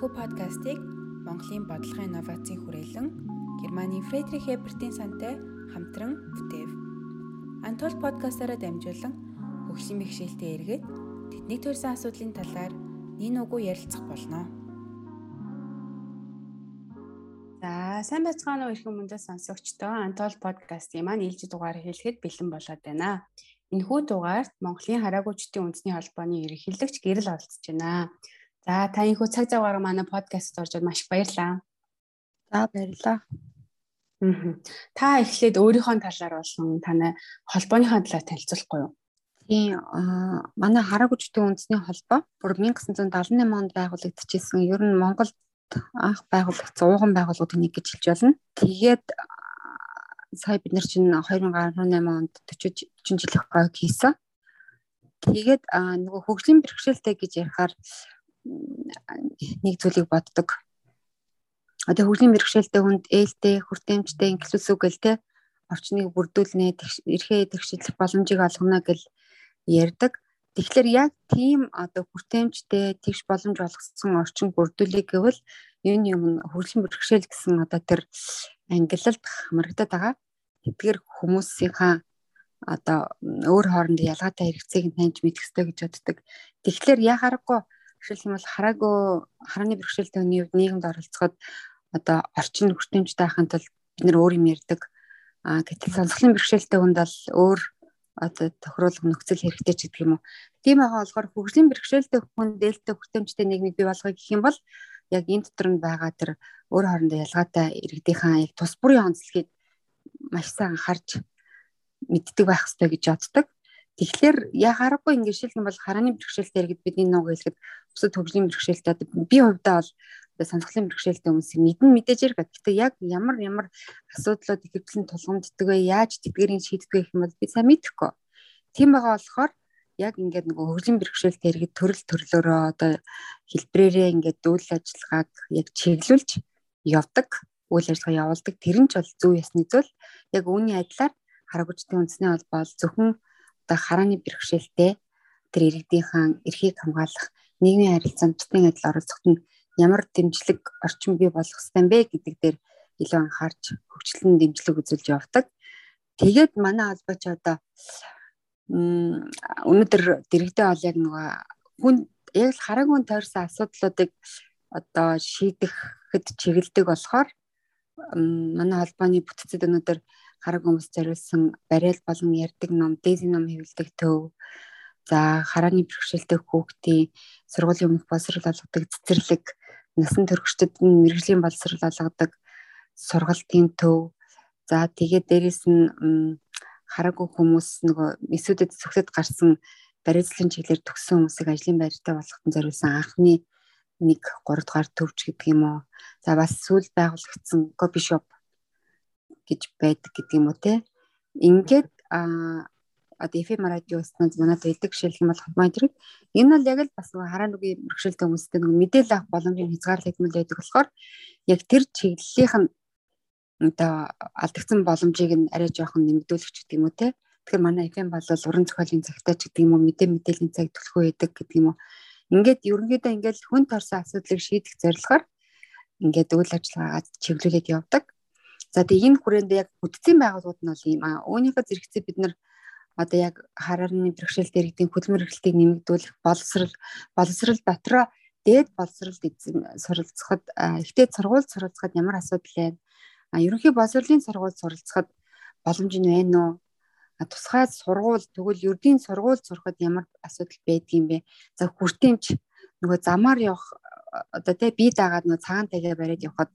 Энэхүү подкастыг Монголын бодлогын инновацийн хүрээлэн Германы Фредрих Эбертийн сантай хамтран бүтээв. Антол подкастаараа дамжуулан хөгжлийн бэхжилтэд эргээд тэдний төрсэн асуудлын талаар нин уггүй ярилцах болно. За сайн байцгаана уу эрхэм мөндөд сонсогчдоо Антол подкастын маань ээлжид дугаар хэлэхэд бэлэн болоод байна. Энэхүү дугаарт Монголын хараагуйчдын үндэсний холбооны ерөнхийлөгч гэрэл оролцож байна. За та энэхүү цаг цагаараа манай подкастт орж маш баярлалаа. За баярлалаа. Та эхлээд өөрийнхөө талаар болсон танай холбооныхаа талаар танилцуулахгүй юу? Тийм манай хараагүйчдийн үндэсний холбоо бүр 1978 онд байгуулагдчихсэн. Ер нь Монголд анх байгуулагдсан ууган байгууллагуудын нэг гэж хэлж болно. Тэгээд сая бид нар чинь 2018 онд 40 40 жилийн хойд хийсэн. Тэгээд нөгөө хөгжлийн бэрхшээлтэй гэж ярихаар нэг зүйлийг боддог. Одоо хөгжлийн мэрэгшээлтэй хүнд ээлтэй, хүртээмжтэй үг гэл те орчныг бүрдүүлнэ, эрхээ тэгшилэх боломжийг олгоно гэл ярьдаг. Тэгэхээр яг тийм одоо хүртээмжтэй тэгш боломж олгосон орчин бүрдүүлэх гэвэл энэ юм хөгжлийн бэрхшээл гэсэн одоо тэр ангиллалд хамрагдаад байгаа. Тэдгээр хүмүүсийнхаа одоо өөр хоорондын ялгаатай хэрэгцээг таньж мэдэх хэрэгтэй гэж боддог. Тэгэхээр яхаарахгүй Жишээлх юм бол хараагүй харааны бэрхшээлтэй хүний хувьд нийгэмд оролцоход одоо орчин хүртээмжтэй байхын тулд бид нэр өөр юм ярьдаг. А гэтэл сонсголын бэрхшээлтэй хүнд бол өөр одоо тохируулга нөхцөл хэрэгтэй ч гэдэг юм уу. Тийм байгаа болохоор хөгжлийн бэрхшээлтэй хүн дээлтэй хүртээмжтэй нийгмийг бий болгох гэх юм бол яг энэ дотор нь байгаа тэр өөр хоорондоо ялгаатай иргэдийнхаа яг тус бүрийн онцлогийг маш сайн анхаарч мэддэг байх хэрэгтэй гэж боддог. Тэгэхээр яа харахгүй ингэ шилхэн бол харааны бэрхшээлтэй иргэд бидний нуг хэлэхэд бусад хөгжлийн бэрхшээлтэй би хувьдаа бол сонсголын бэрхшээлтэй хүмүүсийг мэдэн мэдээж ярих. Гэхдээ яг ямар ямар асуудлууд ихэвчлэн тулгамддаг вэ? Яаж тэдгэрийг шийддэг гэх юм бол би сайн мэдэхгүй. Тийм байгаа болохоор яг ингээд нөгөө хөгжлийн бэрхшээлтэй иргэд төрөл төрлөөрөө одоо хэлбрээрээ ингээд үйл ажиллагааг яг чиглүүлж явдаг, үйл ажиллагаа явуулдаг. Тэр нь ч бол зөв ясны зүйл. Яг үүний адилаар харагчдын үндэсний холбоо зөвхөн одоо харааны бэрхшээлтэй тэр иргэдийнхэн эрхийг хамгаалах нийгмийн харилцаанд бусдын адил оролцоход нь ямар дэмжлэг орчин бий болох ёстой бэ гэдэг дээр илүү анхаарч хөгжлөн дэмжлэг үзүүлж явдаг. Тэгээд манай албаа ч одоо өнөөдөр дэрэгдээ ол яг нөгөө хүн яг л хараагүй тойрсон асуудлуудыг одоо шийдэхэд чиглэдэг болохоор манай холбооны бүтцэд өнөөдөр хараг хүмүүс зориулсан барайл болон ярддаг ном, дээзи ном хэвлдэг төв. За харааны бэрхшээлтэй хүүхдийн сургуулийн өмнөх боловсрол олгодог цэцэрлэг, насан туршидтад мэрэгжлийн боловсрол олгодог сургалтын төв. За тэгээд дээрэс нь хараагүй хүмүүс нөгөө эсүүдэд зөвхөд гарсан барилзлын чиглэлээр төгссөн хүмүүсийг ажлын байртай болгохын зориулсан анхны нэг 3 дугаар төвч гэдэг юм уу. За бас сүүл байгуулагдсан кофе шоп гэж байдаг гэдэг юм уу те. Ингээд а одоо FM радио станц манад байдаг жишээлх юм бол Хотмайдрыг энэ бол яг л бас нэг хараа нүгийн бэрхшээлтэй хүмүүстэй нэг мэдээлэл авах боломжийн хязгаарлагдмал байдаг болохоор яг тэр чиглэлийнх нь одоо алдагдсан боломжийг нь арай жоохон нэмэгдүүлэх гэдэг юм уу те. Тэгэхээр манай FM бол уран зохиолын цагтаа ч гэдэг юм уу мэдээ мэдээллийн цаг төлхөө байдаг гэдэг юм уу. Ингээд ерөнхийдөө ингээд хүн торсон асуудлыг шийдэх зорилгоор ингээд үйл ажиллагаагаа чиглүүлээд явдаг. За тэгээ энэ хүрээнд яг бүтцийн байгууллагууд нь бол ийм аа. Үүнийхээ зэрэгцээ бид нар одоо яг хараарны бэрхшээл дэргэдийн хөдөлмөр эрхлэлтийг нэмэгдүүлэх боловсрал боловсрал дотроо дээд боловсралд суралцахад ихтэй сургууль суралцахад ямар асуудал байна? А ерөнхий боловсролын сургууль суралцахад боломж нь байна уу? Тусгай сургууль тэгвэл ердийн сургууль сурахад ямар асуудал байдгийм бэ? За хүртээмж нөгөө замаар явах одоо тэ бие дагаад нөгөө цагаан тагаа бариад явхад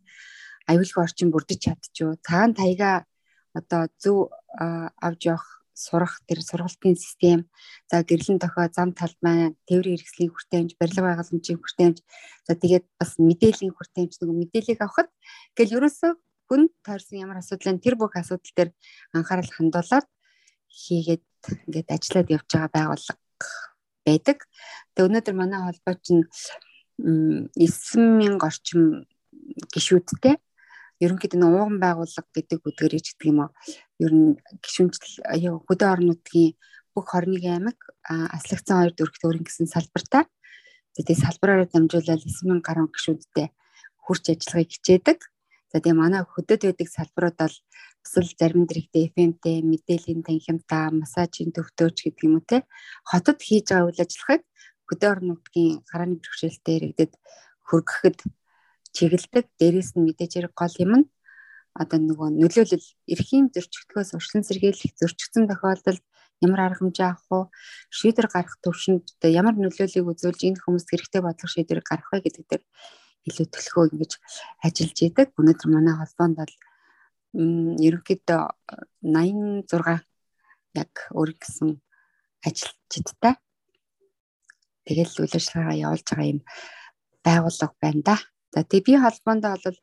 аюулгүй орчин бүрдэж чадчихв. Цаана таяга одоо зөв авч явах сурах тэр сургалтын систем за гэрлэн тохио зам маань тээврийн хэрэгслийн хүртээмж барилга байгууламжийн хүртээмж за тэгээд бас мэдээллийн хүртээмж нэг мэдээллийг авахд гэл ерөөсөө хүн таарсан ямар асуудал энэ тэр бүх асуудал дээр анхаарал хандуулаад хийгээд ингээд ажиллаад явж байгаа байгууллага байдаг. Тэгээ өнөөдөр манай холбоо чинь 9000 орчим гишүүдтэй ерөнхийдөө нэг ууган байгууллага гэдэг үдгэрэж гэдэг юм уу. Ер нь гişүнжил хөдөө орон нутгийн бүх 21 аймаг аслагдсан хоёр дөрвт өөрийн гэсэн салбартаа Тэгээ салбараараа дамжуулаад 9000 гаруй гишүүдтэй хурц ажиллахыг хичээдэг. За тэгээ манай хөдөд байдаг салбарууд бол эсвэл зарим дэрэгтэй FM-тэй мэдээллийн танхимтаа, массажийн төвтөөч гэдэг юм уу те хотод хийж байгаа үйл ажиллагааг хөдөө орон нутгийн гарааны бэрхшээлтэй иргэдэд хөргөхөд чиглэдэг. Дээрээс нь мэдээж хэрэг гол юм нь одоо нөгөө нөлөөлөл эрхийн зөрчигдөхөөс урьдчилан сэргийлэх зөрчигдсөн тохиолдолд ямар арга хэмжээ авах уу шийдвэр гаргах төвшөнд ямар нөлөөллийг үзүүлж энэ хүмүүст хэрэгтэй бодлого шийдвэр гаргах вэ гэдэг дээр илүү төлхөө ингэж ажиллаж идэг. Өнөөдөр манай холбоонд бол ерөнхийдөө 86 яг өөр гэсэн ажилчдтай тэгэл үйл ажиллагаа явуулж байгаа юм байгууллага байна да. За тэг би холбоонд бол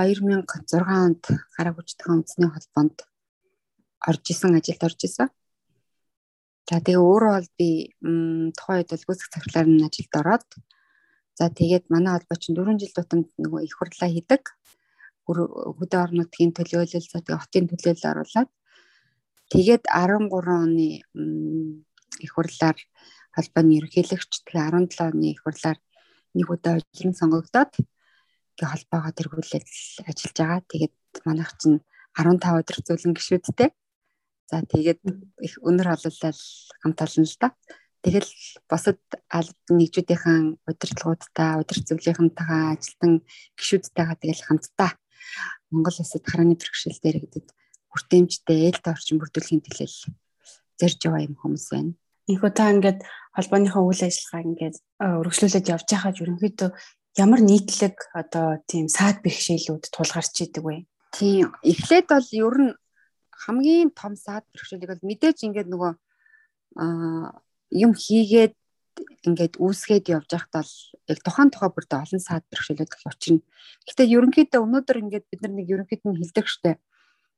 2006 онд гараа хүчтэйхэн үндэсний холбоонд орж исэн ажилд орж исэн. За тэгээ өөрөө бол би тухайн үед бол гүйцэх цагтлаар нь ажилд ороод за тэгээд манай холбоо чинь 4 жил тутамд нөгөө их хурлаа хийдэг. Хөдөө орон нутгийн төлөөлөл за тэгээ хотын төлөөлөл оруулаад тэгээд 13 оны их хурлаар холбооны ерөнхийлөгч тэгээ 17 оны их хурлаар нэг удаа ажлын сонгогдоод тэгээ холбоогоо тэргүүлээд ажиллаж байгаа. Тэгээд манайх чинь 15 өдөр зөвлөн гişүүдтэй. За тэгээд их өнөр ололлол хамт олон л да. Тэгэл босод албад нэгжүүдийнхэн удирдлагуудтай, удирд зөвлөлийнхэнтэйгээ ажилтан гişүүдтэйгээ тэгэл хамтдаа Монгол улсад харааны бэрхшээл дээр гэдэг хүртээмжтэй ээлтэй орчин бүрдүүлэхийн төлөөл зорж байгаа юм хүмүүс байна. Ийхүү та ингээд холбооныхоо үйл ажиллагаа ингээд өргөжлүүлээд явж байхад ерөнхийдөө ямар нийтлэг одоо тийм саад бэрхшээлүүд тулгарч идэг вэ? Тийм эхлээд бол ер нь хамгийн том саад бэрхшээлийг бол мэдээж ингээд нөгөө юм хийгээд ингээд үүсгээд явж байхад бол яг тухайн тухай бүрдээ олон саад бэрхшээлүүд учрна. Гэхдээ ерөнхийдөө өнөөдөр ингээд бид нар нэг ерөнхийд нь хэлдэг штэ.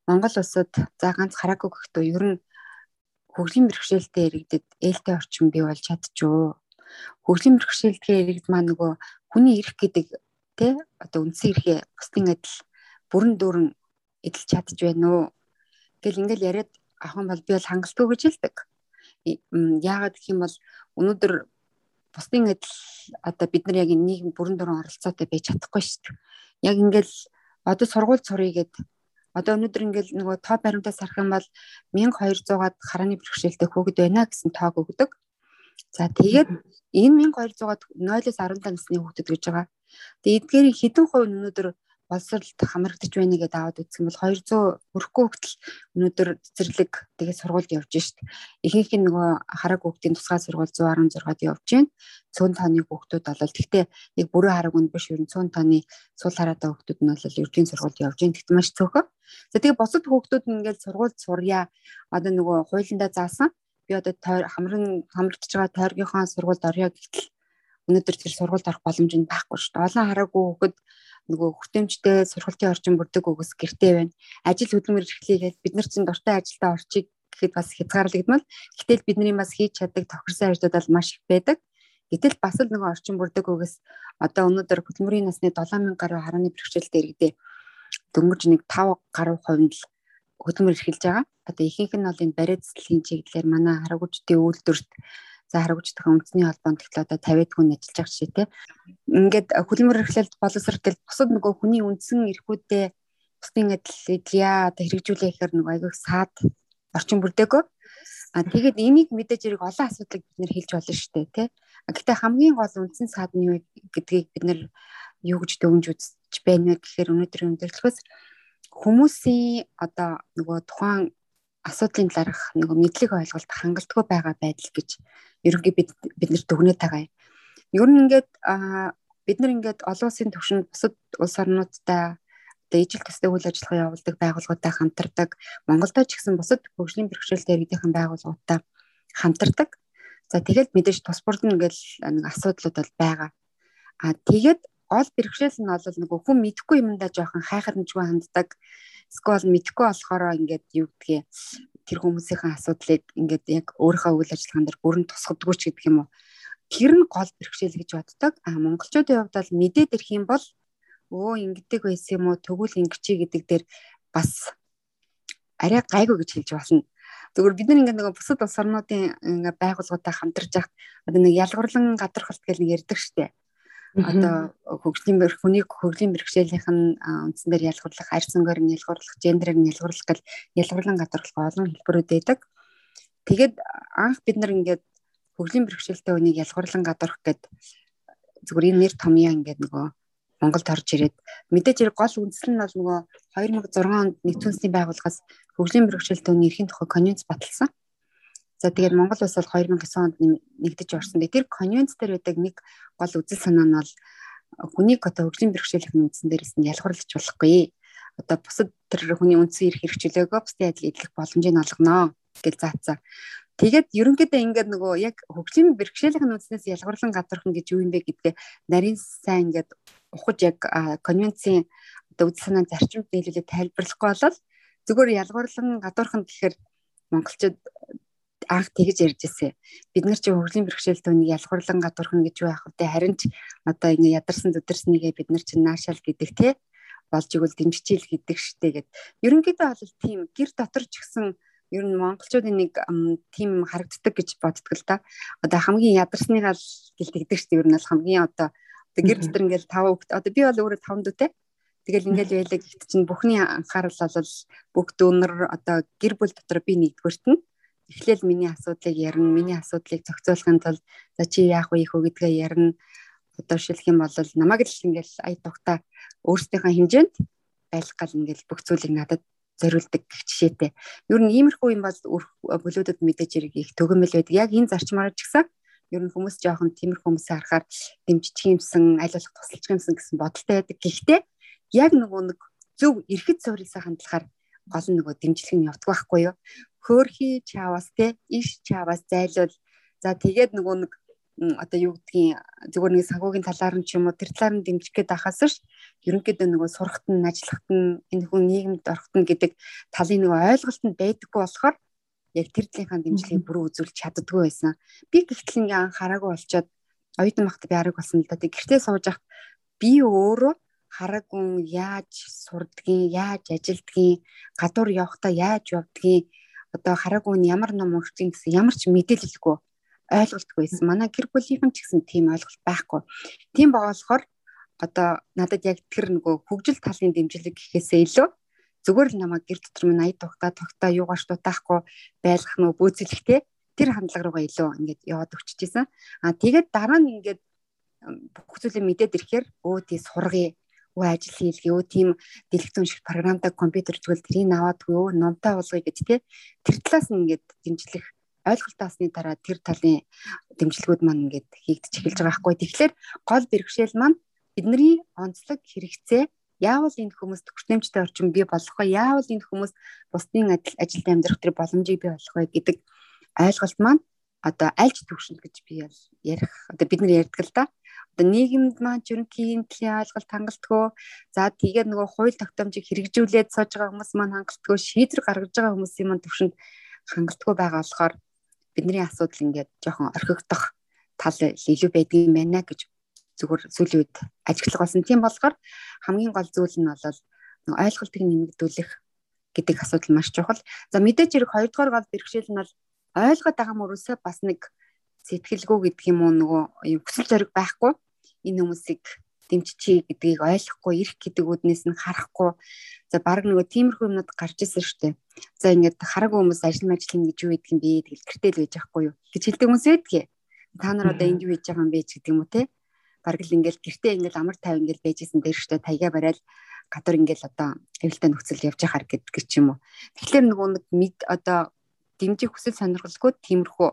Монгол улсад за ганц хараагүй гэхдээ ер нь хөгжлийн бэрхшээлтэй иргэдэд ээлтэй орчин бий болж чадчихөө. Хөгжлийн бэрхшээлтэй иргэд маань нөгөө хүний эрх гэдэг тий одоо үндсэн эрхээ бусдын адил бүрэн дүүрэн эдэлж чадж байна уу гэл ингээл яриад ахын бол би бол хангалтгүй гэж хэлдэг. Яагаад гэх юм бол өнөөдөр бусдын адил одоо бид нар яг нийгэм бүрэн дүүрэн оролцоотой байж чадахгүй шүү дээ. Яг ингээл одоо сургууль сурыг гэдэг Одоо өнөөдөр ингээл нөгөө тоо баримтаас харах юм бол 1200-аад харааны бэрхшээлтэй хүүхэд байна гэсэн тоог өгдөг. За тэгээд энэ 1200-аад 0-аас 17 насны хүүхдэд гэж байгаа. Тэгээд эдгээрийн хэдэн хувь өнөөдөр боловсролд хамрагдаж байна гэдээ аваад үзсэн бол 200 хүрэхгүй хөлтөл өнөөдөр цэцэрлэг тэгээ сургуульд явж шít. Ихэнх нь нөгөө хараг хүүхдийн тусгай сургууль 116-д явж байна. Цөөн тооны хүүхдүүд бол тэгтээ яг бүрэн хараг үн биш ер нь цөөн тооны суул хараатай хүүхдүүд нь бол ердийн сургуульд явж байна. Тэгт маш цөөхөн. За тэгээ босод хүүхдүүд нь ингээл сургуульд сурья. Одоо нөгөө хуулиндаа заасан би одоо хамрын хамрагдж байгаа тойргийнхаа сургуульд орё гэтэл өнөөдөр тэр сургуульд орох боломж нь байхгүй шүү дээ. Олон хараагүй хүүхэд нөгөө хүртээмжтэй сургалтын орчин бүрдэг үгс гэртээ байна. Ажил хөдөлмөр эрхлүүлээд бид нар чинь дуртай ажилдаа орчих гэхэд бас хязгаарлагдмал. Гэтэл бидний бас хийж чаддаг тохирсон ажлууд бол маш их байдаг. Гэтэл бас л нөгөө орчин бүрдэг үгс одоо өнөөдөр хөдөлмөрийн насны 7000 гаруй харааны бэрхшээлтэй иргэдээ дөнгөж нэг 5 гаруй хувинд л хөдөлмөр эрхэлж байгаа. Одоо ихэнх нь бол энэ бариад цэцлийн чиглэлээр манай харагуучдын үйлдвэрт за харагуучдын үндэсний холбоонд тэгэхээр одоо 50 хүн ажиллаж байгаа шээ те. Ингээд хөдөлмөр эрхлэлд боловсролтой бусад нөгөө хүний үндсэн эрхүүдээ бусдын адил эдлэя одоо хэрэгжүүлэх гэхээр нөгөө айгүй саад орчин бүрдээгөө. А тэгээд энийг мэдээж хэрэг олон асуудлыг бид нэр хэлж болно шүү дээ тий. Гэхдээ хамгийн гол үндсэн саад нь юу гэдгийг бид нэр юу гэж дөнгөж үзэж байна вэ гэхээр өнөөдрийн өндөрлөхөөс хүмүүсийн одоо нөгөө тухайн асуудлын талаарх нөгөө мэдлэг ойлголт хангалтгүй байгаа байдал гэж ерөнхий бид бид нар дүгнээд байгаа юм. Ер нь ингээд бид нар ингээд олон улсын түвшинд бусад улс орнуудтай одоо ижил төстэй үйл ажиллагаа явуулдаг байгууллагуудтай хамтардаг. Монголдо ч гэсэн бусад хөгжлийн бэрхшээлтэй иргэдийн байгууллагуудтай хамтардаг. За тэгээд мэдээж тус бүрд нь ингээл нэг асуудлууд бол байгаа. А тэгээд гол бэрхшээл нь бол нөгөө хүн мэдхгүй юмдаа жоохон хайхарамжгүй ханддаг. Скол мэдхгүй болохоор ингээд юу гэдгийг тэр хүмүүсийн асуудлыг ингээд яг өөрийнхөө үйл ажиллагаан дээр бүрэн тусгадгүй ч гэдэг юм уу. Тэр нь гол бэрхшээл гэж боддог. А монголчуудын хувьд бол мэдээд ирэх юм бол өө ингэдэг байсан юм уу тэгвэл ингэчий гэдэг дээр бас арай гайгүй гэж хэлж болно. Зүгээр бид нар ингээд нөгөө бусад улс орнуудын ингээ байгууллагуудаа хамтарч яхад одоо нэг ялгуурлан гадархалт гэж нэг ярьдаг штеп одоо хөгжлийн хүний хөгжлийн бэрхшээлийнх нь үндсэн дээр ялгуурлах, арьс өнгөөр нь ялгуурлах, гендерээр нь ялгуурлах гэл ялгуурлан гадуурлах олон хэлбэрүүд байдаг. Тэгээд анх бид нар ингээд хөгжлийн бэрхшээлтэй хүнийг ялгуурлан гадуурх гэд зүгээр энэ нэр томьёо ингээд нөгөө Монголд орж ирээд мэдээж хэрэг гол үндсэл нь бол нөгөө 2006 онд нэгдсэн үндэсний байгууллагаас хөгжлийн бэрхшээлтэй хүний эрхийн тухай конвенц баталсан. За тэгээд Монгол улс бол 2009 онд нэгдэж орсон. Тэр конвенц дээр байдаг нэг гол үзэл санаа нь бол хүнийг одоо хөгжлийн бэрхшээлх үндсэн дээрээс нь ялгуурлаж болохгүй. Одоо бусад тэр хүний үндсэн эрх хэрэгжүүлээгөө бусдын адил эдлэх боломжийг олгоно гэж заацсан. Тэгээд ерөнхийдөө ингээд нөгөө яг хөгжлийн бэрхшээлх үндснээс ялгуурлан гадуурхан гэж юу юм бэ гэдгээ нарийн сайн ингээд ухаж яг конвенцийн одоо үзэл санааны зарчимд нийлүүлээд тайлбарлахгүй болол зүгээр ялгуурлан гадуурхан гэхээр монголчууд анх тэгж ярьж ирсэн. Бид нар чи хөгжлийн бэрхшээлтэй үнийг ялгуурлан гадуурхна гэж байх вэ? Харин ч одоо ингэ ядарсан зүдэрснийгээ бид нар чи наашаал гэдэг те болж игэл дэмжчихэл гэдэг штэ гэд. Ерөнхийдөө бол тийм гэр дотор ч гэсэн ер нь монголчуудын нэг тийм харагддаг гэж боддог л да. Одоо хамгийн ядарсныгаа л гэлтэгдэг штэ ер нь бол хамгийн одоо одоо гэр дотор ингээл тав хөвгт одоо би бол өөрөө таван дүүтэй. Тэгэл ингээл байлаа гэхдээ чинь бүхний анхаарал бол бүх дүүнэр одоо гэр бүл дотор би нэгдүгээрт нь эхлээл миний асуудлыг ярина, миний асуудлыг зохицуулахын тулд за чи яах вэ хөө гэдгээ ярина. Одоо шилэх юм бол намайг л ингээл ая тухта өөрсдийнхөө хэмжээнд байлгах гал ингээл бүх зүйлийг надад зориулдаг гэх жишээтэй. Ер нь иймэрхүү юм бол бүлүүдэд мэдээж хэрэг их төгөмөл байдаг. Яг энэ зарчмаар ч гэсэн ер нь хүмүүс жоохон тиймэрхүү хүмүүсээ харахаар дэмжчих юмсан, аль болох тусалчих юмсан гэсэн бодолтой байдаг. Гэхдээ яг нөгөө нэг зөв эргэц суурьсаа хандлахаар гол нь нөгөө дэмжлэг нь явдаг байхгүй юу? Хөөхий чаваас те иш чаваас зайлуул за тэгээд нөгөө нэг одоо юу гэдгийг зүгээр нэг санхүүгийн талаар нь ч юм уу тэр талаар нь дэмжих гээд ахаас ш ерөнхийдөө нөгөө сурахт нь ажиллахт нь энэ хүн нийгэмд орохт нь гэдэг талын нөгөө ойлголт нь байдаггүй болохоор яг тэр талынхаа дэмжлэгийг бүрэн үзүүлж чаддгүй байсан. Би гэхдээ ингээ анхаараагүй болчоод оюутан багт би арга болсон л да. Тэг гэртээ сууж ахт би өөрөө хараагүй яаж сурдгийг, яаж ажилдгийг, гадуур явахдаа яаж явдгийг одоо хараагүй нь ямар ном уншдаг гэсэн ямар ч мэдээлэлгүй ойлголтгүй байсан. Манай гэр бүлийнхэн ч гэсэн тийм ойлголт байхгүй. Тийм болохоор одоо надад яг тэр нөгөө хөгжил талын дэмжлэг гэхээсээ илүү зүгээр л намайг гэр дотор минь ая тухта тогтоо юугаарч дутаахгүй байлгах нөгөө бөөцөлөхтэй тэр хандлага руугаа илүү ингээд яваад өгччихсэн. Аа тэгээд дараа нь ингээд бүх зүйлээ мэдээд ирэхээр өө тий сургая өө ажил хийлгээ өө тийм дэлгэцэн шиг програмтай компьютер зүгэл тэрийг аваад өө номтой болгоё гэж тий. Тэр талаас нь ингээд дэмжлэх ойлголт авсны дараа тэр талын дэмжлэгүүд маань ингээд хийгдэж эхэлж байгаа байхгүй тэгэхээр гол бэрхшээл маань бидний онцлог хэрэгцээ яавал энэ хүмүүст хүртээмжтэй орчин бий болох вэ? Яавал энэ хүмүүс бусдын ажилд амьдрах тэр боломжийг бий болох вэ гэдэг ойлголт маань одоо альж төвшөнд гэж би ярих одоо бид нар ярьдаг л да одоо нийгэмд маань ерөнхийн төлөв ойлголт хангалтгүй за тэгээд нөгөө хууль тогтоомжийг хэрэгжүүлээд сууж байгаа хүмүүс маань хангалтгүй шийдвэр гаргаж байгаа хүмүүсийн маань төвшөнд хангалтгүй байгаа болохоор бидний асуудал ингээд жоохон орхигдох тал илүү байдгийн байна гэж зүгээр сүүлийн үед ажиглах болсон. Тийм болохоор хамгийн гол зүйл нь бол ойлголтыг нэмэгдүүлэх гэдэг асуудал маш чухал. За мэдээж хэрэг хоёрдугаар гол бэрхшээл нь бол ойлгоод байгаа мөрөөсөө бас нэг сэтгэлгүй гэдэг юм уу нөгөө хүсэл зориг байхгүй. Энэ хүмүүсийг дэмжчихье гэдгийг ойлгохгүй ирэх гэдэг үднээс нь харахгүй. За баг нөгөө тиймэрхүү юмнууд гарч ирсэн шүү дээ за ингээд хараагүй хүмүүс ажил мэл гэж юу гэдэг юм бэ? Тэгэл гэртэл байж байхгүй юу? Гэж хэлдэг хүмүүс байдгийг та нар одоо энд юу хийж байгаа юм бэ гэдэг юм уу те? Баг л ингээд гэртээ ингээд амар тав ингээд байжсэн дээр шүү дээ таяга барайл гадар ингээд одоо эвлэлтэй нөхцөл явж байхаар гэдэг ч юм уу. Тэгэхээр нөгөө нэг одоо дэмжих хүсэл сонирхолгүй тиймэрхүү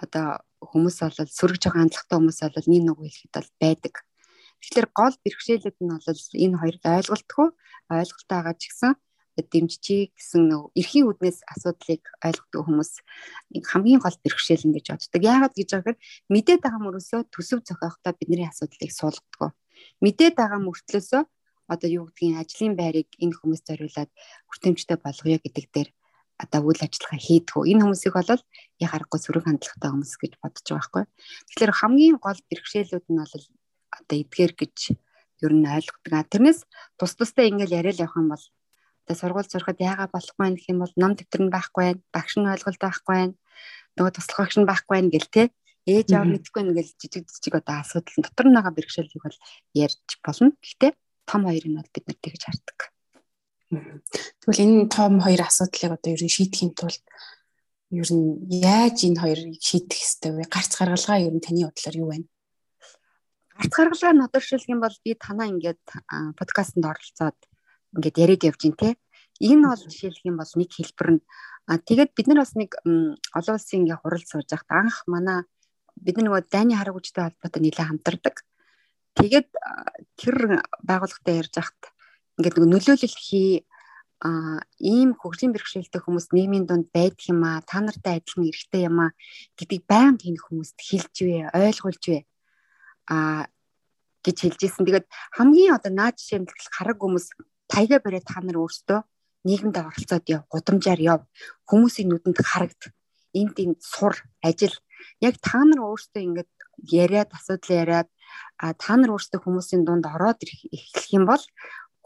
одоо хүмүүс бол сүргэж байгаа хандлагатай хүмүүс бол нэг нэг хэлэхэд бол байдаг. Тэгэхээр гол бэрхшээлүүд нь бол энэ хоёрт ойлголтгүй ойлголттой байгаа ч гэсэн дэмжчихий гэсэн эрхийн үднээс асуудлыг ойлгодог хүмүүс хамгийн гол бэрхшээл ингэж боддог. Яагаад гэж байгааг мэдээд байгаа мөрөөсөө төсөв зохиохдоо бидний асуудлыг суулгадаг. Мэдээд байгаа мөртлөөсөө одоо юу гэдгийг ажлын байрыг энэ хүмүүс зориулаад хүртээмжтэй болгоё гэдэг дээр одоо үйл ажиллагаа хийдгүү. Энэ хүмүүсийг бол яг харахгүй сөрөг хандлагатай хүмүүс гэж бодож байгаа байхгүй. Тэгэхээр хамгийн гол бэрхшээлүүд нь бол одоо эдгээр гэж ер нь ойлгодог. Тэрнээс тус тустай ингээл яриад явах юм бол одоо сургууль сурахад яага болохгүй байх юм бол ном дэвтэр нь байхгүй байх, багш нь ойлголт байхгүй байх, нөгөө туслах багш нь байхгүй байх гэл те ээж аав мэдэхгүй нэгэл жижиг жижиг одоо асуудал дотор нь байгаа бэрхшээлийг бол ярьж болно. Гэхдээ том хоёрыг нь бол бид нар тэгж хардаг. Тэгвэл энэ том хоёр асуудлыг одоо ер нь шийдэхин тулд ер нь яаж энэ хоёрыг шийдэх ёстой вэ? Гарц гаргалгаа ер нь таны бодлоор юу вэ? Гарц гаргалгаа жишээлх юм бол би танаа ингээд подкастт оролцоод ингээд яриад явж гин те. Энэ бол жишээлх юм бол нэг хэлбэр нь а тэгээд бид нар бас нэг олон улсын ингээ хурал сууж байхад анх манай бид нөгөө дайны харагуучтай холбоотой нэлээд хамтардаг. Тэгээд тэр байгууллагатай ярьж байхад ингээд нэг нөлөөлөл хий а ийм хөгжлийн бэрхшээлтэй хүмүүс нийгмийн дунд байдаг юм а та нартай адилхан эрхтэй юм а гэдгийг байнга энэ хүмүүст хэлж вэ ойлгуулж вэ а гэж хэлжсэн. Тэгээд хамгийн одоо наад жишээ нь хараг хүмүүс тайга бариад та нар өөрсдөө нийгэмд оролцоод яв, гудамжаар яв, хүмүүсийн нүдэнд харагд. Энд энд сур, ажил. Яг та нар өөрсдөө ингээд яриад асуудал яриад а та нар өөрсдөө хүмүүсийн дунд ороод эхлэх юм бол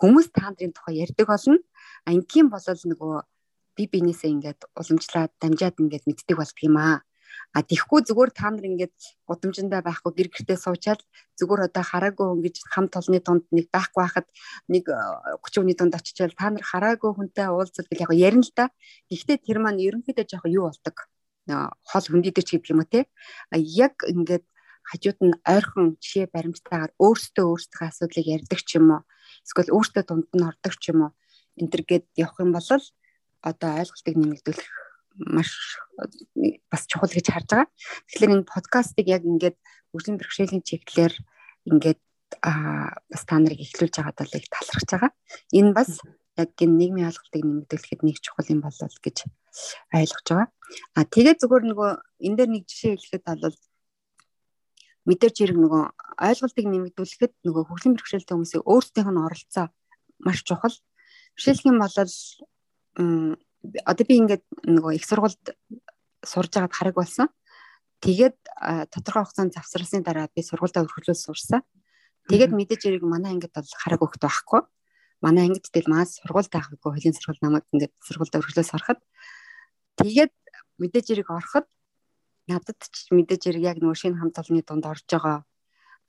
хүмүүс та нарын тухай ярьдаг болно. А ингийн болол нөгөө би бинээсээ ингээд уламжлаад дамжаад ингээд мэддэг болдго юм аа. А тийхгүй зүгээр та нар ингээд гудамжиндаа байхгүй гэр гэртээ суучаад зүгээр одоо хараагүй хүн гэж хам толны дунд нэг байхгүй байхад нэг 30 хүний дунд очичаал та нар хараагүй хүнтэй уулзал гэл яг ярина л да. Гэхдээ тэр маань ерөнхийдөө жоохон юу болдог. Хол хөндийдэрч гэдэг юм уу те. Яг ингээд хажууд нь ойрхон жишээ баримттайгаар өөртөө өөртөө асуудлыг ярьдаг ч юм уу эсвэл өөртөө дунд нь ордог ч юм уу энэ төр гээд явах юм бол одоо ойлголтыг нэмэгдүүлэх маш бас чухал гэж харж байгаа. Тэгэхээр энэ подкастыг яг ингээд хөгжлийн бэрхшээлийн чиглэлээр ингээд а бас та нарыг эхлүүлж байгаа бол их талархаж байгаа. Энэ бас яг энэ нийгмийн ойлголтыг нэмэгдүүлэхэд нэг чухал юм болол гэж ойлгож байгаа. А тэгээд зүгээр нөгөө энэ дээр нэг жишээ хэлэхэд бол мэдээж хэрэг нөгөө ойлголтыг нэмэгдүүлэхэд нөгөө хөгжлийн бэрхшээлтэй хүмүүсийн өөрсдийнх нь оролцоо маш чухал. Жишээлх юм бол одоо би ингээд нөгөө их сургуульд сурж байгаад хараг болсон. Тэгээд тодорхой хугацаанд завсарласны дараа би сургуультай өргөжлөл сурсан. Тэгээд мэдээж хэрэг манай ангид бол хараг өгт байхгүй. Манай ангид тэл маас сургуультай авахгүй хөлийн сургууль намайг ингээд сургуультай өргөжлөөс ороход тэгээд мэдээж хэрэг ороход надад ч мэдээж хэрэг яг нөгөө шинэ хамт олонны дунд орж байгаа.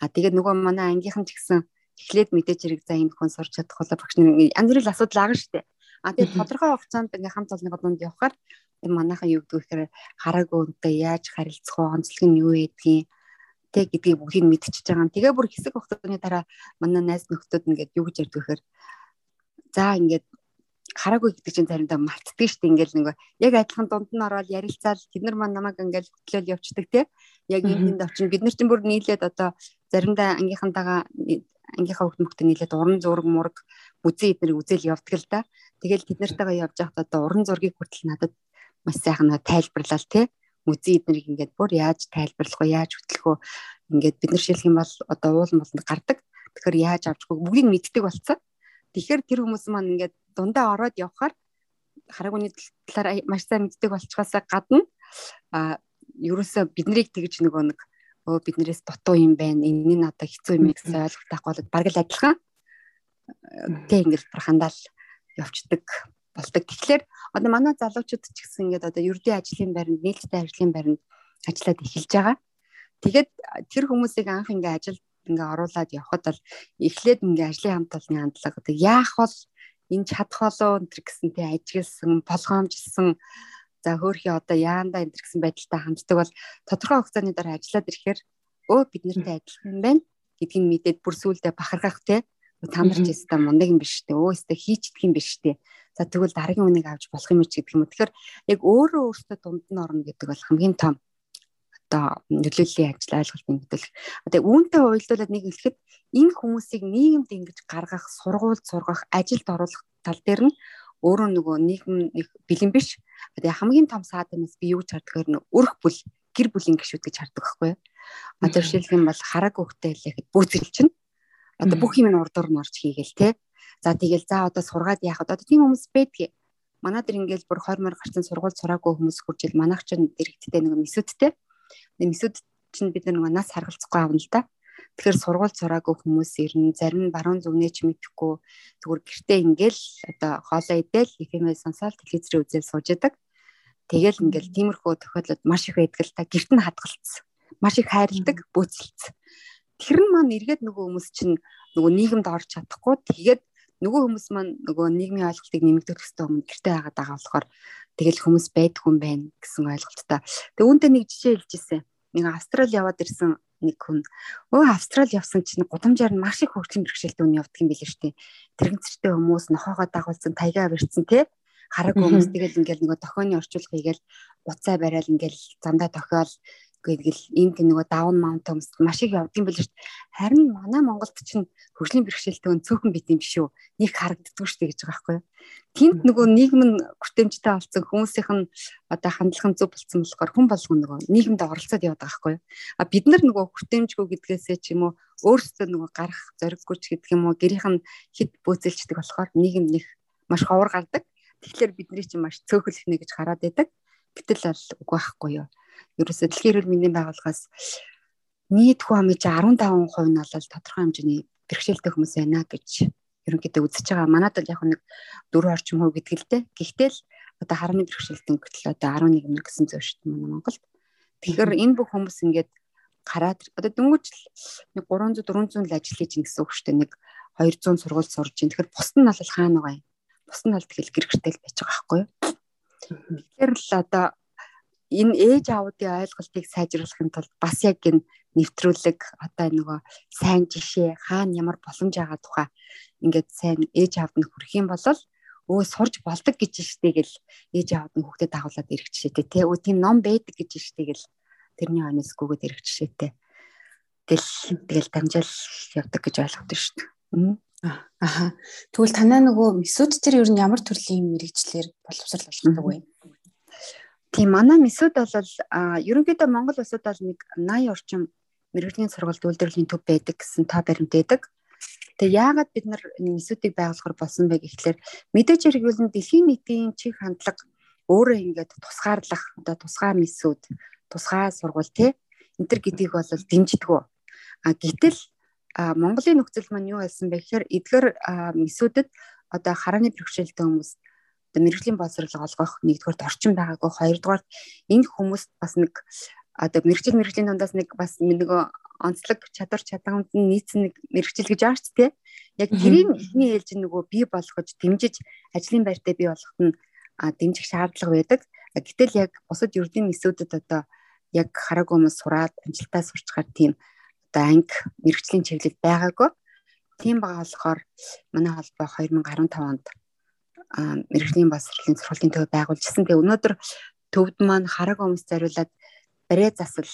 А тэгээд нөгөө манай ангийнхан ч гэсэн эхлээд мэдээж хэрэг за энэ хүн сурч чадах болоо багш нар янз бүрийн асуудал шүү дээ. А тэгээд тодорхой хугацаанд ингээ хамт олонны дунд явхаар манайхан юу гэдэг вэ гэхээр хараагүй үнтэй яаж харилцах вэ, онцлог нь юу гэдгийг тэг гэдгийг бүгдийг мэдчихэж байгаа. Тэгээ бүр хэсэг хугацааны дараа манай найз нөхдөд ингээд юу гэж ярьдаг вэ гэхээр за ингээд хараагүй гэдэг чинь заримдаа мартдаг шүү дээ. Ингээл нэг яг адилхан дунд нь ороод ярилцаал тэд нар маань намайг ингээл хөтлөөл явцдаг те. Яг энэ хүнд очив бид нар чинь бүр нийлээд одоо заримдаа ангийнхантайгаа ангийнхаа хөлт мөхтө нийлээд уран зураг мураг үзэн эднэр үзэл явдаг л да. Тэгэл тэд нартайгаа явж байхдаа одоо уран зургийг хүртэл надад маш сайхан тайлбарлал те. Үзэн эднэрийг ингээд бүр яаж тайлбарлах вэ? Яаж хөтлөх вэ? Ингээд бид нар шилэх юм бол одоо уул молонд гардаг. Тэгэхээр яаж авчихгүй бүгдийг мэддэг болцсон. Тэгэхээр тэр хүмүүс маань ингээд дундаа ороод явхаар харагууны талаар маш сайн мэддэг болчихоосаа гадна а ерөөсөө биднийг тэгж нөгөө нэг өө биднээс дутуу юм байна. Энэ нь одоо хэцүү юм гэсэн ойлголт авах бол бараг л адилхан. Тэ ингээд хандаал явцдаг болдог. Тэгэхээр одоо манай залуучууд ч гэсэн ингээд одоо ердийн ажлын байранд, нээлттэй ажлын байранд ажиллаад эхэлж байгаа. Тэгээд тэр хүмүүсийг анх ингээд ажил ингээ оруулаад явхад бол эхлээд ингээ ажлын хамт олонны хандлага одоо яах бол энэ чадах болоо энэ гэсэн тий ажигласан болгоомжлсон за хөөхий одоо яанда энэ гэсэн байдалтай ханддаг бол тодорхой хугацааны дараа ажиллаад ирэхээр өө бид нартай адилхан юм байна гэдгийг мэдээд бүр сүулдэ бахархах тий. Танарч өстой мундаг юм биш үү? Өөстой хийчихдэг юм биш үү? За тэгвэл дараагийн үнийг авч болох юм чи гэдэг юм. Тэгэхээр яг өөрөө өөртөө дунд нь орно гэдэг бол хамгийн том одоо нөлөөллийн ажил ойлголтын мэдүүлэх. Одоо үүнтэй уялдуулаад нэг хэлэхэд энэ хүмүүсийг нийгэмд ингэж гаргах, сургуульд сургах, ажилд оруулах тал дээр нь өөрөө нөгөө нийгэм нэг бэлэн биш. Одоо хамгийн том сааднаас би юу ч хардгаар нь өрх бүл гэр бүлийн гишүүд гэж хардаг байхгүй юу? Одоо жишээлх юм бол харааг хөхтэй хэлэхэд бүзэл чинь одоо бүх юм нь урдуур нь орж хийгээл те. За тэгэл за одоо сургаад яахад одоо тийм хүмүүс байдгийг манай дэр ингээл бүр 20 мөр гарсан сургууль сураагүй хүмүүс хурж ил манайх ч дэрэгдтэй нэг мэсүүдтэй Месүүд чинь бид нэг нас харгалцахгүй авна л да. Тэгэхээр сургууль сураагүй хүмүүс ирнэ. Зарим нь баруун зүгнээ ч мэдэхгүй зүгээр гэртээ ингээл одоо хоолоо идэл ихэмээ сонсоод телевизрээ үзэл сууж идэг. Тэгэл ингээл тиймэрхүү тохиолдол маш их байдаг л та гэрт нь хадгалцсан. Маш их хайрладаг, бөөцөлцсөн. Тэр нь маань эргээд нөгөө хүмүүс чинь нөгөө нийгэмд орж чадахгүй тэгээд нөгөө хүмүүс маань нөгөө нийгмийн ойлголтыг нэмэгдүүлэх хэрэгтэй юм гэртээ хагаад байгаа болохоор тэгэл хүмүүс байдгүй юм байна гэсэн ойлголттой. Тэгээ үүнтэй нэг жишээ хэлж ирсэн. Нэг Австрали яваад ирсэн нэг хүн өө Австрали явсан чинь гудамжаар нь маш их хөгжлийн бэрхшээлтэй үн явдаг юм билээ дээ. Тэрэгцэртэй хүмүүс нохоогоо дагуулсан таягаа барьсан те хараагүй хүмүүс тэгэл ингээл нөгөө тохионы орчуулга хийгээл буцаа барайл ингээл замдаа тохиол гэдгэл энд нөгөө даун маунт хүмүүс маш их явдсан байл шүү дээ. Харин манай Монголд чинь хөгжлийн бэрхшээлтэй өн цөөхөн бит юм биш үү? Нэг харагддаг шүү дээ гэж байгаа байхгүй юу? Тэнд нөгөө нийгэм нь хүртээмжтэй болсон хүмүүсийнх нь одоо хандлах нь зөв болсон болохоор хүн болгоно нөгөө нийгэмд оролцоод яваад байгаа байхгүй юу? А бид нар нөгөө хүртээмжгүй гэдгээсээ ч юм уу өөрсдөө нөгөө гарах зориггүй ч гэдэг юм уу гэрийнх нь хит бөөцөлчдөг болохоор нийгэм нэг маш ховор гардаг. Тэгэхээр бидний чинь маш цөөхөл ихнэ гэж хараад байдаг. Гэтэл бол үгүй байхгүй юу? Ерөөсө дэлхийн эрүүл мэндийн байгууллагаас нийт хүн амын чи 15% нь бол тодорхой хэмжээний бэрхшээлтэй хүмүүс байна гэж ерөнхийдөө үзэж байгаа. Манайд бол яг нэг 4 орчим хувь гэдэг л дээ. Гэхдээ л одоо харны бэрхшээлтэн гэтэл одоо 11 мөр гэсэн зөв шүү дээ манай Монголд. Тэгэхээр энэ бүх хүмүүс ингээд гараад одоо дөнгөж нэг 300 400 л ажил хийж ин гэсэн үг шүү дээ. Нэг 200 сургууль сурж ин. Тэгэхээр бус нь бол хаана байгаа юм? Бус нь бол тэгэл гэрэгтэй л байж байгаа байхгүй юу? Тэгэхээр л одоо энэ ээж аавуудын ойлголтыг сайжруулахын тулд бас яг энэ нэвтрүүлэг одоо нөгөө сайн жишээ хаана ямар боломж байгаа тухай ингээд сайн ээж аавд нь хүрэх юм бол өө сурж болдог гэж штэ гэл ээж аавд нь хүүхдэд дагуулад ирэх жишээтэй тий өө тийм ном байдаг гэж штэ гэл тэрний онцгүйгээд ирэх жишээтэй гэл тэгэл дамжаал явдаг гэж ойлгодог штэ Аа. Тэгвэл танаа нөгөө мессуд төр ер нь ямар төрлийн мэрэгчлэр боловсрал болгодог вэ? Тийм манай месуд бол ерөнхийдөө Монгол улсад бол нэг 80 орчим мэрэгжлийн сургалт үйлдвэрлэлийн төв байдаг гэсэн та баримт байдаг. Тэгээ яагаад бид нар месүүдийг байгуулахар болсон бэ гэхлээр мэдээж хэрэглэн дэлхийн нийтийн чих хандлага өөрөө ингээд тусгаарлах одоо тусгай месүүд тусгай сургууль те энэ төр гэдгийг бол дэмждэггүй. А гэтэл Монголын нөхцөл маань юу байсан бэ гэхээр эдгээр месүүдэд одоо харааны бэрхшээлтэй хүмүүс одоо мэрэгжлийн боловсрол олгох нэгдүгээр орчин байгаагүй хоёрдугаар энэ хүмүүст бас нэг одоо мэрэгжил мэрэгжлийн дундаас нэг бас нөгөө онцлог чадвар чадамд нь нийцсэн нэг мэрэгжил гэж байгаа ч тийм яг тэрийн ихний ээлж нөгөө бий болгож дэмжиж ажлын байртаа бий болгоход нь дэмжих шаардлага байдаг. Гэтэл яг бусад ердийн нисүүдэд одоо яг хараагүй хүмүүс сураад амжилтаа сурчгаар тийм одоо анги мэрэгжлийн чиглэл байгаагүй. Тийм байгаа болохоор манай холбоо 2015 онд мэрэгжлийн боловсролын сургуулийн төв байгуулжсэн. Тэгээ өнөөдөр төвд маань хараг өмс зориулаад барай засал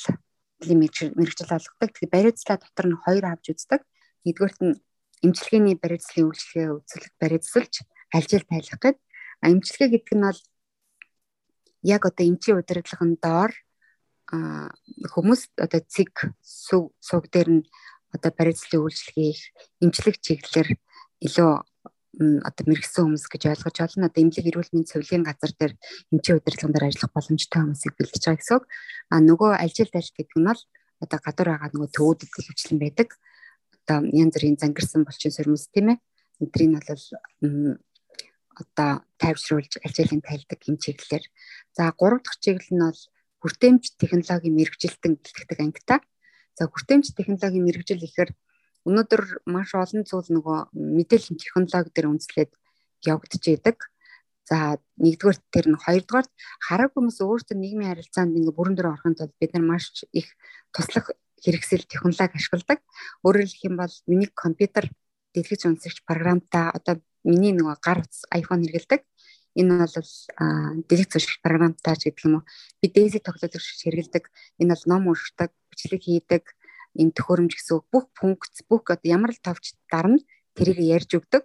мэрэгжил олгодог. Тэгээ барай заслаа дотор нь хоёр авч үздэг. Нэгдүгээрт нь эмчилгээний барай заслын үйлчлэгээ үзүүлэх барай засалж алжил тайлах гээд эмчилгээ гэдэг нь бол яг одоо эмчийн удирдлагын доор хүмүүс одоо цэг сүг суг дээр нь одоо барай заслын үйлчлэгээ их эмчлэг чиглэлээр илүү одоо мэрэгсэн хүмүүс гэж ойлгож байна. Одоо эмнэлэг эрүүл мэндийн цэвэрлийн газар дээр эмчийн удирдлагын дээр ажиллах боломжтой хүмүүсийг бэлдэж байгаа гэсэн үг. А нөгөө ажил тайлх гэдэг нь бол одоо гадуур байгаа нөгөө төвүүдэд хөвчлэн байдаг. Одоо янз бүрийн зангирсан булчин сөрмөс тийм ээ. Эдрийг нь бол одоо тайвшруулж ажилын тайлдаг юм чиглэлээр. За гурав дахь чиглэл нь бол хүртээмж технологийн мэрэгжилтэн бэлтгэдэг ангитай. За хүртээмж технологийн мэрэгжил гэхээр Өнөөдөр маш олон зүйл нөгөө мэдээллийн технологи дээр үндэслээд явагдаж идэг. За нэгдүгээр тэр нь хоёрдугаар хараг хүмүүс өөрсдөө нийгмийн харилцаанд ингээ бүрэн дүр орохын тулд бид нар маш их туслах хэрэгсэл технологи ашигладаг. Өөрөөр хэлэх юм бол миний компьютер дэлгэц үнсэгч програмтай одоо миний нөгөө гар утас iPhone хэрэгэлдэг. Энэ бол дэлгэц үнсэгч програмтай ч гэдэг юм уу. Би Daisy тоглодог хэрэгэлдэг. Энэ бол ном уншдаг, бичлэг хийдэг, энэ төхөөрөмж гэсэн бүх функц бүх одоо ямар л товч дарна тэрийг ярьж өгдөг.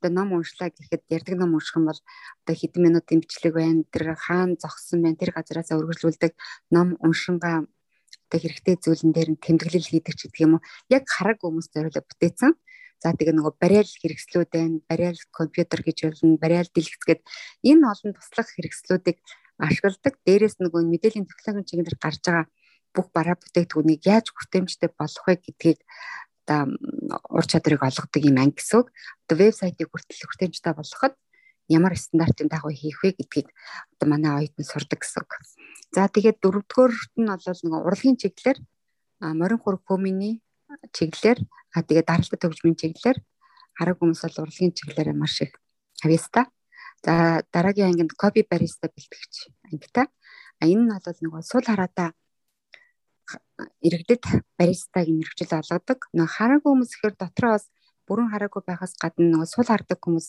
Одоо ном уншлаа гэхэд ярьдаг ном унших юм бол одоо хэдэн минутын бичлэг байна. Тэр хаана зогссон байна. Тэр газараасаа үргэлжлүүлдэг ном уншингаа одоо хэрэгтэй зүйлэн дээр нь тэмдэглэл хийдэг ч гэдэг юм уу. Яг хараг хүмүүс зориулаад бүтээсэн. За тэгээ нөгөө барайл хэрэгслүүд байна. Барайл компьютер гэж болно. Барайл дэлгэц гээд энэ олон туслах хэрэгслүүдийг ашигладаг. Дээрээс нөгөө мэдээллийн технологийн чиглэлээр гарч байгаа бүх бараа бүтээгдэхүүнийг яаж хүртээмжтэй болгох вэ гэдгийг одоо ур чадрыг олгодог юм анги гэсэн үг. Одоо вебсайтыг хүртэл хүртээмжтэй болгоход ямар стандартын дагуу хийх вэ гэдгийг одоо манай оюутан сурдаг гэсэн үг. За тэгээд дөрөвдүгээрт нь бол нэг урлагийн чиглэлээр морин хург комины чиглэлээр а тэгээд даралт төгжмийн чиглэлээр хараг хүмүүс бол урлагийн чиглэлээр маш их авьяастай. За дараагийн ангинд копи бариста бэлтгэгч ангитай. А энэ нь бол нөгөө сул хараатаа иргэдэд баристаг мэрэгчл олгодог. Нөгөө хараагүй хүмүүс ихээр дотроо бас бүрэн хараагүй байхаас гадна нөгөө сул хардаг хүмүүс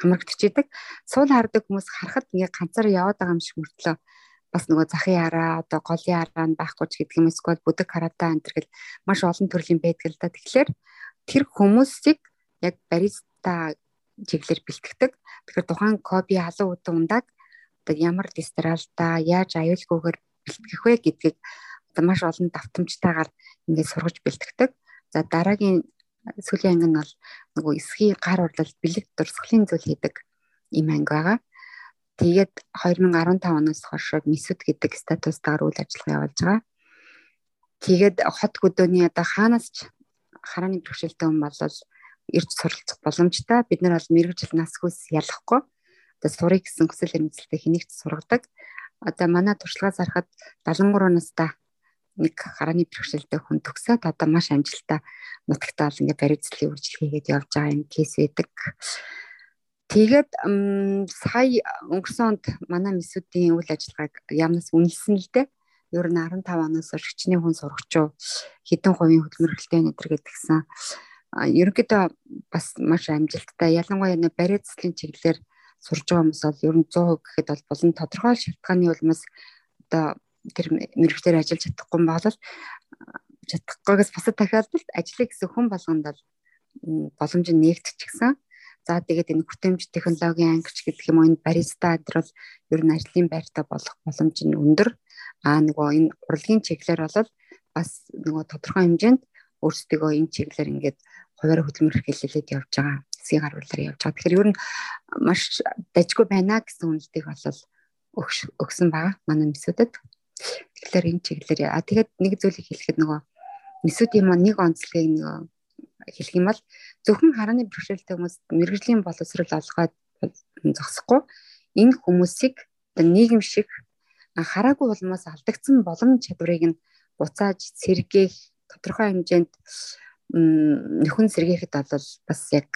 хамрагдчихийдэг. Сул хардаг хүмүүс харахад ингээ ганцаар яваад байгаа юм шиг мөртлөө бас нөгөө захын хараа одоо голын хараа нь байхгүй ч гэдэг юм эсвэл бүдэг хараатаа энэ гэл маш олон төрлийн байдаг л да. Тэгэхээр тэр хүмүүсийг яг бариста чиглэлээр бэлтгэдэг. Тэгэхээр тухайн коби халуун утга ундаг одоо ямар дистралта яаж аюулгүйгээр бэлтгэх вэ гэдгийг маш олон давтамжтайгаар ингээд сургаж бэлтгэдэг. За дараагийн сүүлийн анги нь бол нөгөө эсхий гар урлал бэлэг дурсгалын зүйл хийдэг им анги байгаа. Тэгээд 2015 оноос хойш месүд гэдэг статустаар үйл ажиллагаа явуулж байгаа. Тэгээд хот гүдөөний одоо хаанаас ч харааны бэрхшээлтэй хүн бол ирж суралцах боломжтой. Бид нар бол мэрэгжил нас хүс ялахгүй. Одоо сурыг гэсэн хүсэл эрмэлзэлтэй хэнийг ч сургадаг. Одоо манай туршлагаас харахад 73 настай нэг харааны бэрхшээлтэй хүн төгсөөд одоо маш амжилттай нутагтаа бол ингээд баримтлалын үржил хийгээд явж байгаа юм кейс байдаг. Тэгээд сая өнгөрсөн онд манай месүүдийн үйл ажиллагааг ямнаас үнэлсэн л дээ. Ер нь 15 оноос хичнээн хүн сурагчуу хэдэн хувийн хөдөлмөрлөлттэй өнөдр гэдгсэн. Ерөнхийдөө бас маш амжилттай. Ялангуяа нэ бариа цэцлийн чиглэлээр сурж байгаа хүмүүс бол ер нь 100% гэхэд бол болон тодорхой шалтгааны улмаас одоо тэр мэрэгчээр ажиллаж чадахгүй бол чадахгүйгээс бусад тохиолдолд ажлыг гэсэн хүн болгонд бол боломж нь нээгдчихсэн. За тэгээд энэ хүртээмж технологийн ангич гэдэг юм уу энэ бариста бол ер нь ажлын байртаа болох боломж нь өндөр. Аа нөгөө энэ урлагийн чиглэлээр бол бас нөгөө тодорхой хэмжээнд өөрсдөө энэ чиглэлээр ингээд хуваар хөдөлмөр хэлэлээд явж байгаа. Эсгийн гар бүлээр явж байгаа. Тэгэхээр ер нь маш дажгүй байна гэсэн үнэлтэйг бол өгсөн байгаа манай месүүдэд. Тэгэхээр энэ чиглэлээр а тэгээд нэг зүйлийг хэлэхэд нөгөө месүүдийн маань нэг онцлогийг нөгөө хэлэх юм бол зөвхөн харааны бэрхшээлтэй хүмүүс мэрэгжлийн боловсрол олгоод зогсохгүй. Энэ хүмүүсийг нийгэм шиг хараагүй улмаас алдагдсан боломж чадварыг нь буцааж сэргээх тодорхой хэмжээнд нөхөн сэргээхэд бол бас яг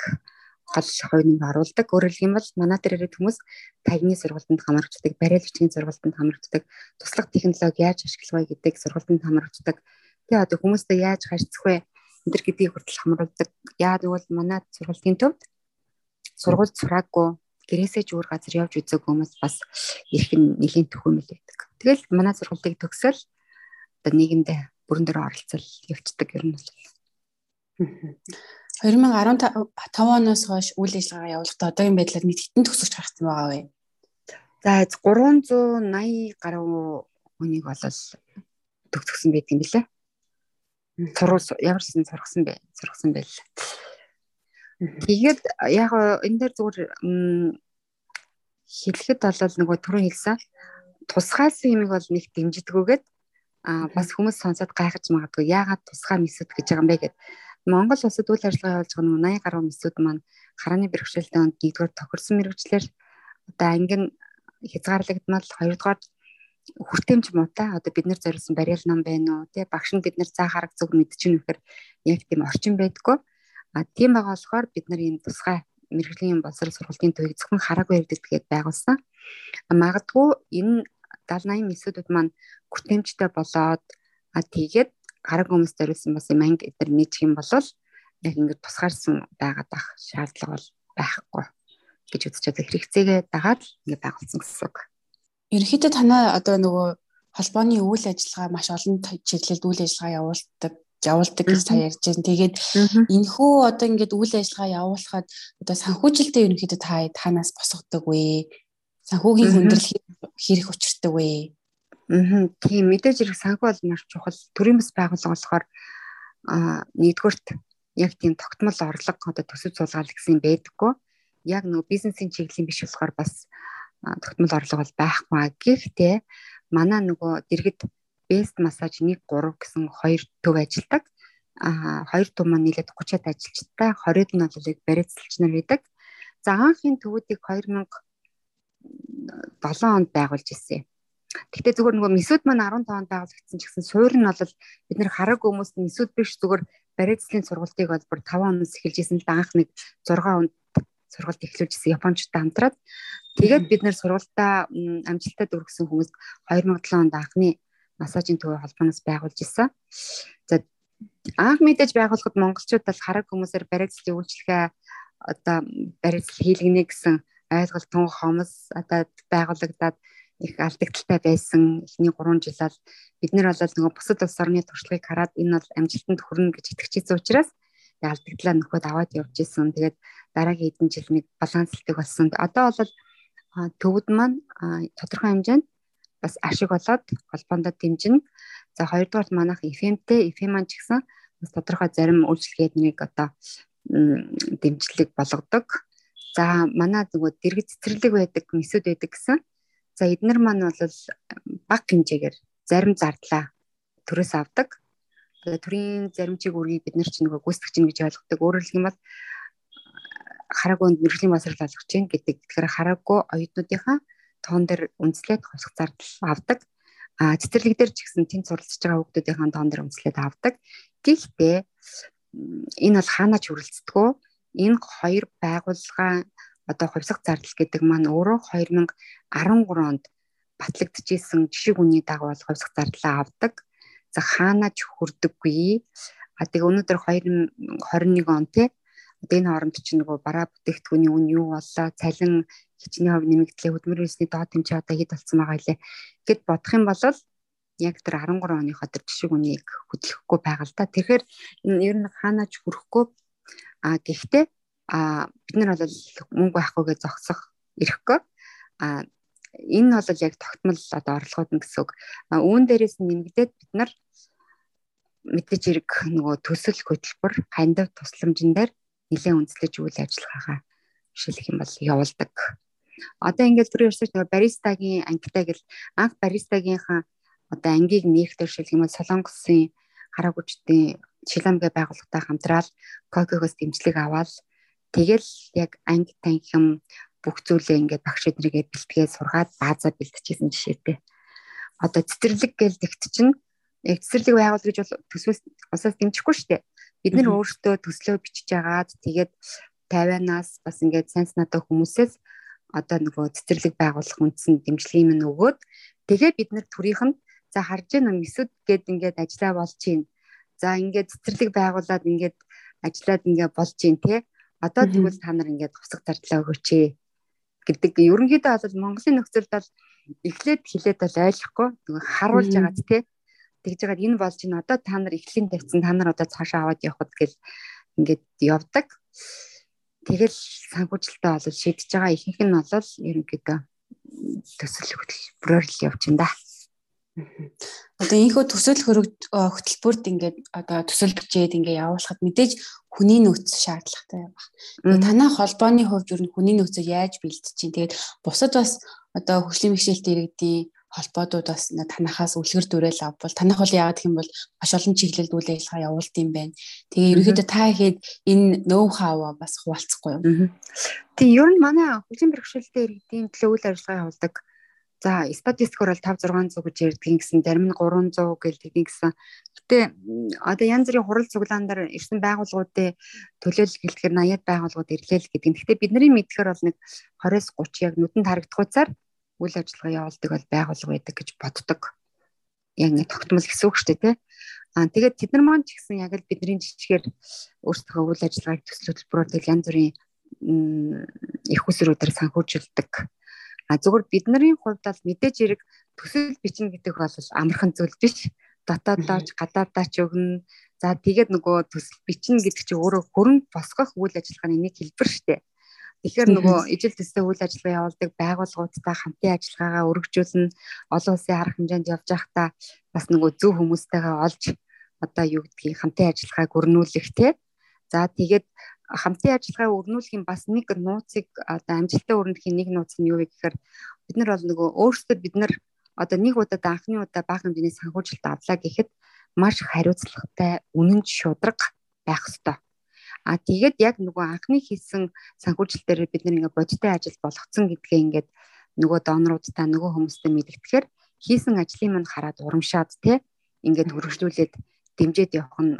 гол хувийг оруулдаг. Өөрөөр хэлбэл манай дээр ирээд хүмүүс тагны сургалтанд хамрагддаг, бариалагчийн сургалтанд хамрагддаг, туслах технологи яаж ашиглах вэ гэдэг сургалтанд хамрагддаг. Тэгээ одоо хүмүүстэй яаж харьцах вэ? Төр гэдгийг хүртэл хамруулдаг. Яг тэгвэл манай сургалтын төвд сургууль сураагүй гэрээсээ ч өөр газар явж үзег хүмүүс бас ирэх нь нэлийн төхөмөл байдаг. Тэгэл манай сургалтыг төгсөөл одоо нийгэмдээ бүрэн дээр оролцол явцдаг нь бол. 2015 оноос хойш үйл ажиллагаа явуулахдаа одоогийн байдлаар нийт хитэн төгсөж гарсан байгаа вэ? За 380 гаруй хүнийг бол төгсгсөн байдаг юм билээ. Сурвал ямарсан сургасан бэ? Сургасан байл. Тэгээд яг энэ дээр зүгээр хэлэхэд бол нөгөө түрүү хэлсэн тусгайлсан юмыг бол нэг дэмждэггүйгээд а бас хүмүүс сонсоод гайхаж магадгүй яагаад тусгай мэсэд гэж байгаа юм бэ гэдэг Монгол улсад үйл ажиллагаа явуулж байгаа нэг 80 гаруй мэдсүүд маань харааны бэрхшээлтэй онд нэгдүгээр тохирсон мэрэгчлэр. Одоо ангин хязгаарлагдмал хоёрдугаар хүртээмж муутай. Одоо бид нар зориулсан бариал нам байна уу? Тий багш нь бид нар цаа хараг зүг мэдчихүн вэхэр яг тийм орчин байдгүй. А тийм байгаа болохоор бид нар энэ тусгай мэрэгжлийн боловсрол сургалтын төвийг зөвхөн хараагүй хэрэгдэхэд байгуулсан. Магадгүй энэ 70 80 мэдсүүдүүд маань хүртээмжтэй болоод а тэгээд гараг хүмүүс зориулсан бас юм анги эдэр нийцэх юм бол яг ингээд тусгаарсан байгаад ах шаардлага бол байхгүй гэж үзэж байгаа хэрэгцээгээ дагаад ингээд байгуулсан гэсэн үг. Ерөнхийдөө танаа одоо нөгөө холбооны үйл ажиллагаа маш олон чиглэлд үйл ажиллагаа явуулдаг явуулдаг гэж та ярьж байна. Тэгээд энэхүү одоо ингээд үйл ажиллагаа явуулахад одоо санхүүжилтээ ерөнхийдөө та танаас босгодог вэ? Санхүүгийн хүндрэл хэрэг учирдаг вэ? Аа тийм мэдээж хэрэг санхүү бол маш чухал. Төрийн бас байгууллага болохоор аа нэгдүгürt яг тийм тогтмол орлого одоо төсөв суулгаал гэсэн байдаггүй. Яг нөгөө бизнесийн чиглэлийн биш болохоор бас тогтмол орлого бол байхгүй. Гэхдээ манай нөгөө дэргэд best massage 1 3 гэсэн хоёр төв ажилдаг. А хоёр төв маань нийлээд 30-аад ажилчтай 20-д нь бол яг бариацлч нар байдаг. За анхын төвүүдийг 2007 онд байгуулж ирсэн. Гэхдээ зүгээр нөгөө месүүд маань 15 онд байгуулагдсан ч гэсэн суур нь бол бид нэр хараг хүмүүст месүүд биш зүгээр бариацлын сургалтыг бол бүр 5 оноос эхэлж исэн л анх нэг 6 онд сургалт эхлүүлжсэн Япончтой хамтраад тэгээд бид нэр сургалтаа амжилтад өргөсөн хүмүүст 2007 онд анхны массажийн төвийн холбооноос байгуулж исэн. За анх мэдээж байгуулахад монголчууд бол хараг хүмүүсээр бариацлын үйлчлэгээ одоо бариацл хийлгэнэ гэсэн ойлголт тун хомос одоо байгуулагдаад их алдагдaltaй байсан эхний 3 жилээр бид нар бол нөгөө бусад улс орны туршлагыг хараад энэ бол амжилтанд хүрнэ гэж итгэжсэн учраас алдагдлаа нөхөд аваад явж исэн. Тэгээд дараагийн хэдэн жил нэг баланслдаг болсон. Одоо бол төвд маань тодорхой хэмжээнд бас ашиг болоод холбоондоо дэмжинэ. За хоёрдугаар манайх FM-тэй FM маань ч гэсэн бас тодорхой зарим үйлчлэгээд нэг одоо дэмжлэг болгодог. За манай нөгөө дэргэд цэцэрлэг байдаг, месүүд байдаг гэсэн. За эднэр маань бол баг хэмжээгээр зарим зардлаа төрөөс авдаг. Төрийн заримчиг үргийг бид нар ч нөгөө гүйцэтгэж чинь гэж ойлгодог. Өөрөөр хэлбэл хараагүй мэрэгжлийн масрал олгож чинь гэдэг. Тэгэхээр хараагүй оюутнуудынхаа тоон дээр үндэслээд хувьсах зардал авдаг. А цэцэрлэг дээр ч гэсэн тэнд суралцж байгаа хүүхдүүдийн тоон дээр үндэслээд авдаг. Гэхдээ энэ бол хаанаач хүрэлцдэггүй. Энэ хоёр байгууллага одоо хувьсах зардал гэдэг маань өөрөө 2013 онд батлагдчихсэн жишээ хүний дагуу бол хувьсах зардлаа авдаг. За хаанаач хүрдэггүй. А тэгээ өнөөдөр 2021 он тий одоо энэ хооронд чинь нөгөө бараа бүтээгдэхүүний үн юу боллоо цалин хичнээн хөв нэмэгдлээ хөдөлмөр үйлсний доод хэмжээ одоо хэд болсон байгаа илээ гэд бодох юм бол яг тэр 13 оныхоо тэр жишг үнийг хөдлөхгүй байгаа л да. Тэгэхээр ер нь хаанаач хүрэхгүй а гэхдээ а бид нар бол мөнгө байхгүйгээ зогсох ирэхгүй а энэ бол яг тогтмол одоо орлогууд нь гэсэн үг. Үүн дээрээс нэмэгдээд бид нар мэдээж хэрэг нөгөө төсөл хөтөлбөр хандив тусламжн дээр нэлээд үндэслэж үйл ажиллагаагаа жишээлх юм бол явуулдаг. Одоо ингээд түрүү ярьсан чинь баристагийн ангитай гэл анх баристагийнхаа одоо ангийг нэхтэр шилэх юм бол Солонгосын хараагүчдийн Шиламгээ байгууллагатай хамтраал Кокигоос дэмжлэг аваад тэгэл яг анги танхим бүх зүйлээ ингээд багш эдрийгээ бэлтгээ сургаад баазаа бэлтчихсэн жишээтэй. Одоо цэцэрлэг гээл тэгт чинь цэцэрлэг байгуул гэж бол төсвөөс усаас дэмжихгүй шүү дээ. Бид нар өөрсдөө төслөө бичиж агаад тэгээд 50-аас бас ингээд сайн санаатай хүмүүсээс одоо нөгөө цэцэрлэг байгуулах үндсэн дэмжлэгийн минь өгөөд тэгээ бид нар төрийнх нь за харж байна месүд гээд ингээд ажиллаа болж чинь за ингээд цэцэрлэг байгуулад ингээд ажиллаад ингээд болж чинь те одоо тэгвэл та нар ингээд тусах зардлаа өгөөч гэдэг. Ерөнхийдөө бол Монголын нөхцөлд бол эхлээд хилээд бол ойлгохгүй. Нөгөө харуулж байгаа ч те тэгж байгаа энэ болж ин одоо та нар эхлэлийн тавьсан та нар одоо цаашаа аваад явхад гэл ингээд явдаг. Тэгэл санхүүжилтээ бол шийдэж байгаа. Ихэнх нь бол ерөнхийдөө төсөл хөтөлбөрөөр л явж байна да. Одоо ийхүү төсөл хөтөлбөрт ингээд одоо төсөл бичээд ингээд явуулахад мэдээж хүний нөөц шаардлагатай байна. Танай холбооны хувьд ер нь хүний нөөцөө яаж бэлдэж чинь тэгээд бусад бас одоо хөгжлийн мэгшээлт иргэдийн холбоодууд бас танахаас үлгэр дүрэл авбал танах бол яагаад бол маш олон чиглэлд үйл ажиллагаа явуулд юм байна. Тэгээ ерөөхдөө та ихэд энэ ноу хаваа бас хуваалцахгүй юу? Тийм ер нь манай хөгжлийн бэрхшээлтэй иргэдийн төлөө үйл ажиллагаа явуулдаг. За статистикоор бол 5 600 гэж ярьдгийн гэсэн зарим нь 300 гэлдэгний гэсэн. Гэтэ одоо янз бүрийн хурал цуглаан дээр ирсэн байгууллагуудын төлөөлөл гэлтгэр 80-аад байгууллагууд ирлээ л гэдэг. Гэтэ бидний мэдхээр бол нэг 20-с 30 яг нүдэнд харагдах хуцаар үйл ажиллагаа явуулдаг бол байгуулга байдаг гэж боддог. Яг нэг тогтмол гэсэн үг шүү дээ тий. Аа тэгээд тэд нар маань ч гэсэн яг л бидний жижигээр өөрсдөө үйл ажиллагааг төсөл хөтөлбөрөөр янз бүрийн их усруудаар санхүүжилдэг. А зөвхөн бидний хувьд бол мэдээж хэрэг төсөл бичнэ гэдэг бол амархан зүйл биш. Дотоодооч гадаадаач өгнө. За тэгээд нөгөө төсөл бичнэ гэдэг чинь өөрөө хөрөнгө босгох үйл ажиллагааны нэг хэлбэр шүү дээ. Тэгэхээр нөгөө ижил төстэй үйл ажиллагаа явуулдаг байгууллагуудтай хамтын ажиллагаагаа өргөжүүлнэ. Олон улсын арга хэмжээнд явж байхдаа бас нөгөө зөв хүмүүстэйгээ олж одоо юу гэдгийг хамтын ажиллагааг өрнүүлэх тий. За тэгээд хамтын ажиллагаа өрнүүлэхийн бас нэг нууцыг одоо амжилттай өрнөхийн нэг нууц нь юу вэ гэхээр бид нар бол нөгөө өөрсдөө бид нар одоо нэг удаад анхны удаа бага хэмжээний санхүүжилт авлаа гэхэд маш хариуцлагатай үнэн шудраг байх ёстой. А тэгээд яг нөгөө анхны хийсэн санхүүжилтээр бид нэг бодиттой ажил болгоцсон гэдгээ ингээд нөгөө доноруудтай нөгөө хүмүүстэй мэдгэтгэхээр хийсэн ажлын мань хараад урамшаад те ингээд өргөжлүүлээд дэмжиж явах нь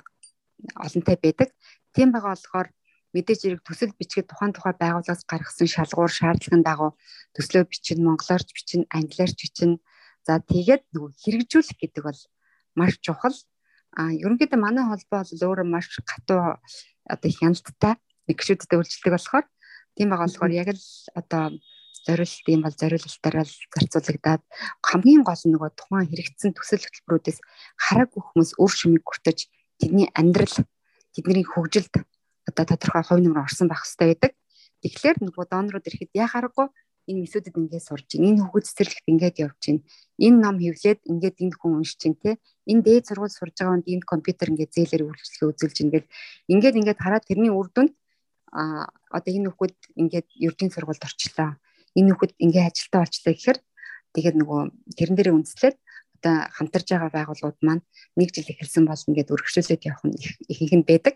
олонтой байдаг. Тийм байгаа болохоор мэдээж хэрэг төсөл бичгээд тухайн тухай байгууллагаас гаргасан шалгуур шаардлагын дагуу төслөө бичнэ, монголоор бичнэ, англиар бичнэ. За тэгээд нөгөө хэрэгжүүлэх гэдэг бол маш чухал. А ерөнхийдөө манай холбоо бол өөрөө маш хатуу одоо хяналттай нэг гişүүдтэй үйлчлдэг болохоор тийм байгаа болохоор яг л одоо зориулт юм бол зориулалтаараа л зарцуулагдаад хамгийн гол нь нөгөө тухайн хэрэгцсэн төсөл хөтөлбөрүүдээс хараагүй хүмүүс өөр шимийг хүртэж тэдний амьдрал тэдний хөгжилд одоо тодорхой хувь нэмэр орсон байх хэрэгтэй байдаг. Тэгэхээр нөгөө донорууд ирэхэд яа харахгүй энэ месүүдэд ингээд сурж байна. Энэ хүүхэд цэцэрлэгт ингээд явж байна. Энэ ном хевлээд ингээд энд хүн уншиж байна те. Энэ дээд сургууль сурж байгаа хүнд энд компьютер ингээд зээлэр үйлчлэгээ үзүүлж ингээд ингээд ингээд хараад тэрний үр дүнд а одоо энэ хүүхэд ингээд ердийн сургуульд орчлоо. Энэ хүүхэд ингээд ажилтаа болчлаа гэхээр тэгээд нөгөө тэрэн дээрээ үндэслээд одоо хамтарж байгаа байгууллагууд маань нэг жил эхэлсэн бол ингээд өргөжлүүлээд явах нь их их нь байдаг.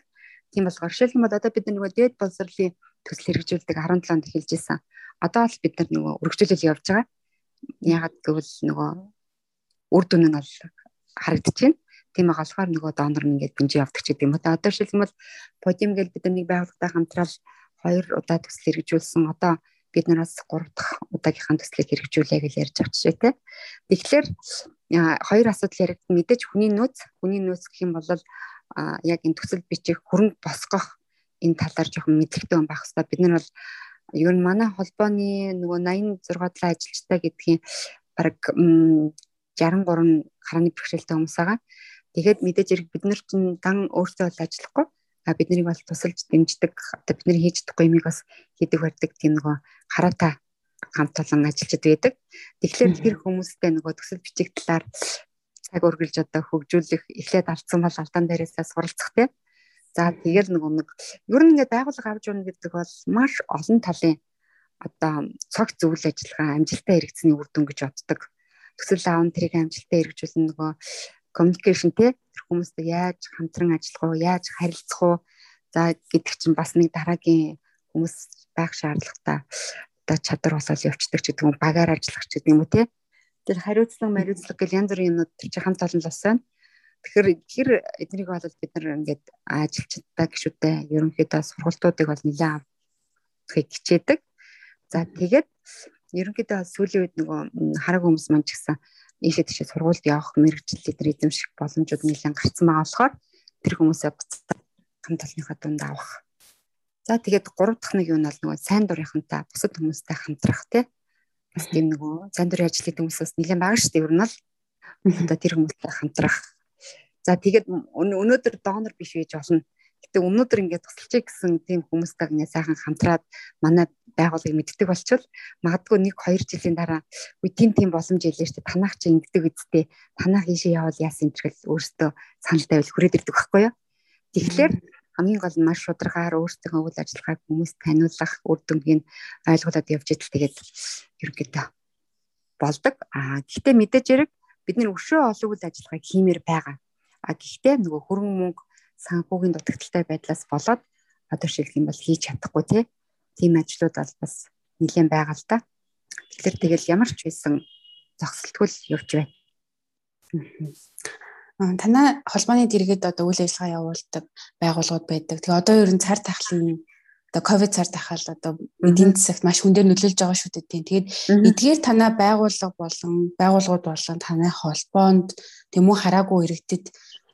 Тийм болохоор жишээлх юм бол одоо бид нөгөө дээд боловсролын төсөл хэрэгжүүлдэг 17 онд эхэлж исэн. Одоо бол бид нар нөгөө өргөжлөл явж байгаа. Ягаад гэвэл нөгөө үр дүн нь бол харагдаж байна. Тийм болохоор нөгөө донор нь ингээд бинжи явдаг ч гэдэг юм. Одоо жишээлбэл подиум гэл бид нар нэг байгууллагатай хамтрал хоёр удаа төсөл хэрэгжүүлсэн. Одоо бид нараас 3 дахь удаагийнхаа төслийг хэрэгжүүлээ гэж ярьж байгаа жишээтэй. Тэгэхээр хоёр асуудал яригд мэдээж хүний нөөц, хүний нөөц гэх юм бол яг энэ төсөл бичих хөрөнгө босгох энэ талаар жоохон мэдлэгтэй хүн байх хэрэгтэй. Бид нар бол ер нь манай холбооны нөгөө 86 талаа ажилчтай гэдгийн баг 63 харааны бэрхшээлтэй хүмүүс байгаа. Тэгээд мэдээж хэрэг бид нар чинь дан өөрсдөө бол ажиллахгүй а бид нарыг бол тусалж дэмждэг одоо бид нар хийж чадахгүй юмыг бас хийдэг барьдаг тийм нөгөө хараатай хамт олон ажилчид байдаг. Тэгэхээр тэр хүмүүстэй нөгөө төсөл бичих талаар цаг үргэлж одоо хөгжүүлэх эхлээд алдсан бол алдаан дээрээсээ суралцах тийм За тэгэл нэг нэг ер нь ингээд байгууллага авч явна гэдэг бол маш олон талын одоо цогц зөвлөл ажиллагаа амжилттай хэрэгцсэний үр дүн гэж боддог. Төсөл аавн тэрийг амжилттай хэрэгжүүлнэ нөгөө communication те тэр хүмүүстэй яаж хамтран ажиллах уу, яаж харилцах уу? За гэдэг чинь бас нэг дараагийн хүмүүс байх шаардлагатай. Одоо чадвар болол явцдаг ч гэдэг юм багаар ажиллах ч гэдэг юм уу те тэр хариуцлага мариуцлага гэл янз бүрийн юмнууд тэр чинь хамт олон л бас байна Тэгэхээр тэр эднийг бол бид нар ингээд ажилчдаа гişүүдтэй ерөнхийдөө сургалтуудыг бол нэлээд авахыг хичээдэг. За тэгээд ерөнхийдөө сүүлийн үед нөгөө хараг хүмүүс маань ч гэсэн ийшээ тийшээ сургуульд явах мэрэгжил эдгээр эзэмших боломжууд нэлээд гарцсан байгаа болохоор тэр хүмүүсээ буцаад хамт олонныхаа дунд авах. За тэгээд гурав дахь нэг юу нь бол нөгөө сайн дурынхантай бусад хүмүүстэй хамтрах тий. Бас тийм нөгөө сайн дурын ажил хийдэг хүмүүсээс нэлээд бага шүү дээ. Ер нь л одоо тэр хүмүүстэй хамтрах За тэгээд өнөөдөр донор биш байж болно. Гэтэ өнөөдөр ингээд тусалчих гэсэн тийм хүмүүстэй ингээд сайхан хамтраад манай байгууллагыг мэддэг болчвол магадгүй 1 2 жилийн дараа үе тийм тийм боломж илээ штэ танах чи ингэдэг үсттэй танах ийшээ явал яасан ч гэл өөртөө санал тавил хүрээд ирдэг байхгүй юу. Тэгэхээр хамгийн гол нь маш шударгаар өөрсдөө үйл ажиллагааг хүмүүст таниулах үр дүнгийг ойлгуулад явж идэл тэгээд ерөнхийдөө болдог. Аа гэхдээ мэдээж хэрэг бид нар өшөө олон үйл ажиллагааг хиймээр байгаа. А гэхдээ нөгөө хөрөнгө мөнгө санхүүгийн дутагдaltaй байдлаас болоод одоо шилх юм бол хийж чадахгүй тий. Тийм ажлууд бол бас нэлээд байгаа л да. Тэгэхээр тэгэл ямар ч байсан зогсолтгүй л явж байна. Танай холбооны дэргэд одоо үйл ажиллагаа явуулдаг байгууллагууд байдаг. Тэгээ одоо ер нь цар тахлын одоо ковид цар тахал одоо эдийн засагт маш хүн дээр нөлөөлж байгаа шүү дээ. Тэгээд эдгээр танай байгууллага болон байгууллагууд болон танай холбоонд тэмүүн хараагүй иргэдэд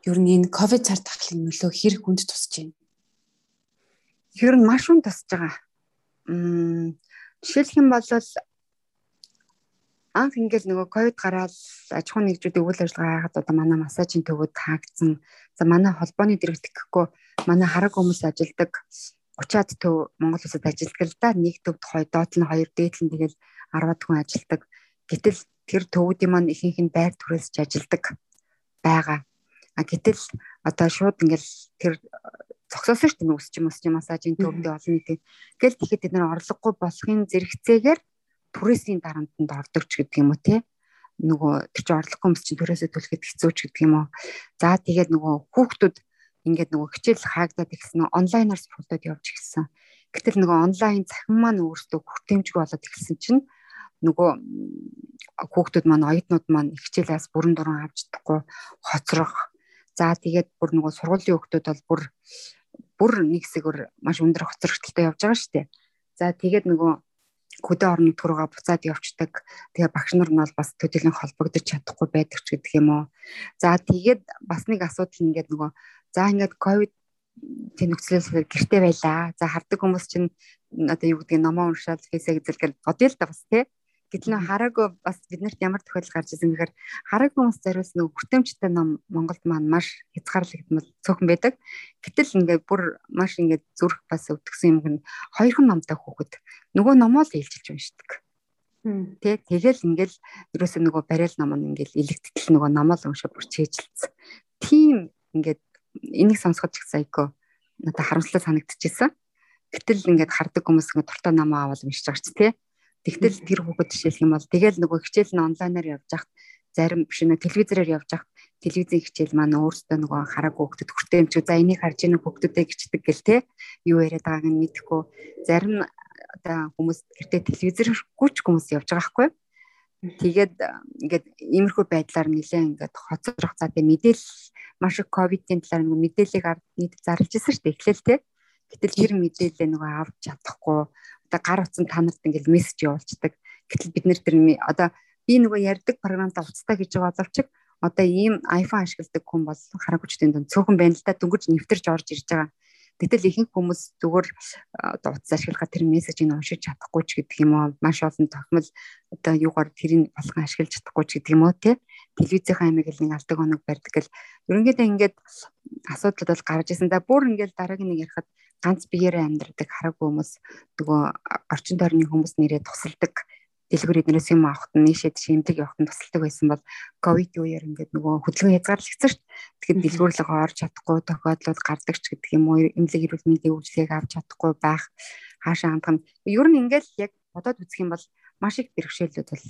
ер нь энэ ковид цар тахлын нөлөө хэр хүнд тусч байна? Ер нь маш хүнд тусч байгаа. Мм жишээлх юм бол анх ингээл нөгөө ковид гараад аж ахуйн нэгжүүдийн үйл ажиллагаа хагаад одоо манай массажийн төвөд хаагдсан. За манай холбооны дэргэд гэхгүй манай хараг хүмүүс ажилдаг 30-аад төв Монгол улсад ажилдаг л да. Нэг төвд хой доод нь хоёр дээдл нь тэгэл 10-аад хүн ажилдаг. Гэтэл тэр төвүүдийн маань ихэнх нь байр түрээсч ажилдаг байгаа. А гэтэл одоо шууд ингээл тэр зогсоосон шүү дээ өсч юм өсч массажийн төвдөө олон нийт. Гэл тэгэхэд бид нар орлогогүй болохын зэрэгцээгээр түрээсийн дарамтанд ордог ч гэдэг юм уу те. нөгөө тэр чинь орлогогүй хүмүүс чинь төрөөсөө төлөхөд хэцүү ч гэдэг юм уу. За тэгээд нөгөө хүүхдүүд ингээд нөгөө хичээл хаагдаад ихсэн онлайнаар сургалтад явж ирсэн. Гэтэл нөгөө онлайн захин маань өөрсдөө хүртээмжгүй болоод ирсэн чинь нөгөө хүүхдүүд маань оюутнууд маань хичээлээс бүрэн дуран авч чадахгүй хоцрох. За тэгээд бүр нөгөө сургуулийн хүүхдүүд бол бүр бүр нэг хэсгээр маш өндөр хоцрогдолтой явж байгаа шүү дээ. За тэгээд нөгөө хөдөө орон нутгаараа буцаад явцдаг. Тэгээ багш нар нь бол бас төдийлөн холбогдож чадахгүй байдаг ч гэдэг юм уу. За тэгээд бас нэг асуудал ингээд нөгөө за ингээд ковид тийм нөхцөлөөс гэртээ байлаа. За хардаг хүмүүс чинь одоо юу гэдгийг номоо уншаад фейсээ гэзэлгээл бодъё л да бас тий. Гэтэл нөө хараагүй бас биднэрт ямар тохиолдол гарч ирсэн гэхээр хараагүй хүмүүс зариус нөгөө хүртээмжтэй ном Монголд маань маш хязгаарлагдмал цөөхөн байдаг. Гэтэл ингээд бүр маш ингээд зүрх бас өвдгсөн юм гэн хоёрхан номтой хүүхэд нөгөө номоо л ээлжилж уншдаг. Тэ тэгэл ингээл ерөөсөө нөгөө барайл ном нь ингээл илэгтгэл нөгөө номоо л уншаа бүр чэйжилсэн. Тийм ингээд энийг сонсоход ч сайко надад харамслаа санагдчихсэн. Гэтэл ингээд хардаг хүмүүс ингээд дуртай намаа аваад уншиж байгаа ч тий Тэгтэл тэр хүүхэд жишээлх юм бол тэгэл нөгөө хичээл нь онлайнаар явж хахад зарим биш нэ телевизээр явж хахад телевизийн хичээл маань өөртөө нөгөө хараг хүүхдэд хүртээмж за энийг харж ийн хүүхдүүдэд гिचдэг гэл те юу яриад байгааг нь мэдэхгүй зарим одоо хүмүүс гэртээ телевизэргүй ч хүмүүс явж байгаа хгүй. Тэгээд ингээд иймэрхүү байдлаар нэлээ ингээд хоцрох за тэг мэдээлэл маш их ковидын талаар нэг мэдээллийг ард нийт зарлж ирсэн шүү дээ эхлээл те. Гэтэл тэр мэдээлэл нөгөө авч чадахгүй одоо гар утсан та нарт ингээл мессеж явуулцдаг. Гэтэл бид нэр тэр одоо би нөгөө ярьдаг програмдаа уцтай гэж байгаа боловч одоо ийм iPhone ашигладаг хүн бол хараагчдын дунд цөөхөн байна л да. Дүнгэж нэвтэрч орж ирж байгаа. Гэтэл ихэнх хүмүүс зүгээр одоо утас ашиглахад тэр мессежийг уншиж чадахгүй ч гэдэг юм уу? Маш олон тохимол одоо юугаар тэрийг болгон ашиглаж чадахгүй ч гэдэг юм уу тий? Телевизийн аймаг л нэг алдаг оног барьдаг гэл ерөнхийдөө ингээд асуудлууд бол гарч исэн да. Бүр ингээд дараагийн нэг ярихад ганц биеэрээ амьдрдаг хараагүй хүмүүс нөгөө орчин тойрны хүмүүс нэрээ тусалдаг дэлгүүр эднээс юм авахт нь нийшээд шимдэг явахт нь тусалдаг байсан бол ковид үеэр ингээд нөгөө хөдөлгөөн хязгаарлагдсан шүү дээ. Тэгэхээр дэлгүүрлэгөө орж чадахгүй тохиолдлууд гардаг ч гэдэг юм уу эмнэлэг эрүүл мэндийн үйлчлэгийг авч чадахгүй байх хаашаа хандах нь ер нь ингээд яг бодоод үзэх юм бол маш их бэрхшээлүүд бол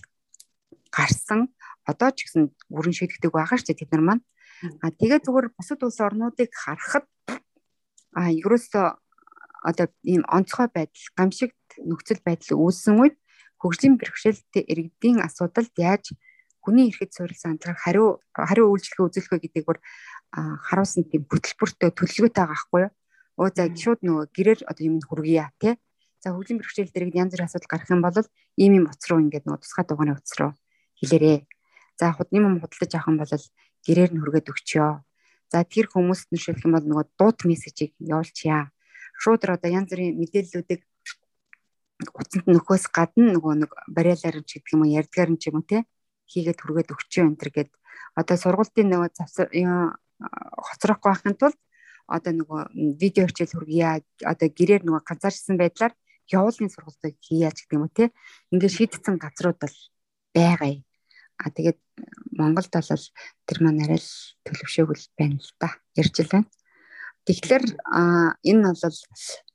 гарсан одоо ч гэсэн бүрэн шийдэгдэг байгаа шүү дээ тэд нар маань. А тэгээ зүгээр бусад улс орнуудыг харахад а ерөөсөө одоо ийм онцгой байдал гамшигт нөхцөл байдал үүссэн үед хөгжлийн бэрхшээлтэй иргэдийн асуудалд яаж хүний эрхэд суурилсан хамтран хариу хариу үйлчлэгээ үзүүлэх вэ гэдгийг бүр харуулсан тийм хөтөлбөртөө төлөвлөгөөтэй байгаа байхгүй юу? Оо за шууд нөгөө гэрээр одоо юм хүргье тий. За хөгжлийн бэрхшээл дэрэг янз бүрийн асуудал гарах юм бол ийм юм утас руу ингээд нөгөө тусгай дугааны утас руу хэлээрээ. За худны юм худалдаж авах юм бол гэрээр нь хүргээд өгчөө. За тэр хүмүүст нь шилжих юм бол нөгөө дуут мессежийг явуулчихъя. Шууд одоо янз бүрийн мэдээллүүдийг утасанд нөхөөс гадна нөгөө нэг бариалаар ч гэдэг юм уу ярьдгаар ч юм уу те хийгээд хүргээд өгчөө энэ төр гээд одоо сургуулийн нөгөө завсар хоцрохгүй байхын тулд одоо нөгөө видео хичээл хүргье одоо гэрээр нөгөө ганцаарчсан байдлаар явуулын сургалтыг хийя ч гэдэг юм уу те ингээд шийдсэн газрууд бол байгаа юм А тэгээд Монголд бол тэр маань арай л төлөвшөөгөл байна л да. Ярьж байна. Тэгэхээр энэ бол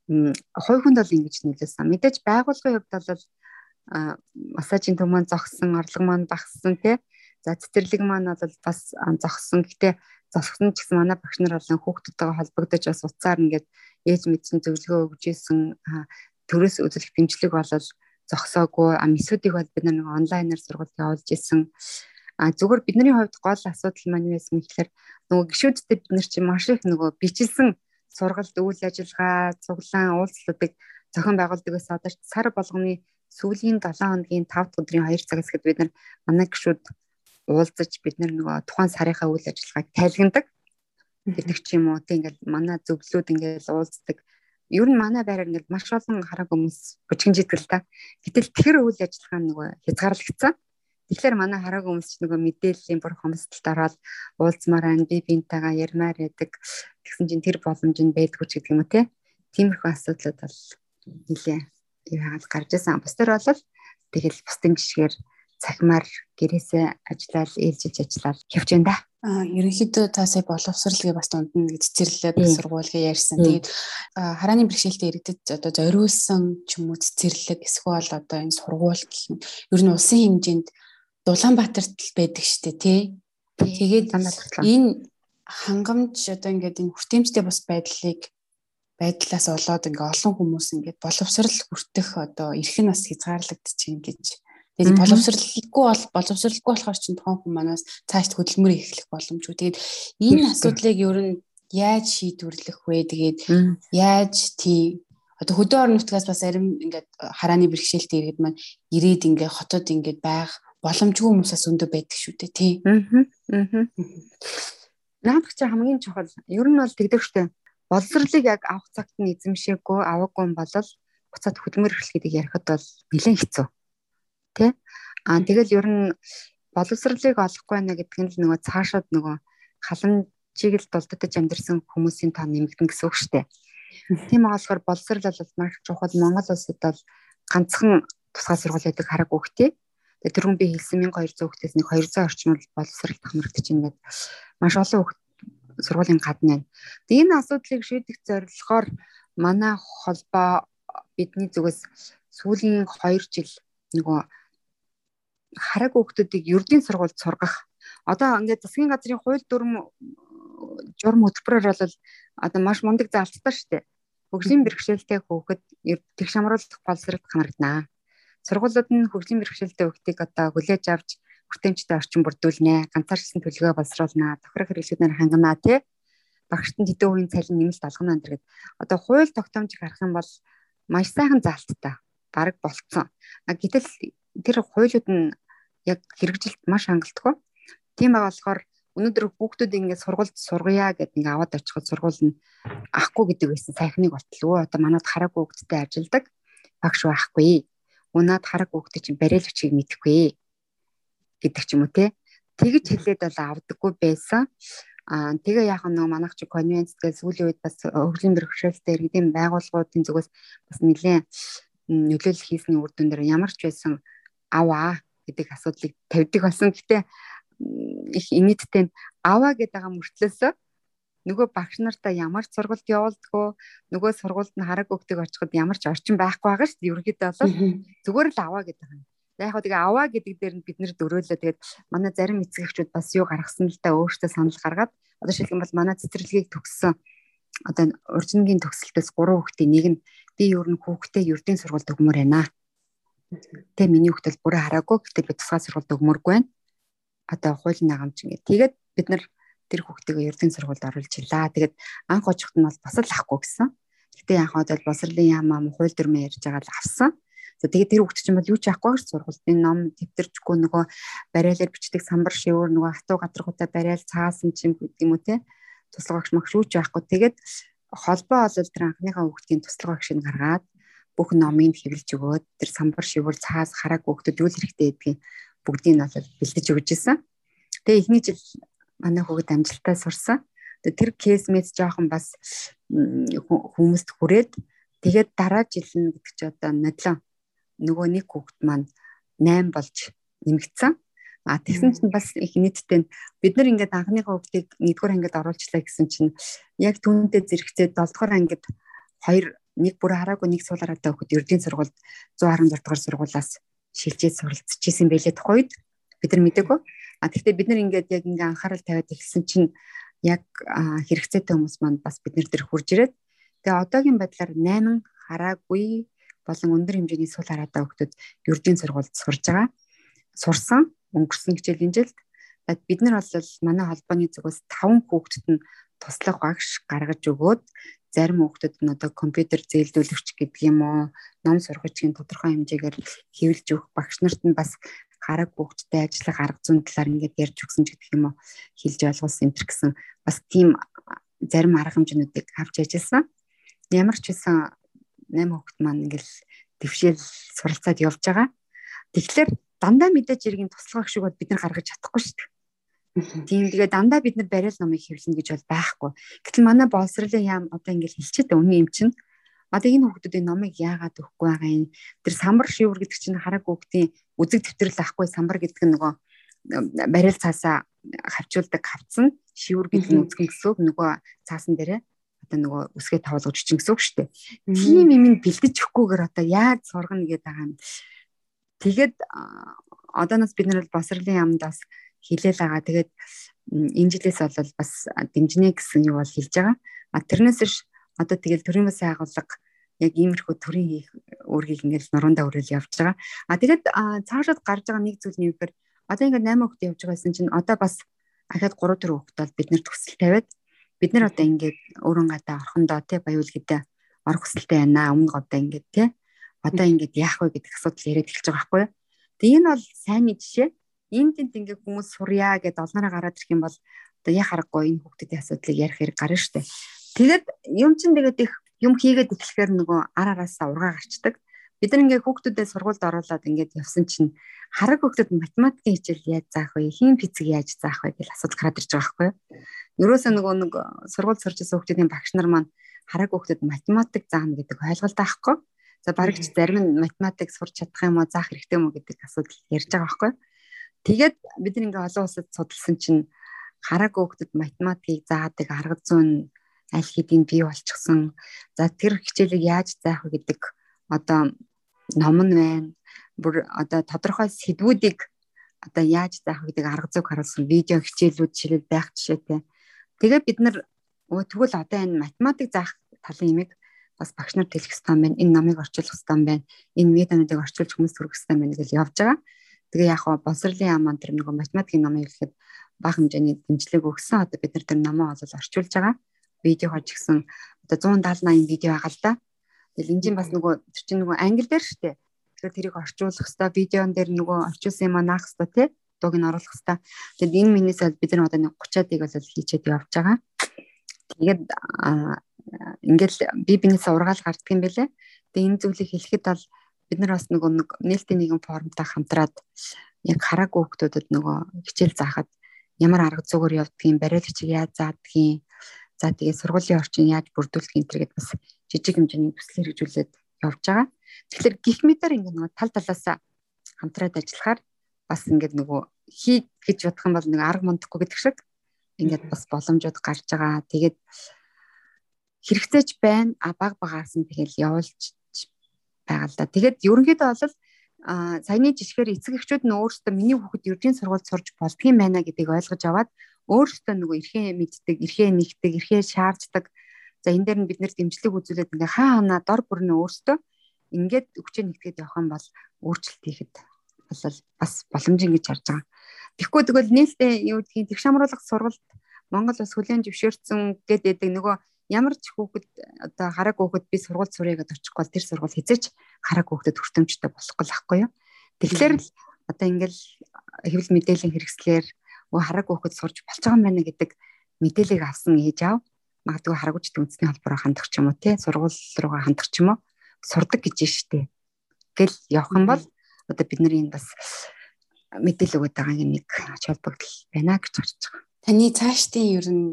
хой хүнд бол ингэж нөлөөсөн. Мэдээж байгуулгын хувьд бол массажийн төв маань зогссон, орлого маань багассан тий. За цэцэрлэг маань бол бас зогссон. Гэтэ зогссон ч гэсэн манай багш нар болон хүүхдүүдтэйгээ холбогдож бас уцаар ингээд ээж мэдсэн зөвлөгөө өгж исэн төрөөс үзүүлэх дэмжлэг болол зогсоогүй а мессүүдийг бол бид нэг онлайнаар сургалт явуулж исэн а зүгээр бидний хувьд гол асуудал маань юу байсан гэхээр нөгөө гişүүдтэй бид нар чинь маш их нөгөө бичлсэн сургалт үйл ажиллагаа цуглаан уулзлуудыг зохион байгуулдаг байсан одоо сар болгоны сүүлийн 7 хоногийн 5 дахь өдрийн 2 цагаас гээд бид нар манай гişүүд уулзаж бид нар нөгөө тухайн сарынхаа үйл ажиллагааг тайлгнадаг гэдэг ч юм уу тийм ингээл манай зөвлөлүүд ингээл уулздаг ер нь манай байраар ингээд маш олон хараг хүмүүс бочгинжидэг л та. Гэтэл тэр үйл ажиллагаа нөгөө хязгаарлагдсан. Тэгэхээр манай хараг хүмүүс ч нөгөө мэдээллийн бүр хомсдолд ороод уулзмаар ань би бинтайгаа ярмаар байдаг. Тэгсэн чинь тэр боломж нь байдгүй ч гэдэг юм уу те. Тиймэрхүү асуудлууд бол нилээ юу хаад гарч ирсэн. Бусдаар бол тэгэл бусдын гişгээр цахимаар гэрээсээ ажиллаад ээлжиж ажиллаад явж байна да. А ерөнхийдөө та сая боловсралгээ бас дунд нь цэцэрлэг сургуулгээ ярьсан. Тэгээд харааны бэрхшээлтэй иргэдэд одоо зориулсан ч юм уу цэцэрлэг эсвэл одоо энэ сургууль гэх юм ер нь улсын хэмжээнд Улаанбаатарт л байдаг штэ тий. Тэгээд энэ хангамж одоо ингээд энэ хүртээмжтэй бас байдлыг байдлаас болоод ингээ олон хүмүүс ингээд боловсрал хүртэх одоо эрхэн нас хязгаарлагдчихээн гэж. Тэгээд боловсралгүй бол боловсралгүй болохоор чинь тоон хүмүүс манаас цааш хөдөлмөр эхлэх боломжгүй. Тэгээд энэ асуудлыг ер нь яаж шийдвэрлэх вэ? Тэгээд яаж тий одоо хөдөө орон нутгаас бас арим ингээд харааны бэрхшээлтэй иргэд маань ирээд ингээ хотод ингээд байх боломжгүй хүмүүсээс өндөө байдаг шүү дээ тий. Аа. Аа. Наадах чи хамгийн чухал ер нь бол тэгдэг штэ. Боловсрлыг яг авах цагт нь эзэмшээгүй аваагүй бол буцаад хөдөлмөр эрхлэхийг ярихад бол нэлээд хэцүү. Тэ? Аа тэгэл ер нь боловсрлыг олохгүй байна гэдэг нь л нөгөө цаашаад нөгөө халамжийг л дулддаж амьдэрсэн хүмүүсийн тоо нэмэгдэн гэсэн үг штэ. Тийм болохоор боловсрал бол маш чухал Монгол улсад бол ганцхан тусгай сургууль байдаг хараг үхтэй. Тэгээ түрүүн би хэлсэн 1200 хүүхдээс нэг 200 орчим бол боловсрал хамрагдаж байна гэдэг маш олон хүүхд сургуулийн гадна байна. Тэгээ энэ асуудлыг шийдэх зорилгоор манай холбоо бидний зүгээс сүүлийн 2 жил нөгөө хараг хүүхдүүдийг ердийн сургуульд сургах одоо ингээд засгийн газрын хууль дүрм журам хөтөлбөрөөр бол одоо маш мундаг заалттай шүү дээ. Хөгжлийн бэрхшээлтэй хүүхэд тэгш хамруулах боловсролд хамрагдана. Сургуулиуд нь хөгжлийн бэрхшээлтэй хүүхдийг одоо хүлээж авч хүртээмжтэй орчин бүрдүүлнэ. Ганцаарчсан төлөвөө боловсруулнаа. Тохирох хэрэглэгчдээр хангана тий. Багшд нь хэдэн үеийн цалин нэмэлт олгоно гэдэг. Одоо хууль тогтоомжийг харах юм бол маш сайхан заалттай. Бараг болцсон. Гэтэл тэр хуулиуд нь яг хэрэгжилт маш хангалтгүй. Тийм байгаа болохоор өнөөдөр хүүхдүүд ингээд сургуульд сургая гэд ингээд аваад очиход сургууль нь ахгүй гэдэг байсан сайхныг болтлоо. Одоо манад хараг хүүхдтэй ажилдаг багш байхгүй. Унаад хараг хүүхдээ чинь бариал өчгийг мэдэхгүй гэдэг ч юм уу те. Тэгж хэлээд бол авдаггүй байсан. Аа тэгээ яг нэг манайх чи конвенц гэж сүүлийн үед бас хөгжлийн бэрхшээлтэй иргэдийн байгууллагуудын зүгээс бас нэлээд нөлөөлөл хийсний үр дүн дээр ямар ч байсан аваа гэдэг асуудлыг тавьдаг болсон. Гэтэ их инээдтэй аваа гэдэг байгаа мөртлөөсөө нөгөө багш нартаа ямар сургалт явуулдгөө нөгөө сургуульд нь хараг өгдөг очиход ямар ч орчин байхгүй байгаа шүү дээ. Ерөнхийдөө бол зүгээр л аваа гэдэг юм. За яг тэгээ аваа гэдэг дээр нь бид нэр дөрөөлөө тэгээд манай зарим эцэгчүүд бас юу гаргасан л да өөртөө санал гаргаад одоо шилхэн бол манай цэцэрлэгийг төгссөн одоо уржингийн төгсөлтөөс 3 хүүхдийн нэг нь би ер нь хүүхдээ ердийн сургуульд өгмөр байна. Тэ миний хүүхдэл бүрээ хараагүй гэхдээ би тусгай сургуульд өгмөргүй байна одоо хуулийн нагамж ингээд тэгээд бид нар тэр хүүхдийг ердийн сургуульд оруулж илаа. Тэгээд анх очихт нь бол бас л ахгүй гэсэн. Гэтэ яг хаад бол босрлын яам ам хууль дүрмээ ярьж байгаа л авсан. За тэгээд тэр хүүхд чинь бол юу ч яахгүй гэж сургуулийн ном тэмдэрчгүй нөгөө бариалаар бичдэг самбар шивэр нөгөө хатуу гадаргуутай бариал цаасан чим гэдэг юм уу те. Туслах багш магш юу ч яахгүй. Тэгээд холбоо бол тэр анхныхаа хүүхдийн туслах багшийг гаргаад бүх номыг хэвлэж өгөөд тэр самбар шивэр цаас хараг хүүхдэд юу л хэрэгтэй гэдгийг бүгдийг нь бол бэлдэж өгч исэн. Тэгээ эхний жил манай хүүхэд амжилттай сурсан. Тэр кейс мэд жоохон бас хүмүүст хүрээд тэгээд дараа жил нь гэдэг чи одоо нодлон нөгөө нэг хүүхэд маань 8 болж нэмэгдсэн. А тэгсэн чинь бас их нийтдээ бид нар ингээд анхныхаа хүүхдийг нэгдүгээр ангид оруулчлаа гэсэн чинь яг түүнтэй зэрэгцээ 7 дугаар ангид хоёр нэг бүр хараагүй нэг суулаараатай хүүхэд ердийн сургуульд 116 дугаар сургуулаас шилжээд суралцчихсэн байлээ тухайд бид нар мэдээгүй. А тэгвэл бид нар ингээд яг ингээ анхаарал тавиад эхэлсэн чинь яг хэрэгцээтэй хүмүүс маань бас бид нар дээр хурж ирээд тэгээ одоогийн байдлаар 8 хараагүй болон өндөр хэмжээний сул хараатай хүмүүс ердийн сургуульд сурж байгаа. Сурсан өнгөрсөн хичээлийн жилд бид нар бол манай холбооны зүгээс 5 хүүхдэд нь туслах багш гаргаж өгөөд зарим хүүхдүүд нь одоо компьютер зээлдүүлэгч гэдэг юм уу ном сургачийн тодорхой хэмжээгээр хэвлэж өгөх багш нарт нь бас гараг хүүхдтэй ажиллах арга зүйн талаар ингээд ярьж өгсөн ч гэдэг юм уу хэлж ойлгуулсан энэ гэсэн бас тийм зарим арга хэмжээнүүдийг авч ажилласан. Ямар ч байсан 8 хүүхд маань ингээл дэвшээл суралцаад явж байгаа. Тэгэхээр дандаа мэдээж иргэн туслах шиг бол бид нар гаргаж чадахгүй шүү дээ. Тийм тэгээ дандаа бид нар барил номыг хэвлэнэ гэж бол байхгүй. Гэтэл манай боловсролын яам одоо ингээл хэлчихэд өмнө юм чинь одоо энэ хүүхдүүдийн номыг яагаад өгөхгүй байгаа юм. Тэр самбар шивэр гэдэг чинь хараг хүүхдийн үзэг тэмдэглэл ахгүй самбар гэдэг нь нөгөө барил цаасаа хавчуулдаг хавцсан шивэр гэдэг нь үзгэн гэсэн нөгөө цаасан дээрээ одоо нөгөө үсгээ тавуулгаж чинь гэсэн үг шүү дээ. Тийм юм бэлдэж өгөхгүйгээр одоо яаж сургана гэдэг байгаа юм. Тэгээд одооноос бид нар босрлын яамд бас хилээл байгаа. Тэгээд энэ жилээс бол бас дэмжинэ гэсэн юу бол хэлж байгаа. А тэрнээс ш одоо тэгэл төрийн бас байгууллага яг иймэрхүү төрийн хийх үүргийг ингээд нуруундаа өрөөл явж байгаа. А тэгээд цаашаад гарч байгаа нэг зүйл нь юу гэхээр одоо ингээд 8 хүүхэд явж байгаасэн чинь одоо бас ахаад 3 4 хүүхэд бол бид нар төсөл тавиад бид нар одоо ингээд өөрөн гадаа орхондоо тий баяул гэдэг орох хүсэлтэй байна. Өмнө говдоо ингээд тий одоо ингээд яах вэ гэдэг асуудал яриад эхэлж байгаа байхгүй юу. Тэгээ энэ бол сайн жишээ. Энд тэнд ингээд хүмүүс сурья гэдээ олноороо гараад ирэх юм бол одоо яа харахгүй энэ хүүхдүүдийн асуудлыг ярих хэрэг гарна штэ. Тэгээд юм чин тэгээд их юм хийгээд эхлэхээр нөгөө ар араасаа ургаа гарчдаг. Бид нар ингээд хүүхдүүдэд сургуульд оруулаад ингээд явсан чинь хараг хүүхдүүд математикийн хичээл яаж заах вэ? Хим физик яаж заах вэ гэж асуудал гараад ирж байгаа байхгүй юу? Ерөөсөө нөгөө нэг сургууль сурч байсан хүүхдүүдийн багш нар маань хараг хүүхдүүд математик заана гэдэг ойлголт авахгүй. За бараг ч зарим нь математик сурч чадах юм уу, заах хэрэгтэй юм уу гэдэг асуудал ярьж байгаа байхгүй юу? Тэгээд бид нэг олон улсад судалсан чинь хараг хүүхдүүд математикийг заадаг арга зүйн аль хэдийн бий болчихсон. За тэр хичээлийг яаж заах вэ гэдэг одоо ном нь байна. Бүр одоо тодорхой сэдвүүдийг одоо яаж заах гэдэг арга зүйг харуулсан видео хичээлүүд жишээлбэл байх жишээтэй. Тэгээ бид нар тэгвэл одоо энэ математик заах талын имийг бас багш нар тэлэх хэрэгтэй байна. Энэ номыг орчуулах хэрэгтэй байна. Энэ методыг орчуулж хүмүүс төрөх хэрэгтэй байна гэж явж байгаа. Тэгээ яг хаа боловсролын яаман тэр нэг математикийн номыг ихэд бага хэмжээний дэмжлэг өгсөн. Одоо бид нар тэр номоо олол орчуулж байгаа видеогоор ч гэсэн одоо 170 80 видео байгаа л да. Тэгэл энэ чинь бас нөгөө тэр чинь нөгөө англи дээр шүү дээ. Тэгэхээр тэрийг орчуулах хэвээр видеон дээр нөгөө орчуулсан юм анаах хэвээр тий дууг нь оруулах хэвээр. Тэгэд энэ минээс бол бид нар одоо нэг 30-ыг бол хийчээд явж байгаа. Тэгээд ингээл би бинээс ургаал гарддаг юм бэлээ. Тэгээ энэ зүйлийг хэлэхэд бол бид нар бас нөгөө нэг нээлттэй нэгэн формтой хамтраад яг хараагүй хүмүүсд нөгөө хичээл заахад ямар арга зүгээр явдгийг, бариулагчийг яаж заадгийг, За тэгээ сургуулийн орчин яаж бүрдүүлэх энэ төргээд бас жижиг хэмжээний төсөл хэрэгжүүлээд явж байгаа. Тэгэхээр гих метр ингээд нөгөө тал талаасаа хамтраад ажиллахаар бас ингээд нөгөө хий гэж бодох юм бол нэг арга мундахгүй гэдэг шиг ингээд бас боломжууд гарч байгаа. Тэгээд хэрэгцээч байна. А баг багаас нь тэгэл явуулж байгаа л да. Тэгээд ерөнхийдөө бол а саяны жишгээр эцэг эхчүүд нь өөрсдөө миний хүүхэд ердийн сургуульд сурж болдгийм байна гэдгийг ойлгож аваад өөрсдөө нөгөө эрхээ мэддэг, эрхээ нэгдэг, эрхээ шаарддаг. За энэ дээр нь бид нэр дэмжлэг үзүүлээд ингээ хаа ханаа дор бүрнээ өөрсдөө ингээд өвчөө нэгтгээд явах юм бол өөрчлөлт хийхэд бол бас боломжийн гэж харж байгаа. Тэгэхгүй тэгвэл нээлттэй юу гэдгийг тэгш хамруулах сургалт Монгол бас хүлэн зөвшөөрсөн гэдэг нөгөө ямар ч хүүхэд одоо хараг хүүхэд би сургууль сурья гэдээ очихгүй бол тэр сургууль хязгаарч хараг хүүхдэд хүртэмжтэй болохгүй л байхгүй юу. Тэгэхээр л одоо ингээл хэвлэл мэдээллийн хэрэгслэр өө хараг хөөхөд сурж болж байгаа юм байна гэдэг мэдээллийг авсан ээж аав магадгүй харагуучд үндэсний холбоороо хандах ч юм уу тий сургууль руугаа хандах ч юм уу сурдаг гэж штэ гэл явах юм бол одоо бид нар энэ бас мэдээлэл өгöd байгаа нэг ач холбогдол байна гэж харж байгаа. Таны цаашдын ер нь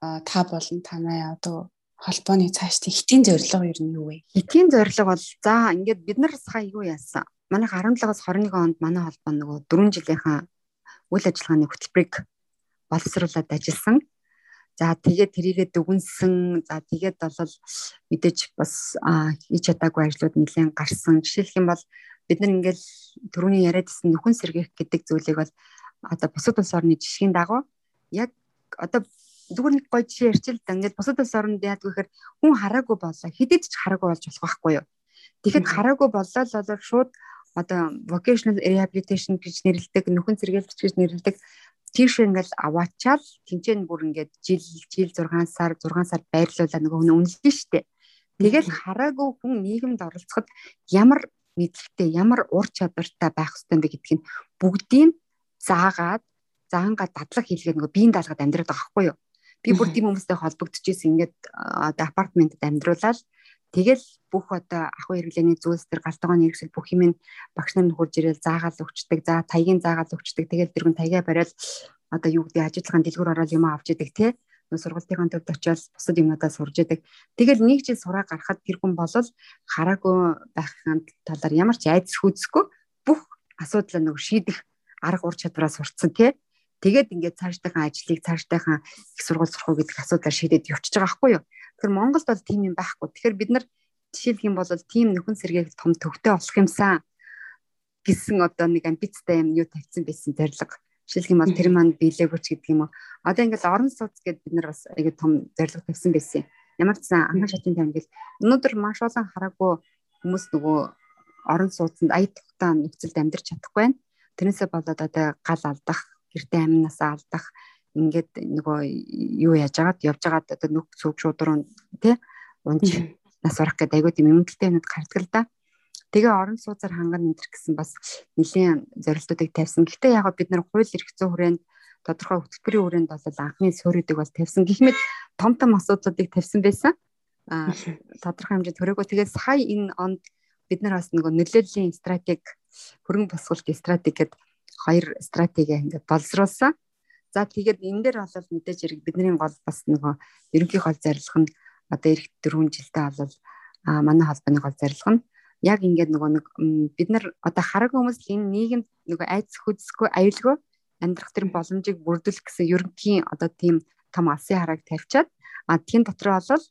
та болон танай одоо холбооны цаашдын хитийн зорилго ер нь юу вэ? Хитийн зорилго бол за ингээд бид нар сая юу яасан? Манайх 17-аас 21 онд манай холбоо нөгөө 4 жилийнхаа үйл ажиллагааны хөтөлбөрийг боловсруулад ажилласан. За тэгээд тэрийгэ дүгнсэн. За тэгээд бол мэдээж бас хийж чадаагүй ажлууд нэлээд гарсан. Жишээлх юм бол бид нар ингээл түрүүний яриадсэн нөхөн сэргийх гэдэг зүйлийг бол одоо бусад улс орны жишгийн дагуу яг одоо зүгээр нэг гоё жишээ ярьчих л да. Ингээд бусад улс орнд яадаг гэхээр хүн хараагүй болоо. Хидэд ч хараагүй болж болох байхгүй юу? Тэгэхэд хараагүй боллоо л болоо шууд одоо vocational rehabilitation гэж нэрлэдэг нөхөн сэргээлч гэж нэрлэдэг тийш ингээл аваачаал тэнцэн бүр ингээд жил жил 6 сар 6 сар байрлуулаа нөгөө хүн үнэлнэ штэ. Тэгэл хараагүй хүн нийгэмд оролцоход ямар мэдлэгтэй ямар ур чадвартай байх ёстой бэ гэдгийг бүгдийг заагаад заангаа дадлаг хийлгээ нөгөө биеийн даалгад амьдраад байгаа байхгүй юу. Би бүр тийм хүмүүстэй холбогдчихсэн ингээд одоо апартментэд амьдруулаад Тэгэл бүх одоо ахуй хэрэглээний зүйлс төр галтгооны хэрэгсэл бүх юм багш нар нөхөрж ирэл заагаал өгчдөг. За таягийн заагаал өгчдөг. Тэгэл дэргэн таягаа бариад одоо юу гэдэг ажиллагааны дэлгүүр ороод юм авч идэг те нөө сургалтын төвд очиод бусад юмудаа сурж идэг. Тэгэл нэг жил сураа гарахад тэр хүн болол хараагүй байхын талаар ямар ч айдас хүйцэхгүй бүх асуудлаа нөгөө шийдэх арга ур чадвараа сурцсан тий. Тэгээд ингээд цаашдынхаа ажлыг цаашдынхаа их сургууль сурах уу гэдэг асуудлаар шийдээд явчихж байгаа байхгүй юу? Тэгэхээр Монголд бол тийм юм байхгүй. Тэгэхээр бид нар жишээлх юм бол тийм нөхөн сэргээх том төвтэй болох юмсан гэсэн одоо нэг амбицтай юм юу тавьсан байсан зорилго. Жишээлх юм бол тэр маань биелээгүүч гэдэг юм уу. Одоо ингээл орон сууц гэдээ бид нар бас аягүй том зорилго тавьсан байсан. Ямар ч сан анхан шатны тавьгал өнөөдөр маш олон хараагүй хүмүүс нөгөө орон сууцнд ая тухтаа нөхцөлд амьдарч чадахгүй байна. Тэрнээсээ болоод одоо гал алдах, гэрте амнасаа алдах ингээд нөгөө юу яаж агаад явж агаад одоо нүх цүг шудруу тий унж нас урах гэдэг айгүй тийм юмдэлтэй юмуд гардаг л да. Тэгээ орон сууцаар ханган энэ гэсэн бас нэлийн зорилтуудыг тавьсан. Гэхдээ яг бид нар хууль эрх зүйн хүрээнд тодорхой хөтөлбөрийн хүрээнд бол анхны суурьдыг бол тавьсан. Гэхдээ том том асуудлуудыг тавьсан байсан. А тодорхой хэмжээнд төрөөгөө тэгээд сая энэ онд бид нар бас нөгөө нөлөөллийн стратеги хөрөнгө босгуулалтын стратеги гэдэг хоёр стратеги ингээд боловсруулсан. За тэгээд энэ дээр бол мэдээж хэрэг бидний гол бас нөгөө ерөнхий гол зорилго нь одоо эх 4 жилдээ бол манай холбооны гол зорилго нь яг ингээд нөгөө нэг бид нар одоо хараг хүмүүс энэ нийгэмд нөгөө айц хөдсгөө аюулгүй амьдрах тэр боломжийг бүрдүүлэх гэсэн ерөнхий одоо тийм том алсын харааг тавьчаад а тийм дотор бол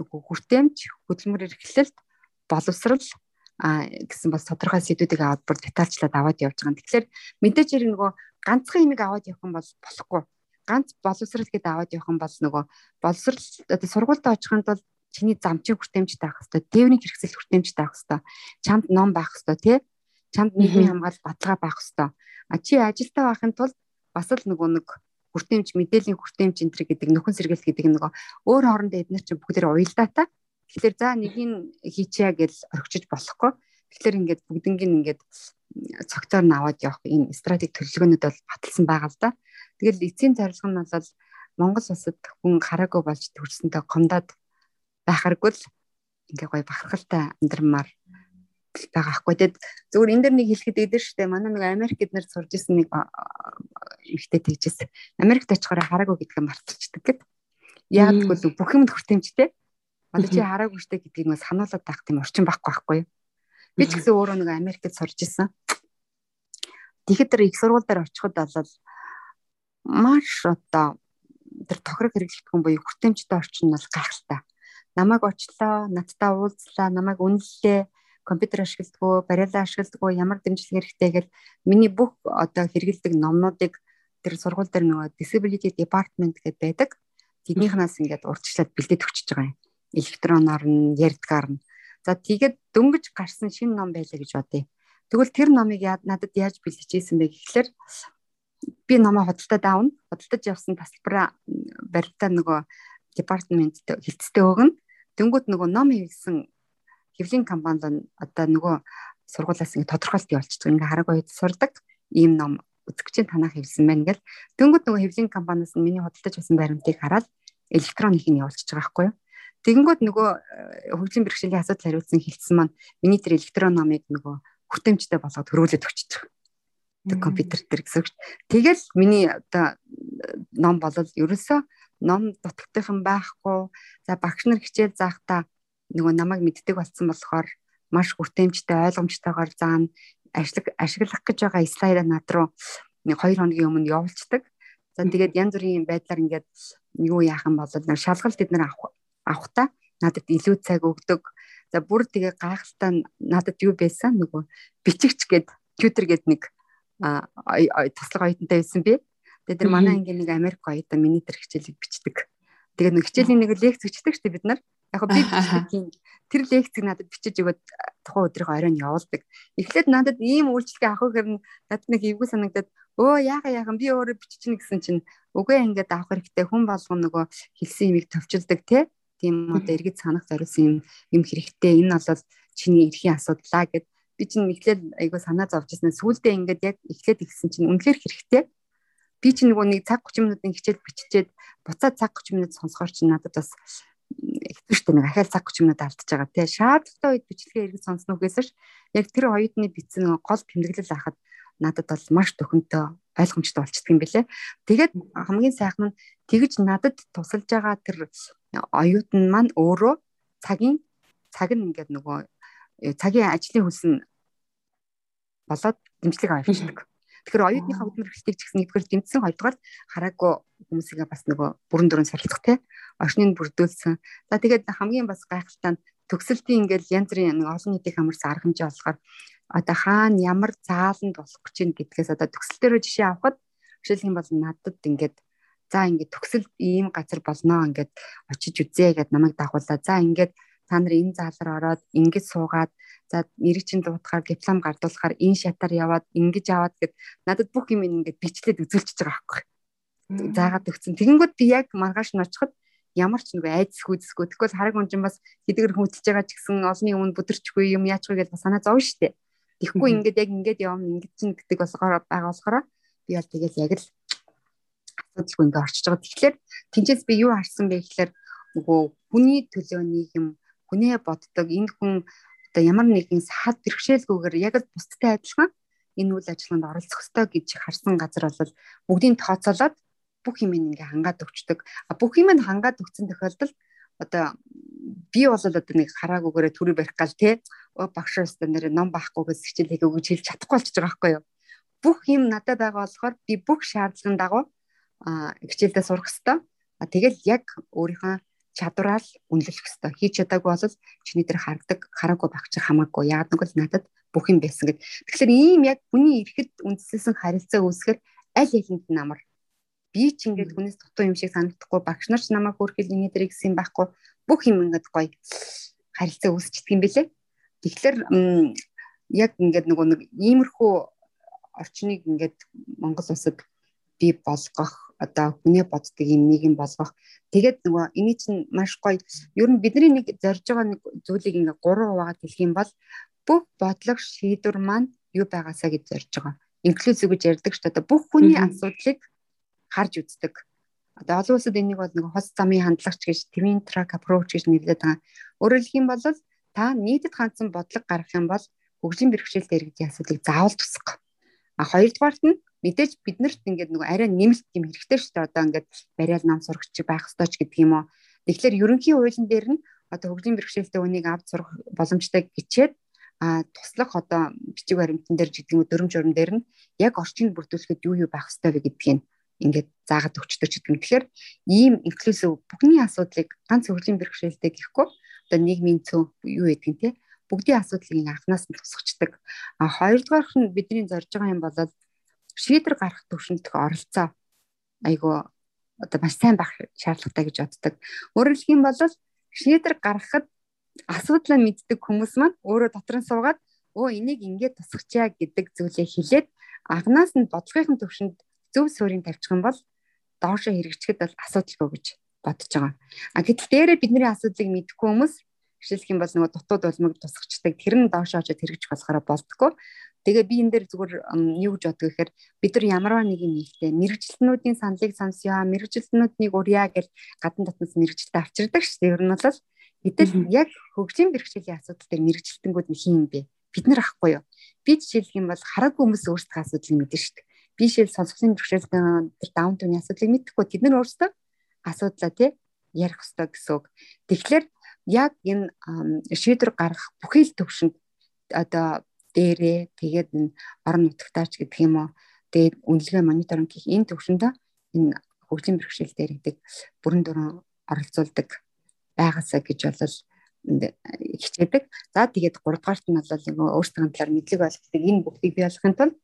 нөгөө хүртээмж хөдөлмөр эрхлэлт боловсрал а гэсэн бас тодорхой сэдвүүдийг аваад бүр детальчлаад аваад явж байгаа. Тэгэхээр мэдээж хэрэг нөгөө ганцхан имийг аваад явах юм бол болохгүй. Ганц боловсрал гэдээ аваад явах юм бол нөгөө боловсрал одоо сургуультай очихын тулд чиний замчин хүртээмжтэй авах хэрэгтэй. Дээвний хэрэгсэл хүртээмжтэй авах хэрэгтэй. Чамд ном байх хэрэгтэй тий. Чамд нийгмийн хамгаалал баталгаа байх хэрэгтэй. А чи ажилтаа байхын тулд бас л нөгөө нэг хүртээмж мэдээллийн хүртээмж энэ гэдэг нөхөн сэргээлт гэдэг нөгөө өөр хоорондоо эдгээр чинь бүгд уялдаа та. Тэгэхээр за нэгийг хийчихье гэж орхичиж болохгүй. Тэгэхээр ингээд бүгднийг ингээд цогцоор нь аваад явах ийм стратеги төлөвлөгөөнүүд бол баталсан байгаа л да. Тэгэл эцсийн зорилго нь бол Монгол улсад хүн хараагүй болж төрсөндөө гомдоод байхаргүй л ингээ гоё бахархалтай амьдрмаар байгаа хгүй. Тэгэд зөвхөн энэ дэр нэг хэлэхэд идэв штэ. Манай нэг Америк эднэр сурж исэн нэг ихтэй тэгжсэн. Америкт очихоор хараагүй гэдгээ мартчихдаг гэд. Тэгвэл бүх юмд хүртээмжтэй. Одоо чи хараагүй штэ гэдгийг нь сануулад байх тийм орчин байхгүй байхгүй юу? Би ч гэсэн өөрөө нэг Америкт сурж исэн. Тэгэхэд тэр их сургууль дээр очиход бол маш одоо тэр тохирог хэрэглэх хүн буюу хүртээмжтэй орчин бол гайхалтай. Намайг очлоо, надтай уулзлаа, намайг үнэллээ, компьютер ашигладгүй, бариалаа ашигладгүй, ямар дэмжлэг хэрэгтэй гэл миний бүх одоо хэрэгэлдэг номнуудыг тэр сургууль дээр нөгөө disability department гэдэг байдаг. Тэднийхнаас ингээд урьдчилаад бэлдээд өгчөж байгаа юм электроноор нь ярьдгаар нь. За тэгээд дөнгөж гарсан шинэ ном байлаа гэж бодъё. Тэгвэл тэр номыг надад яаж бэлтжижсэн бэ гэхэлэр би номоо хөдөлтөд аавна. Хөдөлтөж явсан тасалбараа баримтаа нөгөө департамент хилцтэй өгнө. Дөнгөд нөгөө ном хийсэн хэвлийн компанид одоо нөгөө сургуулиас ингэ тодорхойлт явуулчихдаг. Ингээ хараг үед сурдаг ийм ном үзэгчийн танах хэвсэн байна гэл. Дөнгөд нөгөө хэвлийн компаниас миний хөдөлтөж авсан баримтыг хараад электрон их нь явуулчихж байгаа байхгүй юу? Тэгэнгүүт нөгөө э, хөгжлийн бэрхшээлийн асуудал хариулсан хилцсэн маань миний тэр электрон номыг нөгөө хүртээмжтэй болгоод хөрвүүлээд байгаа. Тэг компьютер дээр гэсэн үг. Тэгэл миний одоо ном болол ерөөсөө ном дутагдсан байхгүй. За багш нар хичээл заахта нөгөө намайг мэддэг болсон болохоор маш хүртээмжтэй ойлгомжтойгоор заана ажил ашиглах гэж байгаа слайдаа над руу 2 хоногийн өмнө явуулцдаг. За тэгээд янз бүрийн байдлаар ингээд юу яах юм бол шалгалт бид нар авах авахта надад илүү цаг өгдөг. За бүр тэгээ гайхалтай надад юу байсан нөгөө бичигч гээд тьютер гээд нэг туслах оюутантай байсан би. Тэгээ тэр манай ангийн нэг Америк оюутан миний тэр хичээлийг бичдэг. Тэгээ нэг хичээлийн нэг лекц өчтдөг шүү дээ бид нар. Яг би бичдэг тэр лекцийг надад бичиж өгöd тухайн өдрийн оройн явуулдаг. Эхлээд надад ийм үйлчлэгээ авах хэрэг надад нэг эвгүй санагдаад өө яага яахан би өөрөө биччихнэ гэсэн чинь үгүй ингээд авах хэрэгтэй хүн болгоно нөгөө хэлсэн имийг төвчилдэг те тийм одоо иргэд санах зориулсан юм юм хэрэгтэй. Энэ бол чиний эрхийн асуудлаа гэд. Би чинь эхлээд айгуу санаа зовж ирсэн сүүлдээ ингээд яг эхлээд ихсэн чинь үнэхээр хэрэгтэй. Би чинь нөгөө нэг цаг 30 минутын хичээл биччихээд буцаад цаг 30 минут сонсохоор чинь надад бас шттэ нэг ахаал цаг 30 минут алдчихж байгаа тий шаардлагатай үед бичлэгээ эргэж сонсно гэсэж яг тэр оюутны бичсэн гол тэмдэглэл ахад надад бол маш төхөнтэй ойлгомжтой болчихдөг юм бэлээ. Тэгээд хамгийн сайхан нь тэгж надад тусалж байгаа тэр оюутан маань өөрөө цагийн цаг нь ингээд нөгөө э, цагийн ажлын хөлс нь болоод дэмжлэг авчдаг. Тэгэхээр оюутныхаа хөдөлмөр эрхлэлтийг ч гэсэн нэгдүгээр дэмжсэн хоёрдугаар хараагүй хүмүүсийгээ бас нөгөө бүрэн дүрэн суралцах те орчныг бүрдүүлсэн. За тэгээд хамгийн бас гайхалтай нь төгсөлтийн ингээл янз бүрийн нэг олон нийтийн хамарсан арга хэмжээ болохоор одоо хаана ямар зааланд болох гэж чинь гэдгээс одоо төгсөл дээр жишээ авахад жишээлх юм бол надад ингээд за ингээд төгсөл ийм газар болноо ингээд очиж үзье гэд намайг дагууллаа. За ингээд та нар энэ заалар ороод ингэж суугаад за нэрийг чинь дуутахаар диплом гардуулахаар энэ шатаар яваад ингэж аваад гэд надад бүх юм ингээд бичлээд үзүүлчихэж байгаа байхгүй. Заагаад өгсөн. Тэгэнгүүт би яг маргааш нь очиход ямар ч нэг айдсгүй зүсгүй тэгвэл хараг унжин бас хэдгэр хөдөлж байгаа ч гэсэн олонний өмнө бүдэрчгүй юм яачгүй гэж санаа зовж штэ. Тэгэхгүй ингээд яг ингээд явна ингээд чинь гэдэг болохоор байгаа болохоор би бол тэгэл яг л асуудалгүй ингээд орчиж байгаа. Тэгэхээр тэнцээс би юу харсан бэ гэхээр нөгөө хүний төлөө нэг юм хүнээ боддог энэ хүн одоо ямар нэгэн саад бэрхшээлгүйгээр яг л бусдтай адилхан энэ үйл ажиллагаанд оролцох ёстой гэж харсан газар бол бүгдийг тооцоолоод бүх юм ингээ хангаад өгчдөг. Бүх юм нь хангаад өгсөн тохиолдолд одоо би бол одоо нэг хараагүйгээрээ төрөө барих гал те багш өстө нэр ном бахгүйгээс хичээл хийгээ гэж хэлж чадахгүй болчихж байгаа байхгүй юу. Бүх юм надад байгаа болохоор би бүх шаардлагын дагуу хичээлдээ сурах хэвээр. Тэгэл яг өөрийнхөө чадвараар үнэлэх хэвээр. Хийж чадаагүй бол чиний дээр харагдаг, хараагүй байх чи хамаагүй. Яг нэг л надад бүх юм байсан гэд. Тэгэхээр ийм яг хүний ирэхэд үндэслэсэн харилцаа үүсгэр аль хэдинд намар би ч ингээд хүнээс дутуу юм шиг санагдахгүй багш нар ч намайг хөөрхөл энэ дээр гэсэн байхгүй бүх юм ингээд гоё харилцаа үүсчихдэг юм бэлээ. Тэгэхээр яг ингээд нөгөө нэг иймэрхүү орчныг ингээд Монгол улсад би болгох одоо хүнээ боддог юм нэг юм болгох. Тэгээд нөгөө эний чинь маш гоё. Ер нь бидний нэг зорж байгаа нэг зүйлийг ингээ 3 хуваагаад хэлэх юм бол бүх бодлого шийдвэр маань юу байгаасаа гэж зорж байгаа. Инклюзив гэж ярьдаг шүү дээ. Бүх хүний асуудлыг харж үздэг. Одоо олон улсад энийг бол нэг хос замын хандлагч гэж twin track approach гэж нэрлэдэг байгаа. Өөрөөр хэлэх юм бол та нийтэд хандсан бодлого гаргах юм бол хөгжлийн бэрхшээлтэй иргэдийн асуудлыг заавал тусах. А хоёрдугаарт нь мэдээж биднэрт ингээд нэг арай нэмэлт юм хэрэгтэй шүү дээ. Одоо ингээд бариал нам сурагч байх ёстой ч гэдэг юм уу. Тэгэхээр ерөнхий хуулийн дээр нь одоо хөгжлийн бэрхшээлтэй үнийг авд сурах боломжтой гिचээд а туслах одоо бичиг баримтан дээр гэдэг юм дөрөм журам дээр нь яг орчинд бүрдүүлэхэд юу юу байх ёстой вэ гэдгийг ингээд заагаад өгчдөг ч гэдэг юм. Тэгэхээр ийм инклюзив бүхний асуудлыг ганц хөгжлийн бэрхшээлтэй гэхгүй одоо нийгмийн цөм юу гэдэг юм те бүгдийн асуудлыг анханаас нь тусгачдаг. А хоёрдугаар нь бидний зорж байгаа юм бол шийдвэр гарах төвшөнд оролцоо айгу одоо маш сайн байх шаардлагатай гэж боддог. Өөрөөр хэлэх юм бол шийдвэр гаргахад асуудлаа мэддэг хүмүүс маань өөрөө дотор нь суугаад өө энийг ингээд тусгачаа гэдэг зүйлээ хэлээд анханаас нь бодлогын төвшөнд зөв суурийг тавьчих юм бол доошо хэрэгжихэд бол асуудалгүй гэж бодож байгаа. А гэтэл дээрээ бидний асуудлыг мэдэхгүй хүмүүс жишээлх юм бол нөгөө дутууд улмыг тусгачдаг тэр нь доошо очоод хэрэгжих болохоор болдгоо. Тэгээ би энэ дээр зүгээр юу гэж боддог гэхээр бид нар ямарваа нэг юм нэгтэй мэрэгчлэнүүдийн саналыг сонсё, мэрэгчлэнүүднийг урья гэж гадна дотноос мэрэгчлээ авчирдаг шүү дээ. Ер нь бол гэтэл яг хөгжлийн бэрхшээлийн асуудал дээр мэрэгчлэнгүүд нь хин юм бэ? Бид нар ахгүй юу? Би жишээлх юм бол хараагүй хүмүүс өөрсдөө асуудлыг мэднэ шүү дээ бишэл сонсголын бэрхшээлтэй тэр даунтны асуудлыг мэдхгүй тэд нар өөрсдөө асуудлаа тий ярих ёстой гэсэн үг. Тэгэхээр яг энэ шийдвэр гаргах бүхий л төвшөнд одоо дээрээ тэгээд энэ орон нутгатаач гэдэг юм уу тэгээд үнэлгээ мониторинг гэх энэ төвшөндө энэ хөгжлийн бэрхшээл дээр гэдэг бүрэн дүрэн оролцуулдаг байгаасаа гэж болол хичээдэг. За тэгээд 3 дугаарт нь бол өөрсдөө талаар мэдлэг болгохдаг энэ бүгдийг бий болгохын тулд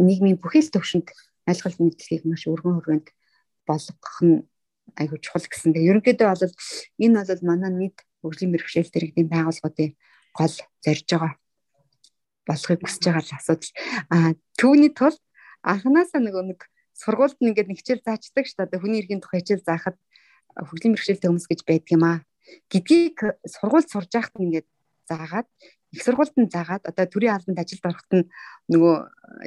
нийгмийн бүхэл төвшөнд айлгалт мэдлэгийг маш өргөн хүрээнд болгох нь айгүй чухал гэсэн. Тэгээ ерөнхийдөө бол энэ бол манай нийт хөгжлийн мэрэгшээлт иргэдийн байгууллагуудын гол зорж байгаа болохыг хүсэж байгаа асуудал. А түүний тулд анханасаа нөгөө нэг сургуульд ингээд нэг хичээл заачдаг шүү дээ. Хүний эрхийн тухай хичээл заахад хөгжлийн мэрэгшээлтэй хүмүүс гэж байдаг юм аа. Гэдгийг сургуульд сурж байхад ингээд заагаад их сургуульд нь заагаад одоо төрийн албанд ажилд ороход нь нөгөө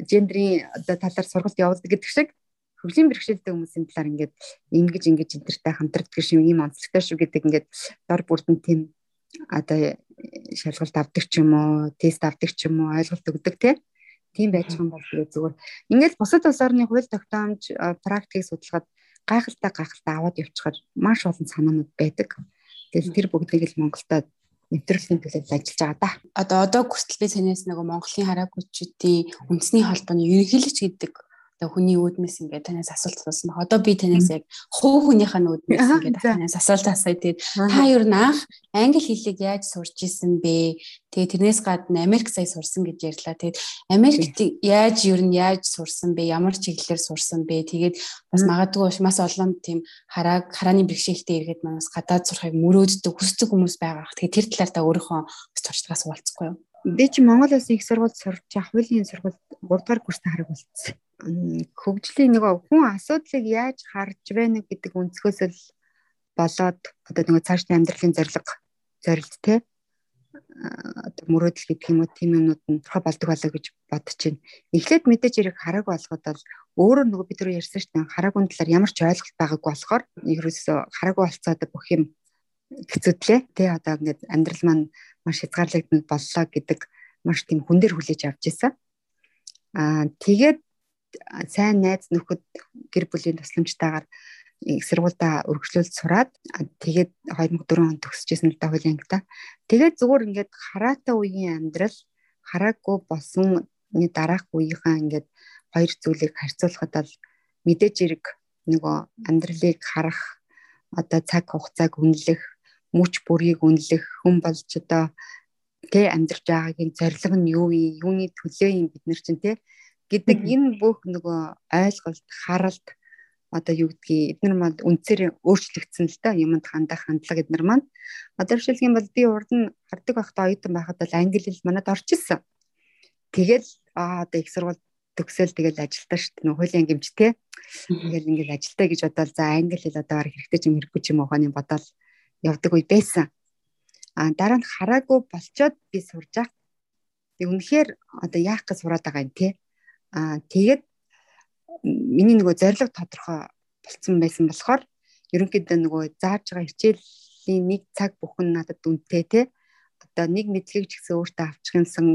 гендрийн одоо талаар сургалт явуулдаг гэдэг шиг хөгжлийн бэрхшээлтэй хүмүүсийн талаар ингээд ингэж ингэж интертэй хамтардаг шиг ийм онцлогтой шүү гэдэг ингээд дор бүрдэн тийм одоо шалгалт авдаг ч юм уу тест авдаг ч юм уу ойлголт өгдөг тийм байж байгаа юм бол зүгээр ингээд бусад улс орны хууль тогтоомж практикийг судлахад гайхалтай гайхалтай аваад явчихаар маш олон санаанууд байдаг. Тэгэл тэр бүгдийг л Монголдо нэвтрүүлгийн төлөө ажиллаж байгаа да. Одоо одоо хүртэл би санаас нөгөө Монголын хараагуйчдын үндэсний холбооны ерөнхийлөгч гэдэг хүний үүднээс ингээд танаас асуулт асуусан. Одоо би танаас яг хувь хүнийхээ үүднээс ингээд танаас асуулт асууя. Тэгээд та юу нах англи хэлийг яаж сурч исэн бэ? Тэгээд тэрнээс гадна Америк сая сурсан гэж ярьлаа. Тэгээд Америкт яаж юу нь яаж сурсан бэ? Ямар чиглэлээр сурсан бэ? Тэгээд бас магадгүй маш олон тийм харааг харааны бэрхшээлтэй иргэд манаас гадаад сурахыг мөрөөддөг хүсдэг хүмүүс байгаа. Тэгээд тэр талаар та өөрийнхөө туршлагаас хуваалцахгүй юу? Би чи Монгол улсын их сургууль сурч ахвилийн сургууль 3 дугаар курст хараг болцсон хөгжлийн нөгөө хүн асуудлыг яаж харж байна гэдэг өнцгөөс л болоод одоо нөгөө цаашдын амьдралын зорилго зорилт те одоо мөрөөдөл гэдэг юм уу тийм юмнууд нь тохиол болдог болоо гэж бодож байна. Эхлээд мэдээж хэрэг харааг болгоод бол өөрөө нөгөө бид нар ярьсан шүү дээ хараагүй талаар ямар ч ойлголт байгаагүй болохоор ерөөсөө хараагүй болцоод бүх юм хэцүүдлээ. Тэ одоо ингээд амьдрал маань маш хязгаарлагдмал боллоо гэдэг маш тийм хүн дээр хүлээж авч ирсэн. Аа тэгээд сайн найз нөхөд гэр бүлийн тусламжтайгаар их сургуультай өргөжлүүлж сураад тэгээд 2004 он төгсөжсэн л да хуулийн ангита. Тэгээд зүгээр ингээд хараатай үеийн амьдрал хараагүй болсон дараах үеийнхаа ингээд хоёр зүйлийг харьцуулахад бол мэдээж хэрэг нөгөө амьдралыг харах одоо цаг хугацааг үнэлэх мөч бүрийг үнэлэх хүн болж одоо тэ амьдарч байгаагийн зорилго нь юу юм юуны төлөө юм бид нар чинь тэ гэдэг энэ бүх нөгөө ойлголт харалт одоо юу гэдгийг эдгээр маань үнцээр өөрчлөгдсөн л да юмд хандах хандлага эдгээр маань. Одоо жишээлх юм бол би урд нь хардаг байхдаа оюутан байхад бол англи хэл манад орж исэн. Тэгэл аа одоо их сургууль төгсөөл тэгэл ажилтаа шүү дээ. Хуулийн гимж те ингээл ингээл ажилтаа гэж бодоод за англи хэл одоо хэрэгтэй ч юм хэрэггүй ч юм уу хооны бодоод явдаг үе байсан. А дараа нь хараагүй болчоод би сурж ах би үнэхээр одоо яах гэж сураад байгаа юм те Аа тэгээд миний нөгөө зорилго тодорхой болцсон байсан болохоор ерөнхийдөө нөгөө зааж байгаа хичээлийн нэг цаг бүхэн надад үнэтэй те одоо нэг мэдлэг ч гэсэн өөртөө авчих юмсан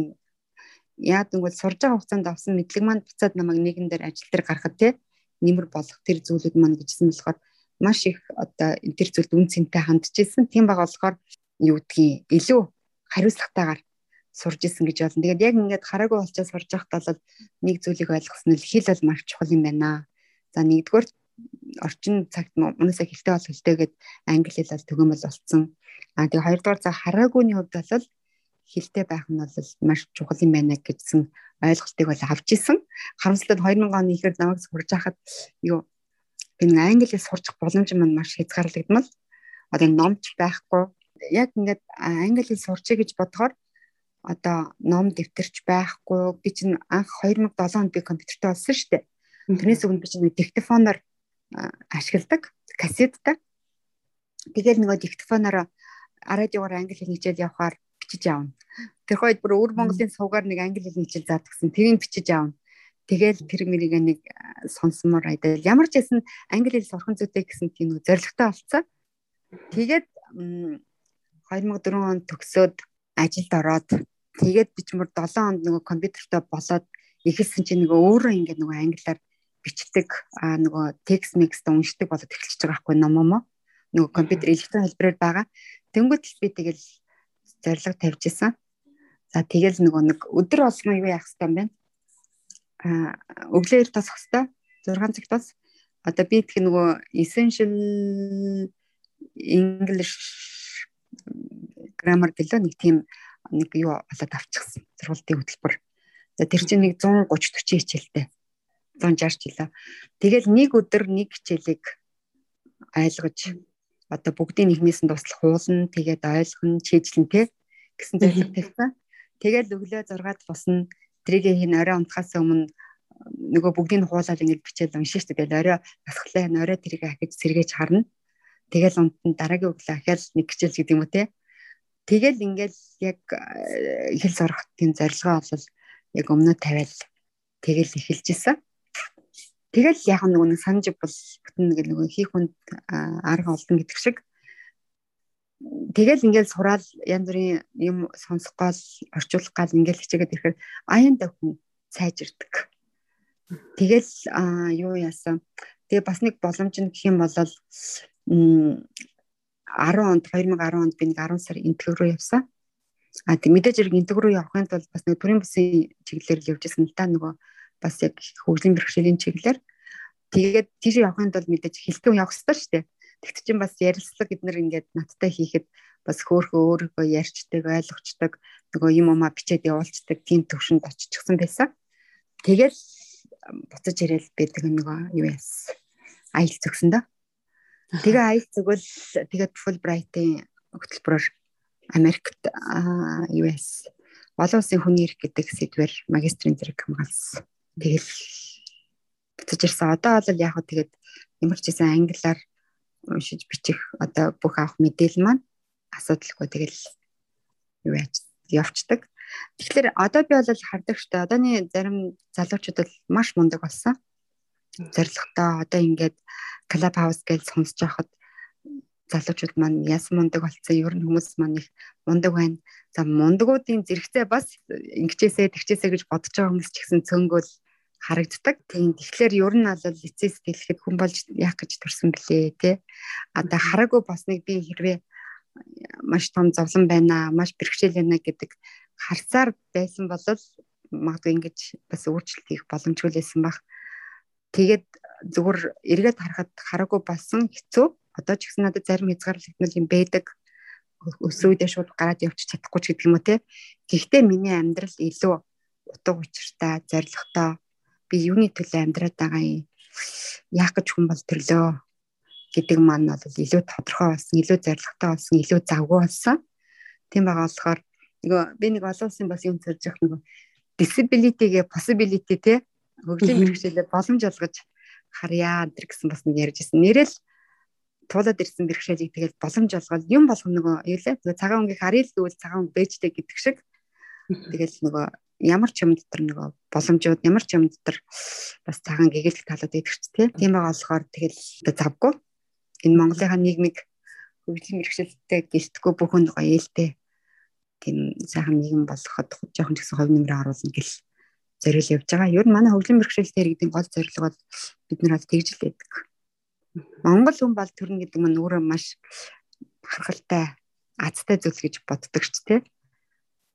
яад нэгвэл сурж байгаа хугацаанд авсан мэдлэг маань буцаад намайг нэгэн дээр ажил дээр гаргахад те нэмэр болох тэр зүйлүүд маань гэжсэн болохоор маш их одоо тэр зүйлд үн цэнтэй хандчихсэн. Тийм байгаа болохоор юу гэдгийг илүү хариуцлагатайгаар сурж исэн гэж болно. Тэгээд яг ингээд хараагүй болчоо сурж байхдаа бол нэг зүйлийг ойлгосон нь хэл бол маш чухал юм байна. За нэгдүгээр орчин цагт мунасаа хэлтэй бол хэлтэйгээд англи хэл бол төгөөмөл болцсон. А тэгээд хоёрдугаар за хараагүйний хувьд бол хэлтэй байх нь бол маш чухал юм байна гэсэн ойлголтыг бол авч исэн. Харамсалтай 2000 оны ихээр намайг сурж хахад юу энэ англи хэл сурчих боломж маань маш хязгаарлагдмал. Одоо номч байхгүй. Яг ингээд англи хэл сурчээ гэж бодохоор одоо ном дэвтэрч байхгүй би чинь анх 2007 онд би компьютертэй болсон шүү дээ. Тэрнээс өмнө би чинь диктофоноор ашигладаг кассеттай. Тэгэл нөгөө диктофоноор радиогоор англи хэл хичээл явахаар бичиж аавна. Тэр хойд бүр өвөр Монголын сувгаар нэг англи хэл хичээл заадагсан. Тэрийг бичиж аавна. Тэгэл тэр мэрийг нэг сонсомоор айдаа. Ямар ч хэсэн англи хэл сурах зүйтэй гэсэн тийм нэг зоригтой болцсон. Тэгээд 2004 онд төгсөөд ажилд ороод Тэгээд бичмөр 7 хонд нөгөө компьютертэй болоод ихэлсэн чинь нөгөө өөрөө ингээд нөгөө англиар бичдэг аа нөгөө текст микст уншдаг болоод эхэлчихэж байгаа байхгүй номоо нөгөө компьютер электрон хэлбэрээр байгаа. Тэнгүүд л би тэгэл зориг тавьж исэн. За тэгэл нөгөө нэг өдөр болсмо юу яах хэвээр байна. Аа өглөө тосох хэвээр 6 цаг тос. Одоо би тэгэх нөгөө essential English grammar гэлөө нэг тийм нэг юу болоод авчихсан сургуулийн хөтөлбөр. Тэр чинь нэг 130 40 хичээлтэй. 160 жилээ. Тэгэл нэг өдөр нэг хичээлийг ойлгож одоо бүгдийн нэгнээс нь туслах хуулна, тэгээд ойлгоно, чийжлэн тэ гэсэн зорилго тавьсан. Тэгэл өглөө 6-ад босна. Тэрийг хин орой унтахаас өмнө нөгөө бүгдийг хуулаад ингэж бичээд уншиж штэ. Тэгэл орой насхлаа орой тэрийг ахиж сэргээж харна. Тэгэл унтан дараагийн өглөө ахяал нэг хичээл гэдэг юм уу те. Тэгэл ингээл яг э, хэл сурах тийм зорилгоо бол яг өмнө тавиал тэгэл эхэлж исэн. Тэгэл яг нэг нэг санаж бол бүтэн нэг нэг хийх хүнд арга олдон гэдэг шиг. Тэгэл ингээл сураал янз бүрийн юм сонсох гол орчуулах гал ингээл хичээгээд ирэхээр аян давхин сайжирдаг. Тэгэл юу яасан. Тэгээ бас нэг боломж нь гэх юм бол 10 онд 2010 онд би нэг 10 сар энтэг рүү явсан. А тэг мэдээж хэрэг энтэг рүү явахын тулд бас нэг төрийн бүсийн чиглэлээр л явж байсан л та нөгөө бас яг хөгжлийн бэрхшээлийн чиглэлээр тэгээд тийш явахын тулд мэдээж хилтэн явах хэрэгтэй шүү дээ. Тэгт чинь бас ярилцлага эднэр ингээд надтай хийхэд бас хөөхөө өөрийгөө ярьчдаг, ойлгочдаг, нөгөө юм умаа бичээд явуулцдаг тийм төвшөнд очичихсан байсан. Тэгэл буцаж ирээл байдаг нөгөө юу яас аялал зөксөн дөө. Тэгээ аялал зүгэл тэгээд Fulbright-ийн хөтөлбөрөөр Америкт яас олон улсын хүний эрх гэдэг сэдвэр магистрийн зэрэг хамгаалсан. Тэгэл буцаж ирсэн. Одоо бол яг хөө тэгээд ямар ч гэсэн англиар уншиж бичих одоо бүх авах мэдээлэл маань асуудалгүй тэгэл юу яаж явцдаг. Тэгэхээр одоо би бол хардаг штэ одооны зарим залуучууд бол маш мундаг болсон. Зоригтой одоо ингээд клуб хаус гэж сонсож байхад залуучууд маань яасан мундаг болсон ер нь хүмүүс маань их мундаг байна. За мундагуудын зэрэгцээ бас ингэчээсээ тэгчээсээ гэж бодож байгаа хүмүүс ч гэсэн цөнгөл харагддаг. Тийм тэгэхээр ер нь бол лиценз дэлгэхэд хүн болж яах гэж төрсөн блэ те. Одоо хараагүй босныг би хэрвээ маш том зовлон байна, маш бэрхшээл байна гэдэг харцаар байсан бол магадгүй ингэж бас өөрчлөлт хийх боломжгүй лээсэн баг. Тэгээд зүгээр эргээд харахад хараагүй болсон хэцүү. Одоо ч гэсэн надад зарим хязгаарлалт юм байдаг. Өсрүүдээ шууд гараад явчих чадахгүй ч гэдэг юм уу те. Гэхдээ миний амьдрал илүү утга учиртай, зоригтой би юуны төлөө амьдраад байгаа юм яах гэж хүн бол төрлөө гэдэг маань бол илүү тодорхой болсон, илүү зоригтой болсон, илүү завгүй болсон. Тийм байгаа болохоор нөгөө би нэг олон улсын бас юм зорж явах нөгөө disability-гээ possibility те хөгжлийн бэрхшээлээ боломж олгож харьяа энэ гэсэн бас нэг ярьж ирсэн. Нэрэл туулаад ирсэн бэрхшээлийг тэгэл боломж олгоод юм болгоно нөгөө юу лээ. Тэгээ цагаан өнгийг харъя л гэвэл цагаан өнг бэжтэй гэдэг шиг. Тэгэл нөгөө ямар ч юм дотор нөгөө боломжууд ямар ч юм дотор бас цагаан гэгээлх талууд байдаг ч тийм байгаа болохоор тэгэл завгүй энэ Монголынхаа нийгмийг хөгжлийн мэрэгчлэлтэй гэлтгөө бүхэн гоё ээлтэй тийм сайхан нийгэм болгоход жоохон ч гэсэн хувь нэмрээ оруулна гэл зориул явж байгаа. Ер нь манай хөгжлийн мэрэгчлэлтэй иргэдийн гол зорилго бол бид нар тэгж л байдаг. Монгол хүн бол төрн гэдэг нь өөрөө маш харахалтай азтай зүйл гэж боддог ч тийм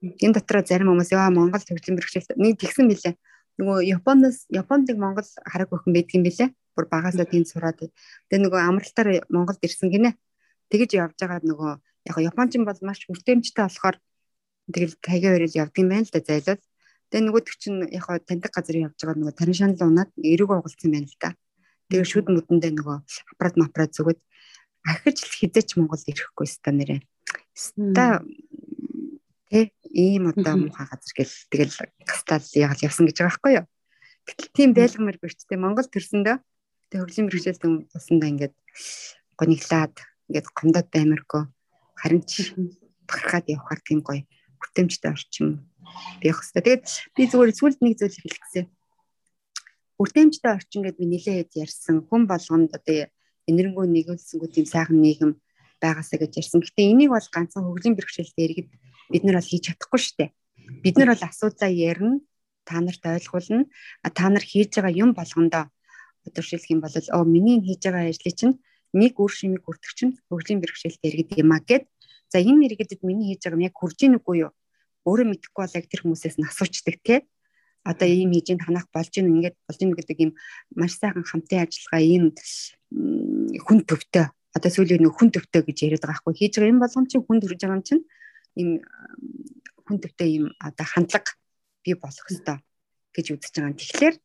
энэ дотор зарим хүмүүс яа Монгол төгслийн бэрхшээлт нэг тэгсэн билээ. Нөгөө Японоос Японд нэг Монгол хараг өхөн байдаг юм билээ. Бүр багасаа тийм сураад. Тэгээ нөгөө амралтаар Монголд ирсэн гинэ. Тэгэж явж байгаа нөгөө яг Япончин бол маш хүртээмжтэй болохоор тэгэл таяга өрөөл явдаг юм байна л да зайлал. Тэгээ нөгөө төг чинь яг таньдаг газар явж байгаа нөгөө тарин шанал унаад эрэг оголцсон юм байна л да. Тэгээ шүд мүдэндээ нөгөө аппарат аппарат зүгэд ахиж л хизээч Монголд ирэхгүй ста нэрээ. Ста Тэ ийм одоо муухай газар гэл тэгэл гастал яг явсан гэж байгаа байхгүй юу. Гэтэл тийм байлгамар бэрчтэй Монгол төрсөндөө тэг хөгжлийн мэрэгчлэл тусандаа ингээд гониглаад ингээд гомдод баймаргүй харин ч бахархаад явхаар тийм гоё хүртээмжтэй орчим биях хэвээр. Тэгээд би зүгээр сүлд нэг зүйл хэлэх гэсэн. Хүртээмжтэй орчин гэдээ би нилээд ярьсан. Хүн болгонд одоо энэрнгөө нэгүүлсэнгүү тийм сайхан нийгэм байгаасаа гэж ярьсан. Гэтэ энийг бол ганцхан хөгжлийн бэрхшээлтэй иргэд бид нар бол хийж чадахгүй шүү дээ. Бид нар бол асуудлаа ярина, та нарт ойлгуулна. Та нар хийж байгаа юм болгондоо одоо шилэх юм бол оо миний хийж байгаа ажлыг чинь нэг үр шимийг хүртэх чинь хөгжлийн бэрхшээлтэй иргэд юм а гэд. За энэ иргэдэд миний хийж байгаа юм яг хүрж ийн үгүй юу? Өөрөө мэдэхгүй бол яг тэр хүмүүсээс нь асуучдаг те. Одоо ийм хийж ин танах болж ин ингээд болж ин гэдэг юм маш сайхан хамтын ажиллагаа ийм хүн төвтэй одоо сүүлийн нөх хүн төвтэй гэж яриад байгаа хгүй хийж байгаа юм болгоом чинь хүн төрж байгаа юм чинь ийм хүн төвтэй ийм одоо хандлага бий болох ёстой гэж үзэж байгаа. Тэгэхээр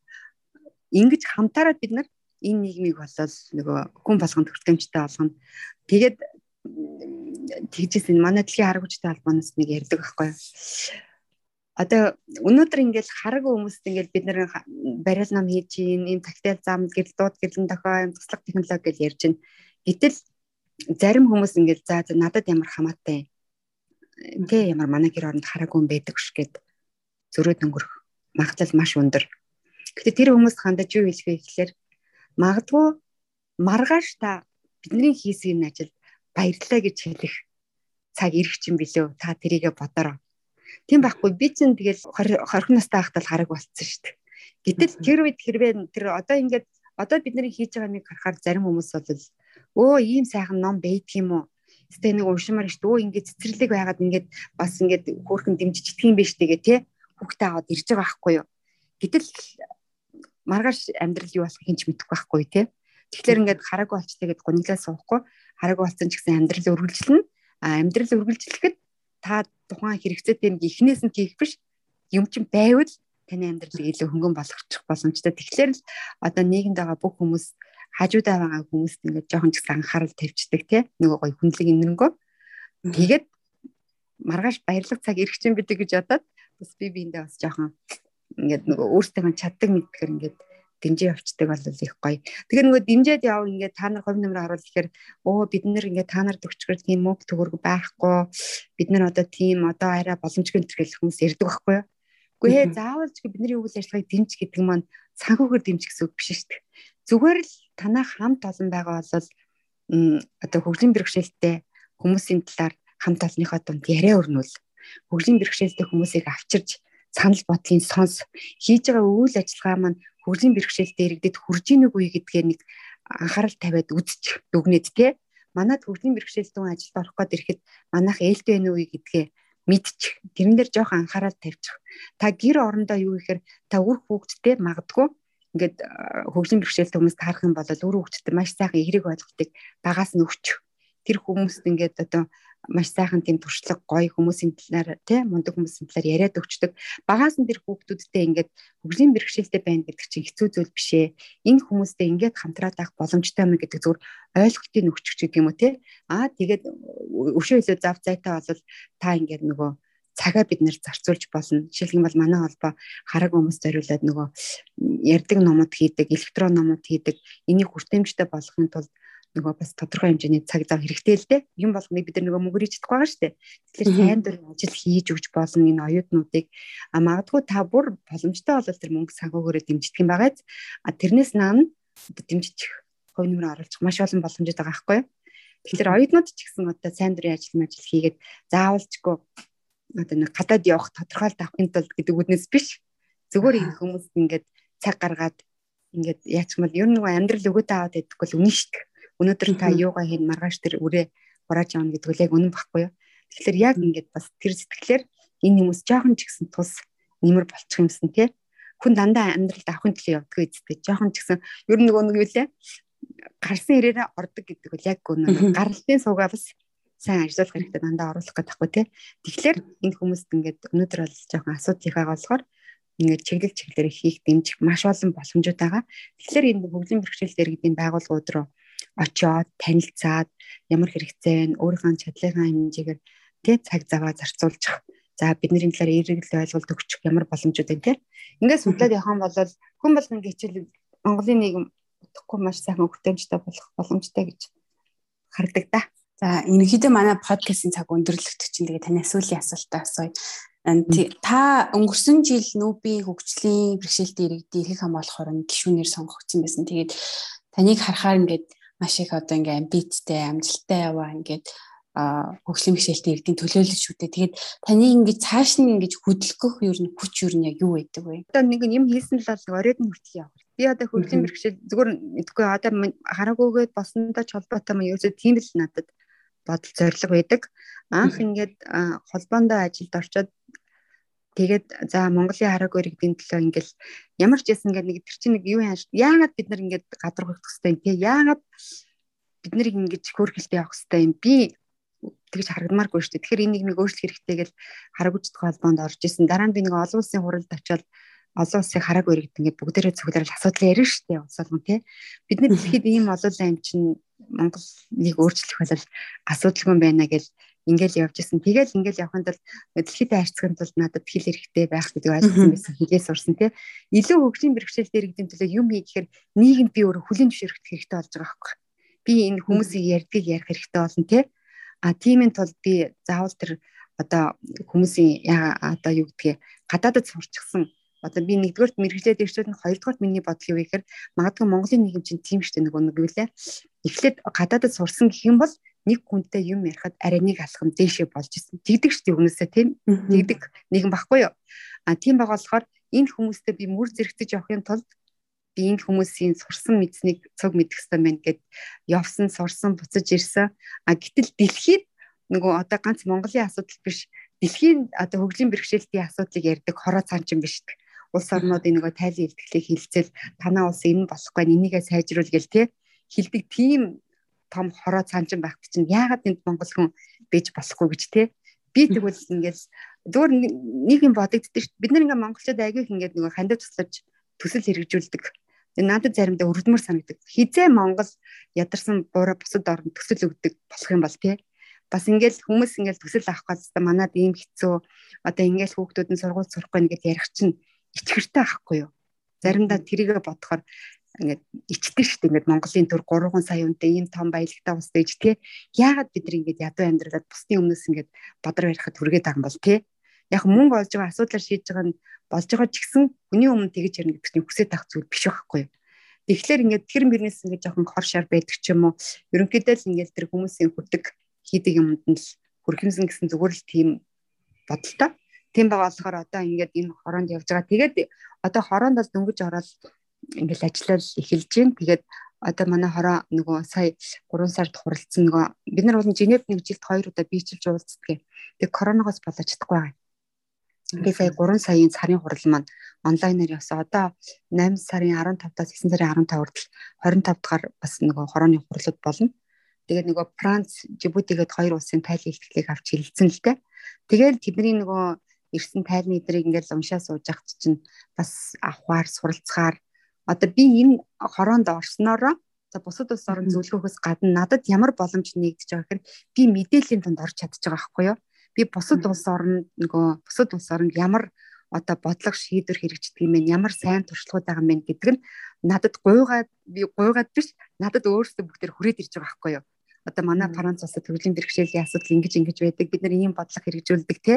ингэж хамтаараад бид нар энэ нийгмийг болол нөгөө хүн болгонд хүртээмжтэй болгоно. Тэгээд тэгжсэн манай дэлхийн хараг хүчтэй холбооноос нэг ярьдаг байхгүй юу? Одоо өнөөдөр ингээл хараг хүмүүст ингээл бид нэр барил нам хийж ийн, ийм тактил зам гэл дууд гэлэн дохой, ийм туслах технологи гэж ярьж байна. Гэтэл зарим хүмүүс ингээл за надад ямар хамаатай Тэ ямар манай гэр оронд хараагүй байдаг ш гэд зөрөөд өнгөрөх магадлал маш өндөр. Гэтэ тэр хүмүүс хандаж юу хэлэх вэ гэхээр магадгүй маргааш та бидний хийсэн энэ ажил баярлалаа гэж хэлэх цаг ирэх чинь билүү та тэрийгэ бодороо. Тийм байхгүй би чинь тэгэл 20 настай байхдаа хараг болцсон шүү дээ. Гэтэл тэр үед хэрвээ тэр одоо ингээд одоо бидний хийж байгаа нэг харахаар зарим хүмүүс бол өө ийм сайхан ном байдаг юм уу? Тэ нэг уншмаар шүү дээ. Ингээд цэцэрлэг байгаад ингээд бас ингээд хөөрхөн дэмжиж идэх юм биш тэгээ тий. Хүүхдээ аваад ирж байгаа байхгүй юу. Гэтэл маргааш амьдрал юу болох хинч мэдэхгүй байхгүй тий. Тэгэхээр ингээд хараагүй болчтой гэдээ гуниглаа суухгүй хараагүй болсон ч гэсэн амьдрал үргэлжлэнэ. А амьдрал үргэлжлэхэд та тухайн хэрэгцээтэй нэг ихнээс нь хийх биш юм чинь байвал таны амьдралыг илүү хөнгөн болгочих боломжтой. Тэгэхээр л одоо нийгэмд байгаа бүх хүмүүс хажуудаа байгаа хүмүүст ингээд жоохон ч гэсэн анхаарал тавьчихдаг тий нөгөө гоё хүнлэг инэнгөө тэгээд маргааш баярлах цаг ирэх чинь бидэг гэж бодоод бас би биэндээ бас жоохон ингээд нөгөө өөртөө чаддаг мэдгээр ингээд дэмжээ явцдаг бол их гоё. Тэгэхээр нөгөө дэмжээд яв ингээд та нар хувь нэмрээ харуул гэхээр оо бид нэр ингээд та нарт өчгөр тийм мөнгө төгөрг байхгүй. Бид нар одоо тийм одоо арай боломжгүй төрөл хүмүүс ярьдаг байхгүй юу? Үгүй ээ заавал ч бидний үйл ажиллагааг дэмж гэдэг маань санхүүгээр дэмж гэсэн үг биш шүү дээ. Зүгээр л танаа хамт олон байгаа бол одоо хөгжлийн бэрхшээлтэй хүмүүсийн талаар хамт олонныхоо дунд яриа өрнүүл. Хөгжлийн бэрхшээлтэй хүмүүсийг авчирж санал бодлын сонс хийж байгаа үйл ажиллагаа маань хөгжлийн бэрхшээлтэй иргэдэд хүрж ийн үгүй гэдгээ нэг анхаарал тавиад үзчих дүгнээд те манад хөгжлийн бэрхшээлтэй ажилд орох гээд ирэхэд манайх ээлтэй байна уу гэдгээ мэдчих. Тэрэн дээр жоох анхаарал тавьчих. Та гэр орондоо юу гэхээр та үр хүүхдтэй магадгүй ингээд хөгжлийн бэрхшээлтэй хүмүүст харах юм бол үр хүүхдтэй маш сайхан эерэг ойлголтыг багаас нь өгч тэр хүмүүст ингээд одоо маш сайхан тийм туршлага гоё хүмүүсийн талаар тий мундаг хүмүүсийн талаар яриад өгчдөг. Багаас нь тэр хүүхдүүдтэй ингээд хөгжлийн бэрхшээлтэй байна гэдэг чинь хэцүү зүйл биш ээ. Энэ хүмүүстэй ингээд хамтраад авах боломжтой юм гэдэг зүгээр ойлголтыг өгчих гэдэг юм уу тий. Аа тэгээд өшөө илүү зав зайтай бол та ингээд нөгөө цагаа бид нэр зарцуулж болно. Жишээлх юм бол манай холбоо хараг хүмүүст зориулаад нөгөө ярддаг номод хийдэг, электрон номод хийдэг. Энийг хүртээмжтэй болгохын тулд нөгөө бас тодорхой хэмжээний цаг зав хэрэгтэй л дээ. Юм болгоныг бид нар нөгөө мөнгөрийж чадахгүй байгаа шүү дээ. Тэгэхээр сайн дур ажил хийж өгч болно энэ оюутнуудыг. А магадгүй та бүр боломжтой бол тэр мөнгө санхүүгээрээ дэмждэг юм байгааз. А тэрнээс наан дэмжиж хувь нэмрээ оруулах маш олон боломжтой байгаа байхгүй юу? Тэгэхээр оюутнууд ч гэсэн одоо сайн дурын ажил мэл хийгээд заавалчгүй одоо нэг гадаад явах тодорхойлт авахын тулд гэдэг үднэс биш. Зүгээр энэ хүмүүс ингээд цаг гаргаад ингээд яач юм бол ер нь нөгөө амьдрал өгөөд аваад байдаггүй л үнэн шүү дээ өнөөдөр та юугаа хийн маргааш тэр үрээ хурааж явна гэдэг үл яг үнэн баггүй юу. Тэгэхээр яг ингээд бас тэр сэтгэлээр энэ хүмүүс жоохон ч гэсэн тус нэмэр болчих юмсан тий. Хүн дандаа амьдралд авахын төлөө явдаг үстэй. Жоохон ч гэсэн ер нь нөгөө нэг юу лээ гарсан ирээрээ ордог гэдэг үл яг үнэн. Гаралтын суугаа бас сайн ажиллах хэрэгтэй дандаа оруулах гэдэг таахгүй тий. Тэгэхээр энэ хүмүүст ингээд өнөөдөр бол жоохон асуудлынхаа болохоор ингээд чиглэл чиглэлээр хийх дэмжих маш олон боломжууд байгаа. Тэгэхээр энэ хөгжлийн бэрхшээлтэй иргэдийн байгууллагууд руу очиод танилцаад ямар хэрэгцээ нь өөрийнхөө чадлынхаа хэмжээгээр тий цаг заваа зарцуулчих. За бидний талаар эргэлт ойлголт өгчих ямар боломжууд байна тий. Ингээд судлаад явах юм бол хүн болгон хичээл Монголын нийгэм утгагүй маш сайхан өгтөмжтэй болох боломжтой гэж хардаг да. За ерөнхийдөө манай подкастын цаг өндөрлөгдөж чинь тэгээ таны сүүлийн асуултаа асууя. Та өнгөрсөн жил нүүбийн хөгжлийн бэрхшээлтэй иргэдийн эрхийг хамгаалах хорон гишүүнээр сонгогдсон байсан. Тэгээд таныг харахаар ингээд маш их одоо ингээм амбицтай, амжилттай яваа ингээд хөгжлийн бишэлтэй иргэдийн төлөөлөл шүү дээ. Тэгээд таны ингэж цааш нь ингэж хөдөлгөх юу н хүч юу нь яг юу байдаг вэ? Одоо нэг юм хийсэн л бол оройд нь хүртэл явах. Би одоо хөгжлийн бэрхшээл зүгээр мэдгүй одоо хараагүйгээд болсондоо ч холбоотой юм ерөөсөө тийм л надад бодол зориг байдаг. Анх ингээд холбоондоо ажилд орчоод Тэгээд за Монголын хараагүй иргэдийн төлөө ингээл ямар ч ясан ингээд нэг тэр чинь нэг юу яагаад бид нар ингээд гадар хөвөх хэвтэй юм те яагаад бид нарыг ингэж хөөрхөлтэй явах хэвтэй юм би тэгж харагдмааргүй шүү дээ. Тэгэхээр энийг нэг өөрчлөх хэрэгтэй гэж хараагүйчдийн холбоонд орж исэн. Дараа нь би нэг олон улсын хуралд очиод олон улсын хараагүй иргэд ингээд бүгдээрээ цугларал асуудал ярина шүү дээ. Улс болгон тий. Бид нар дэлхийд ийм олон юм чинь Монголыг өөрчлөх бол асуудалгүй байна гэж ингээл явж исэн. Тэгэл ингээл явханд бол дэлхийдээ харьцахын тулд надад хэл хэрэгтэй байх гэдэг ойлгосон байсан. Хилээ сурсан тий. Илүү хөгжлийн бэрхшээл дээр гэдэг төлөө юм хий гэхээр нийгэмд би өөрөө хүлийн зөвшөөрөх хэрэгтэй болж байгаа байхгүй. Би энэ хүмүүсийг ярьдгийг ярих хэрэгтэй болно тий. А тиймийн тулд би заавал тэр одоо хүмүүсийн одоо юу гэдгийг гадаадд сурчсан одоо би нэгдүгээрт мэрэгжлээд ирчүүд нь хоёрдугаарт миний бодол юу гэхээр магадгүй Монголын нийгэм чинь тийм дээ нөгөө нэг юу лээ. Эхлээд гадаадд сурсан гэх юм бол нэг хүнтэй юм ярихад арай нэг алхам дээшээ болж исэн. Тэгдэг шүү дээ хүмүүсээ тийм. Тэгдэг нэгэн баггүй юу. А тийм байгаа болохоор энэ хүмүүстэй би мөр зэрэгтэж явахын тулд би энэ хүмүүсийн сурсан мэдснийг цог мэдэх хэрэгтэй байна гэд явсан, сурсан, буцаж ирсэн. А гэтэл дэлхийд нөгөө одоо ганц Монголын асуудал биш дэлхийн одоо хөгжлийн бэрхшээлтийн асуудлыг ярьдаг хороо цаанчин биш. улс орнуудын нөгөө тайлын илтгэлийг хилцэл танаа улс энэ болохгүй энийгээ сайжруул гэл те хилдэг тийм том хороо цаанчин байхт чинь яагаад энд монгол хүн бэж болохгүй гэж те? Би тэгвэл ингээл зүгээр нэг юм бодогддөө шүү. Бид нар ингээ монголчууд агиих ингээд нөгөө хандив туслаж төсөл хэрэгжүүлдэг. Надад заримдаа өрөвдмөр санагдаг хизээ монгол ядарсан буруу бусад орнд төсөл өгдөг болох юм бол те? Бас ингээл хүмүүс ингээл төсөл авах гэсэн манад ийм хэцүү. Одоо ингээл хүүхдүүд нь сургууль сурахгүй нэгэд ярих чинь ичгэртэй ахгүй юу? Заримдаа тэрийгэ бодохоор ингээд ичдэг шүү дээ. Ингээд Монголын төр 3 сая үнэтэй ийм том баялагтай ус дэж тий. Яагаад бид ингээд ядуу амьдралад бусдын өмнөөс ингээд бодроо ярихад хүргээд байгаа юм бол тий. Яг мөнгө олж байгаа асуудлаар шийдэж байгаа нь болж байгаа ч гэсэн хүний өмнө тэгэж ярина гэдэг чинь хүсэж авах зүйл биш байхгүй юу? Тэгэхээр ингээд тэр мөрнээс ингээд жоохон хор шар байдаг ч юм уу? Ерөнхийдөө л ингээд тэр хүмүүсийн хүрдэг хийдэг юмд нь л хүрхэмсэн гэсэн зүгээр л тийм бодолтой. Тийм байгаа болохоор одоо ингээд энэ хороонд явж байгаа. Тэгээд одоо хороонд бол дөнгөж ороод ингээд ажиллал эхэлж байна. Тэгээд одоо манай хороо нөгөө сая 3 сард хуралцсан нөгөө бид нар бол Женев нэг жилд 2 удаа биечилж уулздаг. Тэгээд коронавигоос болоод чадахгүй байгаа. Тэгээд сая 3 саяын сарын хурал маань онлайнаар явсан. Одоо 8 сарын 15-аас 9 сарын 15 хүртэл 25 дахь бас нөгөө хорооны хурлууд болно. Тэгээд нөгөө Франц, Жибутигээд хоёр улсын тайлын ихтгэлийг авч хилцэн л дээ. Тэгээд тэдний нөгөө ирсэн тайлны эдрийг ингээд уншаа сууж ахт чинь бас авахаар суралцахаар одоо би энэ хороонд орсноороо за бусад улс орн зөвлөхөөс гадна надад ямар боломж нэгдэж байгаа гэхээр би мэдээллийн донд орж чадчих байгаа байхгүй юу? Би бусад улс орн нөгөө бусад улс оронд ямар одоо бодлого шийдвэр хэрэгждэг юм бэ? Ямар сайн туршлагууд байгаа юм бэ гэдэг нь надад гуйгаад би гуйгаад биш надад өөрөөсөө бүгдээр хүрээд ирж байгаа байхгүй юу? одоо манай Франц улсад төвлөрийн бэрхшээлийн асуудал ингэж ингэж байдаг бид нар ийм бодлого хэрэгжүүлдэг те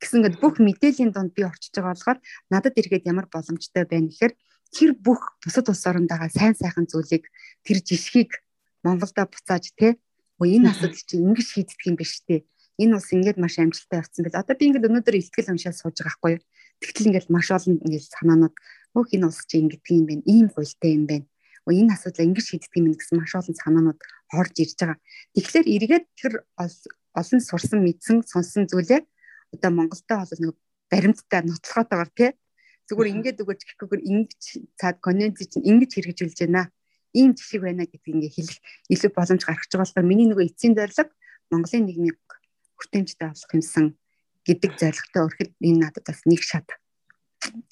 гэсэн ингээд бүх мэдээллийн донд би орчиж байгаа болохоор надад эргээд ямар боломжтой байна гэхээр тэр бүх бусад улс оронд байгаа сайн сайхан зүйлийг тэр жишгийг Монголдо буцааж те өө энэ асуудал чинь ингэж шийддэг юм биш те энэ ус ингээд маш амжилттай явцсан гэл одоо би ингээд өнөөдөр ихтгэл уншаад сууж байгаа байхгүй тэгтэл ингээд маш олон ингээд санаанууд өөх энэ ус чинь ингэдэг юм байна ийм гуйлтай юм байна энэ асуудлаа ингэж шийддэг юм гэсэн маш олон санаанууд орж ирж байгаа. Тэгэхээр эргээд тэр олон сурсан мэдсэн сонсон зүйлээ одоо Монголтой бол нэг баримттай нотлохотойгоор тий зүгээр ингээд өгөөч гэхгүйгээр ингэж цаад конвенци чинь ингэж хэрэгжүүлж байна. Ийм жишээ байна гэдгийг ингээ хэлэх илүү боломж гаргаж байгаа болохоор миний нөгөө эцсийн зорилго Монголын нийгмийг хүртээмжтэй авах юмсан гэдэг зорилготой өрхөд энэ надад бас нэг шат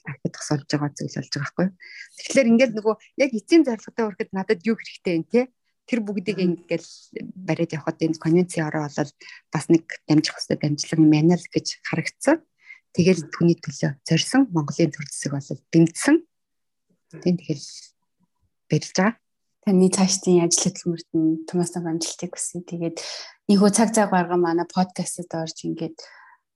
ахид тосолж байгаа зүйл болж байгаа байхгүй. Тэгэхээр ингээд нөгөө яг эцсийн зорилготой хүрэхэд надад юу хэрэгтэй юм те тэр бүгдийг ингээл бариад явхад энэ конвенцийн ороо болол бас нэг дамжих хөстэй дамжлага юм байна л гэж харагдсан. Тэгэл түүний төлөө зорьсон Монголын төр зэсэг болол бэмдсэн. Тийм тэгэл барилж байгаа. Таны цаашдын ажил хөдөлмөрт нь томоосон амжилтыг хүсье. Тэгээд ийхүү цаг цаг гарга манай подкастт орж ингээд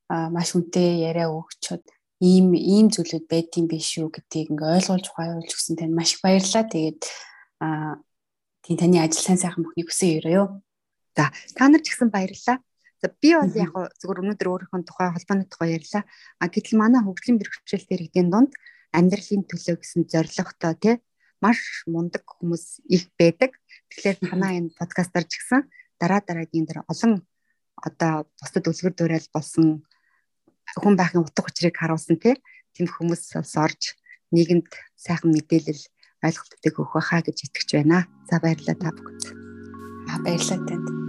маш үнэтэй яриа өгчөд ийм ийм зүйлүүд байдсан биш үү гэдгийг ингээ ойлгуулж ухаарлуулж өгсөн тань маш их баярлалаа. Тэгээд аа тийм таны ажил сайн сайхан бүхнийг хүсэн өрөө юу. За та нар ч гэсэн баярлалаа. За би бол яг зөвхөн өнөөдөр өөрийнхөө тухай холбооны тухай ярьлаа. А гэтэл манай хөгжлийн бэрхшээлтэй иргэдийн дунд амьдралын төлөө гэсэн зорилготой тий маш мундаг хүмүүс их байдаг. Тэгэхээр танаа энэ подкастаар ч гэсэн дараа дараагийн дээр олон одоо бусдад үлгэр дуурайл болсон хүн байхын утга учирыг харуулсан тийм хүмүүс бас орж нийгэмд сайхан мэдээлэл ойлголтыг өгөх байхаа гэж итгэж байна. За баярлалаа та бүхэнд. Аа баярлалаа танд.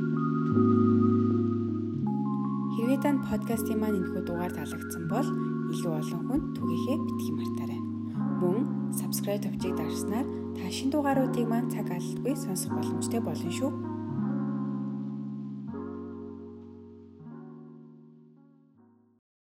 Танд подкастын маань энэхүү дугаар таалагдсан бол илүү олон хүнд түгээхээ битгий мартаарай. Мөн subscribe товчийг дарснаар та шинэ дугааруудыг маань цаг алдалгүй сонсох боломжтой болно шүү.